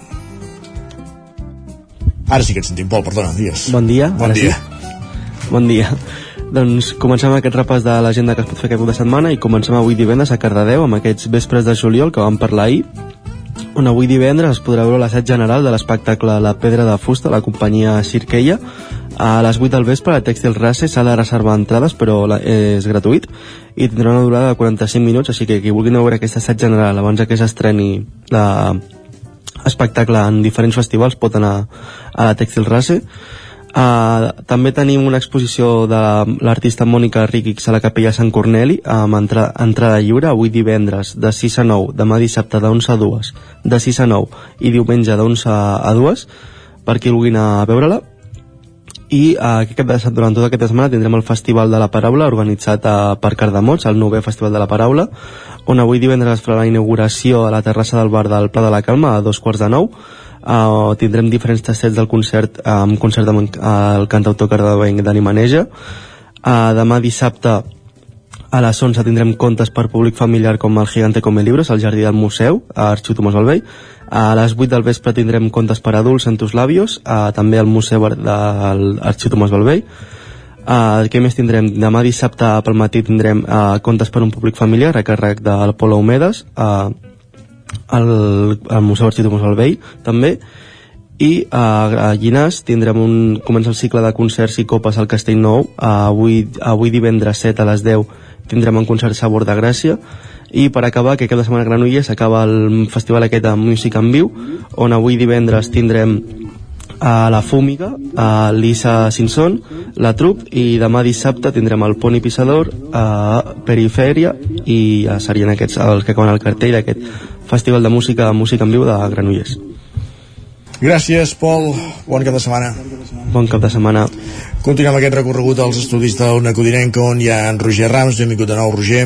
Ara sí que et sentim, Pol, perdona, digues. Bon dia. Bon dia. Sí? Bon dia. Doncs comencem aquest repàs de l'agenda que es pot fer aquest cap de setmana i comencem avui divendres a Cardedeu amb aquests vespres de juliol que vam parlar ahir on avui divendres es podrà veure l'assaig general de l'espectacle La Pedra de Fusta, la companyia Cirqueia. A les 8 del vespre, a Tèxtil Race s'ha de reservar entrades, però la, és gratuït, i tindrà una durada de 45 minuts, així que qui vulgui veure aquest assaig general abans que s'estreni la espectacle en diferents festivals pot anar a la Tèxtil Race. Uh, també tenim una exposició de l'artista Mònica Riquix a la Capella Sant Corneli amb entra entrada lliure avui divendres de 6 a 9, demà dissabte de 11 a 2 de 6 a 9 i diumenge de 11 a 2 per qui vulgui anar a veure-la. I uh, aquest de, durant tota aquesta setmana tindrem el Festival de la Paraula organitzat uh, per Cardemots, el 9è Festival de la Paraula on avui divendres es farà la inauguració a la terrassa del bar del Pla de la Calma a dos quarts de nou Uh, tindrem diferents tastets del concert uh, amb concert amb el cantautor cardedeuenc Dani Maneja uh, demà dissabte a les 11 tindrem contes per públic familiar com el Gigante Come Libros al Jardí del Museu, a Arxiu Tomàs Balvell. A les 8 del vespre tindrem contes per adults en tus labios, uh, també al Museu de l'Arxiu Tomàs Balvell. Uh, què més tindrem? Demà dissabte pel matí tindrem uh, contes per un públic familiar a càrrec del Polo Homedes uh, al, al Museu Arxiu Tomàs Balvell també. I a, a Llinars tindrem un, comença el cicle de concerts i copes al Castell Nou. Avui, avui divendres 7 a les 10 tindrem un concert Sabor de Gràcia. I per acabar, que cap de setmana Granollers acaba el festival aquest de música en viu on avui divendres tindrem a la Fúmiga, a l'Issa Simpson, la Trup, i demà dissabte tindrem el Poni Pissador, a Perifèria, i a serien aquests els que acaben el cartell d'aquest Festival de Música, Música en Viu de Granollers. Gràcies, Pol. Bon cap de setmana. Bon cap de setmana. Continuem aquest recorregut als estudis d'Ona Codinenca, on hi ha en Roger Rams. Benvingut de nou, Roger.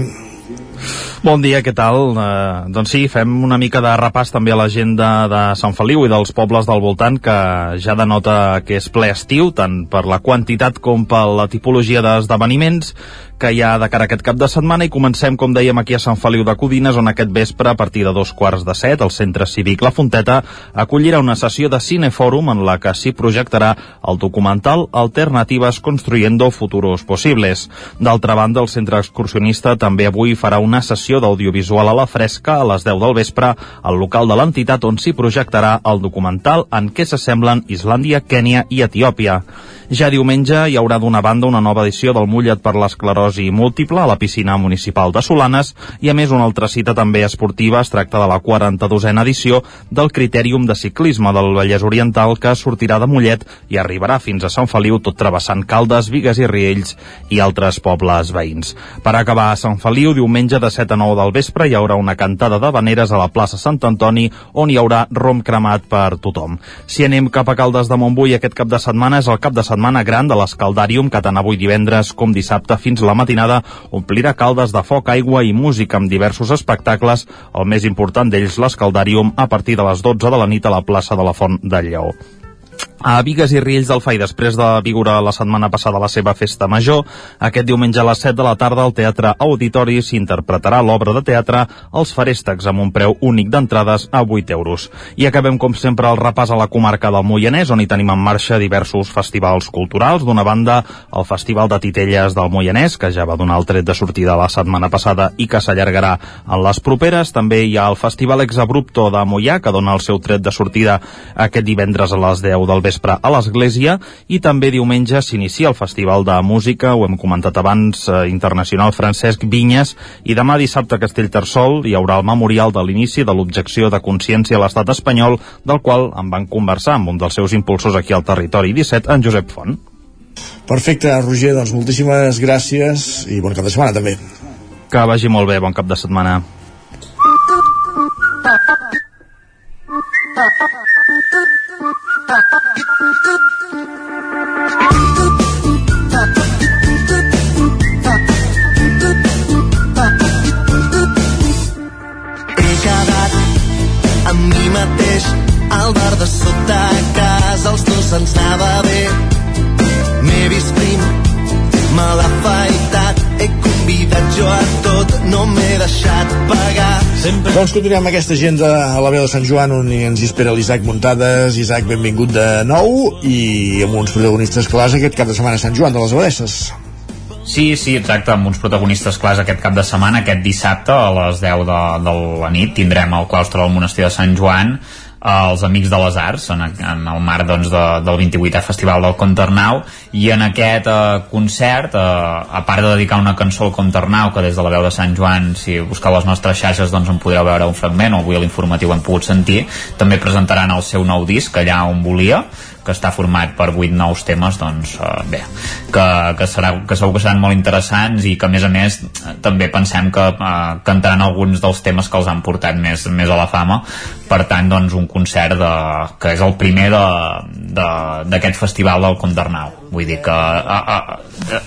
Bon dia, què tal? Eh, doncs sí, fem una mica de repàs també a l'agenda de Sant Feliu i dels pobles del voltant que ja denota que és ple estiu, tant per la quantitat com per la tipologia d'esdeveniments que hi ha de cara a aquest cap de setmana i comencem, com dèiem, aquí a Sant Feliu de Codines, on aquest vespre, a partir de dos quarts de set, el Centre Cívic La Fonteta acollirà una sessió de cinefòrum en la que s'hi projectarà el documental Alternatives construyendo futuros posibles. D'altra banda, el Centre Excursionista també avui farà una sessió d'audiovisual a la fresca a les 10 del vespre al local de l'entitat on s'hi projectarà el documental en què s'assemblen Islàndia, Kènia i Etiòpia. Ja diumenge hi haurà d'una banda una nova edició del Mullet per l'esclerosi múltiple a la piscina municipal de Solanes i a més una altra cita també esportiva es tracta de la 42a edició del Critèrium de Ciclisme del Vallès Oriental que sortirà de Mollet i arribarà fins a Sant Feliu tot travessant Caldes, Vigues i Riells i altres pobles veïns. Per acabar a Sant Feliu, diumenge de 7 a 9 del vespre hi haurà una cantada de veneres a la plaça Sant Antoni on hi haurà rom cremat per tothom. Si anem cap a Caldes de Montbui aquest cap de setmana és el cap de setmana gran de l'Escaldàrium que tant avui divendres com dissabte fins la matinada omplirà Caldes de foc, aigua i música amb diversos espectacles, el més important d'ells l'Escaldàrium a partir de les 12 de la nit a la plaça de la Font del Lleó. A Vigues i Riells del Fai, després de viure la setmana passada la seva festa major, aquest diumenge a les 7 de la tarda al Teatre Auditori s'interpretarà l'obra de teatre Els Farèstecs amb un preu únic d'entrades a 8 euros. I acabem, com sempre, el repàs a la comarca del Moianès, on hi tenim en marxa diversos festivals culturals. D'una banda, el Festival de Titelles del Moianès, que ja va donar el tret de sortida la setmana passada i que s'allargarà en les properes. També hi ha el Festival Exabrupto de Moià, que dona el seu tret de sortida aquest divendres a les 10 del vespre a l'Església i també diumenge s'inicia el Festival de Música, ho hem comentat abans, eh, internacional Francesc Vinyes i demà dissabte a Castellterçol hi haurà el memorial de l'inici de l'objecció de consciència a l'estat espanyol del qual en van conversar amb un dels seus impulsors aquí al territori 17, en Josep Font. Perfecte, Roger, doncs moltíssimes gràcies i bon cap de setmana també. Que vagi molt bé, bon cap de setmana. Al bar de sota casa, els dos ens anava bé. M'he vist prim, me afaitat, he convidat jo a tot, no m'he deixat pagar. Sempre... Doncs continuem amb aquesta agenda a la veu de Sant Joan on ens hi espera l'Isaac Muntades. Isaac, benvingut de nou i amb uns protagonistes clars aquest cap de setmana a Sant Joan de les Abadesses. Sí, sí, exacte, amb uns protagonistes clars aquest cap de setmana, aquest dissabte a les 10 de, de la nit tindrem el claustre del monestir de Sant Joan els Amics de les Arts en, en el marc doncs, de, del 28è Festival del Contarnau i en aquest eh, concert eh, a part de dedicar una cançó al Contarnau que des de la veu de Sant Joan si busqueu les nostres xarxes doncs en podreu veure un fragment o avui a l'informatiu hem pogut sentir també presentaran el seu nou disc allà on volia que està format per 8 nous temes doncs eh, bé, que, que, serà, que segur que seran molt interessants i que a més a més també pensem que eh, cantaran alguns dels temes que els han portat més, més a la fama. Per tant doncs un concert de, que és el primer d'aquest festival del Condernau vull dir que a, a,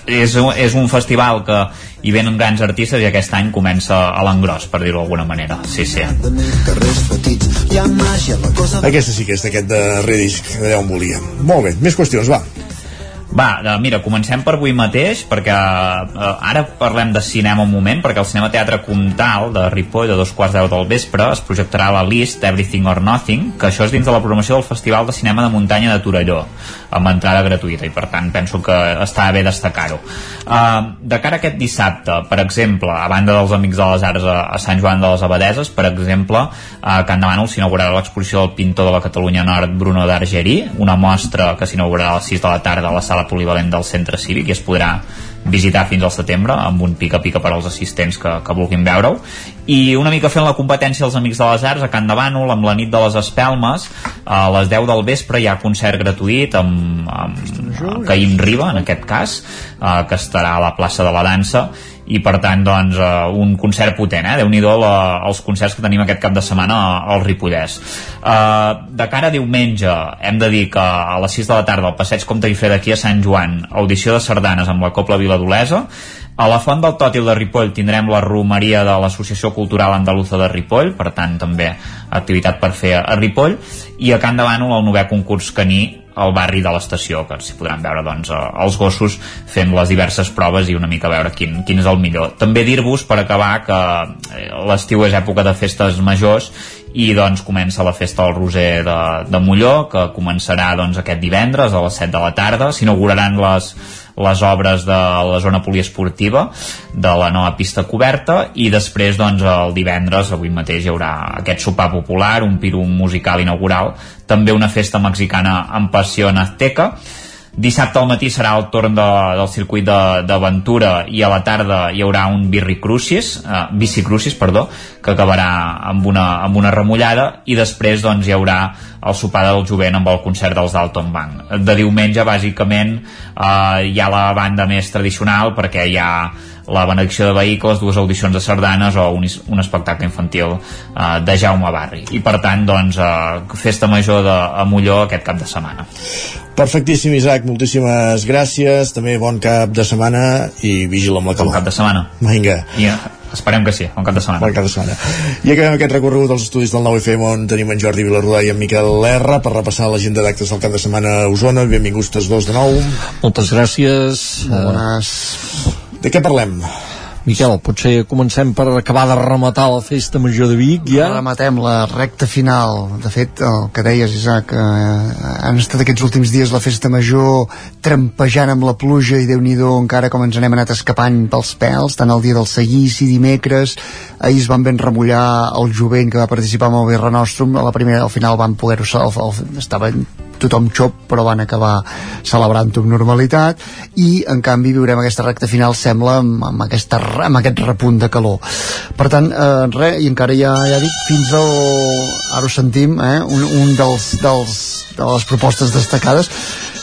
és, és un festival que hi venen grans artistes i aquest any comença a l'engròs per dir-ho d'alguna manera sí, sí. Aquesta sí que és d'aquest de redisc, d'allà on volia. Molt bé, més qüestions, va. Va, de, mira, comencem per avui mateix, perquè eh, ara parlem de cinema un moment, perquè el Cinema Teatre Comtal de Ripoll, a dos quarts deu del vespre, es projectarà la List Everything or Nothing, que això és dins de la programació del Festival de Cinema de Muntanya de Torelló, amb entrada gratuïta, i per tant penso que està bé destacar-ho. Uh, de cara a aquest dissabte, per exemple, a banda dels Amics de les Arts a, a Sant Joan de les Abadeses, per exemple, a Can Demano s'inaugurarà l'exposició del pintor de la Catalunya Nord, Bruno d'Argerí, una mostra que s'inaugurarà a les 6 de la tarda a la sala polivalent del centre cívic i es podrà visitar fins al setembre amb un pica-pica per als assistents que, que vulguin veure-ho. I una mica fent la competència als Amics de les Arts a Can de Bànol amb la nit de les Espelmes a les 10 del vespre hi ha concert gratuït amb, amb Caïm Riba en aquest cas eh, que estarà a la plaça de la dansa i per tant doncs uh, un concert potent eh? Déu-n'hi-do la- els concerts que tenim aquest cap de setmana al Ripollès. Uh, de cara a diumenge hem de dir que a les 6 de la tarda al passeig Comte Guifré d'aquí a Sant Joan audició de sardanes amb la Copla Viladolesa. A la Font del Tòtil de Ripoll tindrem la romeria de l'Associació Cultural Andaluza de Ripoll, per tant també activitat per fer a Ripoll, i a Can de el novè concurs caní al barri de l'estació, que s'hi podran veure doncs, eh, els gossos fent les diverses proves i una mica veure quin, quin és el millor. També dir-vos, per acabar, que eh, l'estiu és època de festes majors i doncs comença la festa del Roser de, de Molló, que començarà doncs, aquest divendres a les 7 de la tarda. S'inauguraran les, les obres de la zona poliesportiva de la nova pista coberta i després doncs el divendres avui mateix hi haurà aquest sopar popular un pirum musical inaugural també una festa mexicana amb passió en Azteca Dissabte al matí serà el torn de, del circuit de- d'aventura i a la tarda hi haurà un birri crucis, eh, bici crucis, perdó, que acabarà amb una, amb una remullada i després doncs, hi haurà el sopar del jovent amb el concert dels Dalton Bank. De diumenge, bàsicament, eh, hi ha la banda més tradicional perquè hi ha la benedicció de vehicles, dues audicions de sardanes o un, un espectacle infantil eh, de Jaume Barri. I per tant, doncs, eh, festa major de, a Molló aquest cap de setmana. Perfectíssim, Isaac, moltíssimes gràcies, també bon cap de setmana i vigila amb la calor. Bon cap de setmana. Vinga. I eh, esperem que sí, bon cap de setmana. Bon cap de setmana. I acabem aquest recorregut dels estudis del 9FM on tenim en Jordi Vilarrodà i en Miquel Lerra per repassar l'agenda d'actes del cap de setmana a Osona. Benvinguts tots dos de nou. Moltes gràcies. Bones. De què parlem? Miquel, potser comencem per acabar de rematar la festa major de Vic, ja? Rematem la recta final. De fet, el que deies, Isaac, eh, han estat aquests últims dies la festa major trampejant amb la pluja i déu nhi encara com ens n'hem anat escapant pels pèls, tant el dia del seguici, dimecres, ahir es van ben remullar el jovent que va participar amb el Birra Nostrum, a la primera, al final van poder-ho estava tothom xop però van acabar celebrant-ho amb normalitat i en canvi viurem aquesta recta final sembla amb, amb, aquesta, amb aquest repunt de calor. Per tant, eh, res, i encara ja, ja dic, fins al ara ho sentim, eh, un, un dels, dels, de les propostes destacades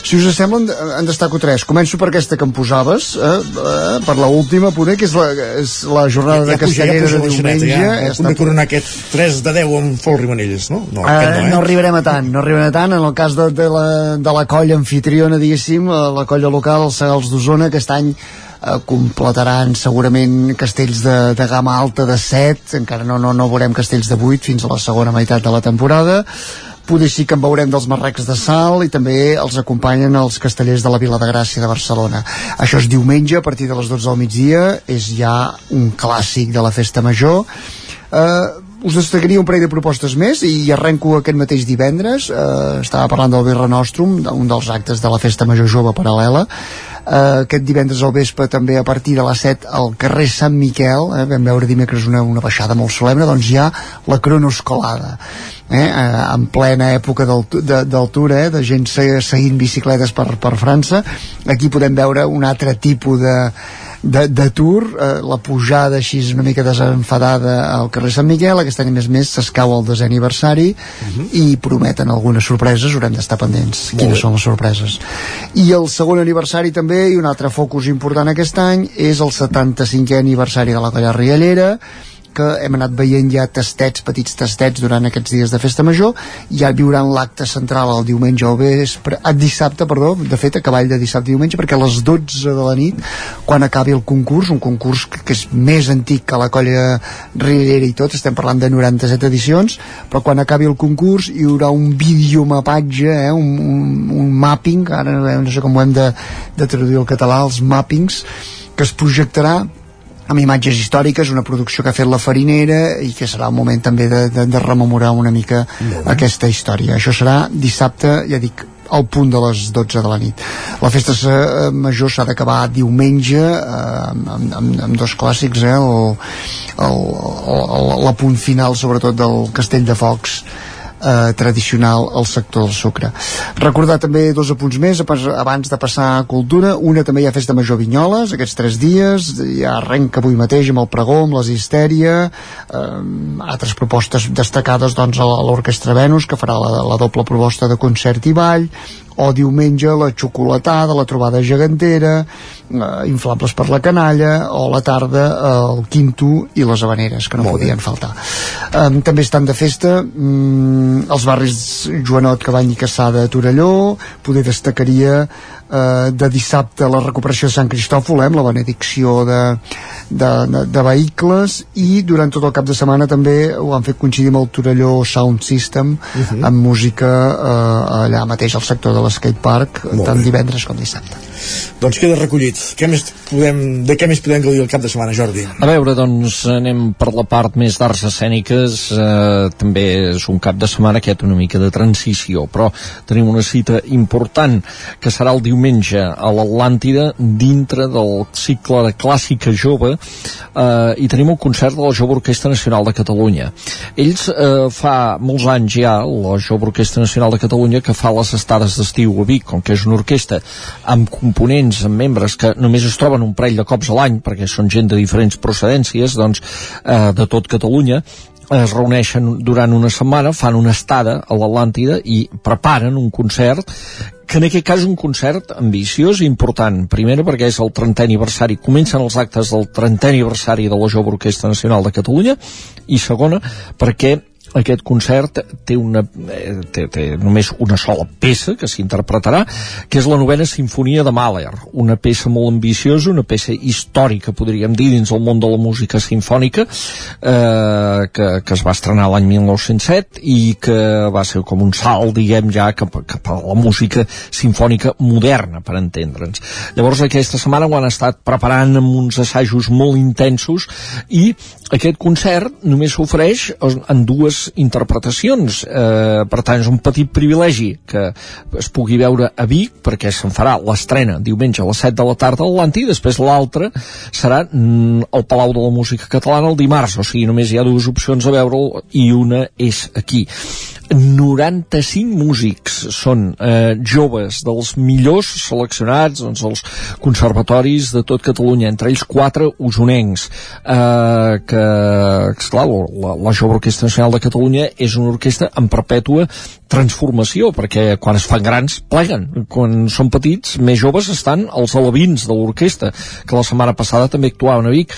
si us sembla, en, en destaco tres. Començo per aquesta que em posaves, eh, eh, per la última, poder, que és la, és la jornada de Castellera de diumenge. Ja, ja, ja, de coronar aquest 3 de 10 amb Fol Rimanelles, no? No, aquest no, eh? no arribarem a tant, no arribarem a tant en el cas de, de, la, de la colla anfitriona diguéssim, eh, la colla local els Segals d'Osona aquest any eh, completaran segurament castells de, de gamma alta de 7 encara no, no, no veurem castells de 8 fins a la segona meitat de la temporada poder sí que en veurem dels marrecs de sal i també els acompanyen els castellers de la Vila de Gràcia de Barcelona. Això és diumenge a partir de les 12 del migdia, és ja un clàssic de la festa major. Uh, us destacaria un parell de propostes més i arrenco aquest mateix divendres uh, estava parlant del Birra Nostrum un dels actes de la festa major jove paral·lela uh, aquest divendres al vespre també a partir de les 7 al carrer Sant Miquel eh, vam veure dimecres una, una baixada molt solemne doncs hi ha la cronoscolada eh, eh, en plena època Tour eh, de gent se- seguint bicicletes per, per França. Aquí podem veure un altre tipus de Tour, eh, la pujada així una mica desenfadada al carrer Sant Miquel, aquest any a més més s'escau el desè aniversari i prometen algunes sorpreses, haurem d'estar pendents Molt quines bé. són les sorpreses i el segon aniversari també i un altre focus important aquest any és el 75è aniversari de la colla Riallera que hem anat veient ja tastets, petits tastets durant aquests dies de festa major, ja viuran l'acte central el diumenge o vespre, el dissabte, perdó, de fet a cavall de dissabte i diumenge, perquè a les 12 de la nit, quan acabi el concurs, un concurs que, que és més antic que la colla Riera i tot, estem parlant de 97 edicions, però quan acabi el concurs hi haurà un videomapatge, eh, un, un, un mapping, ara no sé com ho hem de, de traduir al català, els mappings, que es projectarà amb imatges històriques, una producció que ha fet la farinera i que serà el moment també de, de, de rememorar una mica aquesta història. Això serà dissabte, ja dic, al punt de les 12 de la nit. La festa eh, major s'ha d'acabar diumenge eh, amb, amb, amb dos clàssics, eh, el, el, el, el, la punt final sobretot del Castell de Focs eh, tradicional al sector del sucre. Recordar també dos apunts més abans- de passar a cultura. Una també hi ha festa major Vinyoles, aquests tres dies, ja arrenca avui mateix amb el pregó, amb les histèria, eh, altres propostes destacades doncs a l'Orquestra Venus, que farà la, la doble proposta de concert i ball, o diumenge la xocolatada, la trobada gegantera, eh, inflables per la canalla, o la tarda eh, el quinto i les habaneres, que no Molt bé. podien faltar. Um, també estan de festa um, els barris Joanot, Cabany i Caçada a Torelló, poder destacaria uh, de dissabte la recuperació de Sant Cristòfol, eh, amb la benedicció de, de, de, de vehicles, i durant tot el cap de setmana també ho han fet coincidir amb el Torelló Sound System, Mhm. amb música uh, allà mateix al sector de l'skatepark, Molt tant bé. divendres com dissabte. Doncs queda recollit. Què més podem, de què més podem gaudir el cap de setmana, Jordi? A veure, doncs anem per la part més d'arts escèniques eh, també és un cap de setmana que una mica de transició però tenim una cita important que serà el diumenge a l'Atlàntida dintre del cicle de clàssica jove eh, i tenim el concert de la Jove Orquestra Nacional de Catalunya ells eh, fa molts anys ja la Jove Orquestra Nacional de Catalunya que fa les estades d'estiu a Vic com que és una orquestra amb components, amb membres que només es troben un parell de cops a l'any perquè són gent de diferents procedències doncs, eh, de tot Catalunya es reuneixen durant una setmana, fan una estada a l'Atlàntida i preparen un concert que en aquest cas és un concert ambiciós i important. Primera perquè és el 30è aniversari, comencen els actes del 30è aniversari de la Jove Orquestra Nacional de Catalunya i segona perquè aquest concert té, una, eh, té, té només una sola peça que s'interpretarà, que és la novena sinfonia de Mahler, una peça molt ambiciosa, una peça històrica, podríem dir, dins el món de la música sinfònica, eh, que, que es va estrenar l'any 1907 i que va ser com un salt, diguem, ja cap, cap a la música sinfònica moderna, per entendre'ns. Llavors, aquesta setmana ho han estat preparant amb uns assajos molt intensos i aquest concert només s'ofereix en dues interpretacions. Eh, per tant és un petit privilegi que es pugui veure a Vic perquè se'n farà l'estrena diumenge a les 7 de la tarda a l'Atlanti després l'altra serà mm, al Palau de la Música Catalana el dimarts. O sigui només hi ha dues opcions a veure'l i una és aquí. 95 músics són eh, joves dels millors seleccionats doncs, els conservatoris de tot Catalunya, entre ells quatre usonencs eh, que, esclar, la, la Jove Orquestra Nacional de Catalunya és una orquestra en perpètua transformació, perquè quan es fan grans pleguen, quan són petits més joves estan els alevins de l'orquestra que la setmana passada també actuaven a Vic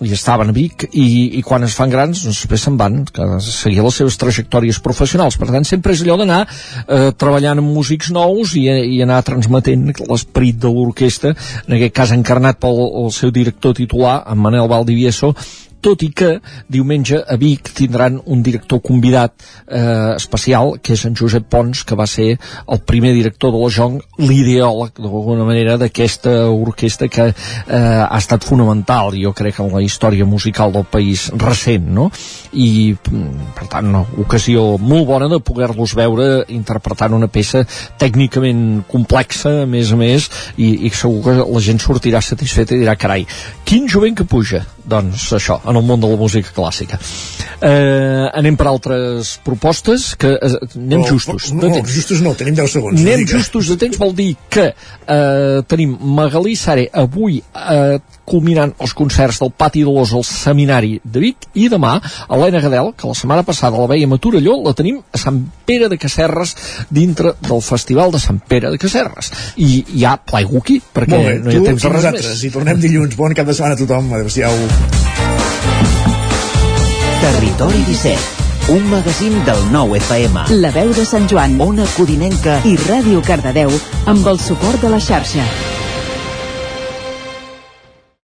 i estaven a Vic i, i quan es fan grans doncs després se'n van que seguir les seves trajectòries professionals. Per tant sempre és allò d'anar eh, treballant amb músics nous i, i anar transmetent l'esperit de l'orquestra en aquest cas encarnat pel el seu director titular en Manel Valdivieso tot i que diumenge a Vic tindran un director convidat eh, especial, que és en Josep Pons, que va ser el primer director de la Jong, l'ideòleg, d'alguna manera, d'aquesta orquestra que eh, ha estat fonamental, jo crec, en la història musical del país recent, no? I, mm, per tant, una ocasió molt bona de poder-los veure interpretant una peça tècnicament complexa, a més a més, i, i segur que la gent sortirà satisfeta i dirà, carai, quin jovent que puja! Doncs això, en el món de la música clàssica. Eh, anem per altres propostes que eh, anem No, justos. no, no, justos no, tenim 10 segons. Anem justos de temps vol dir que eh, tenim Magalí Sare avui eh, culminant els concerts del Pati de l'Os al Seminari de Vic i demà Helena Gadel, que la setmana passada la veiem a Torelló, la tenim a Sant Pere de Casserres dintre del Festival de Sant Pere de Casserres. I hi ha plaigo aquí, perquè Molt bé, no hi ha tu temps de res més. I tornem dilluns. Bon cap de setmana a tothom. Adéu-siau. Territori 17, un magazín del nou FM. La veu de Sant Joan, Ona Codinenca i Ràdio Cardedeu amb el suport de la xarxa.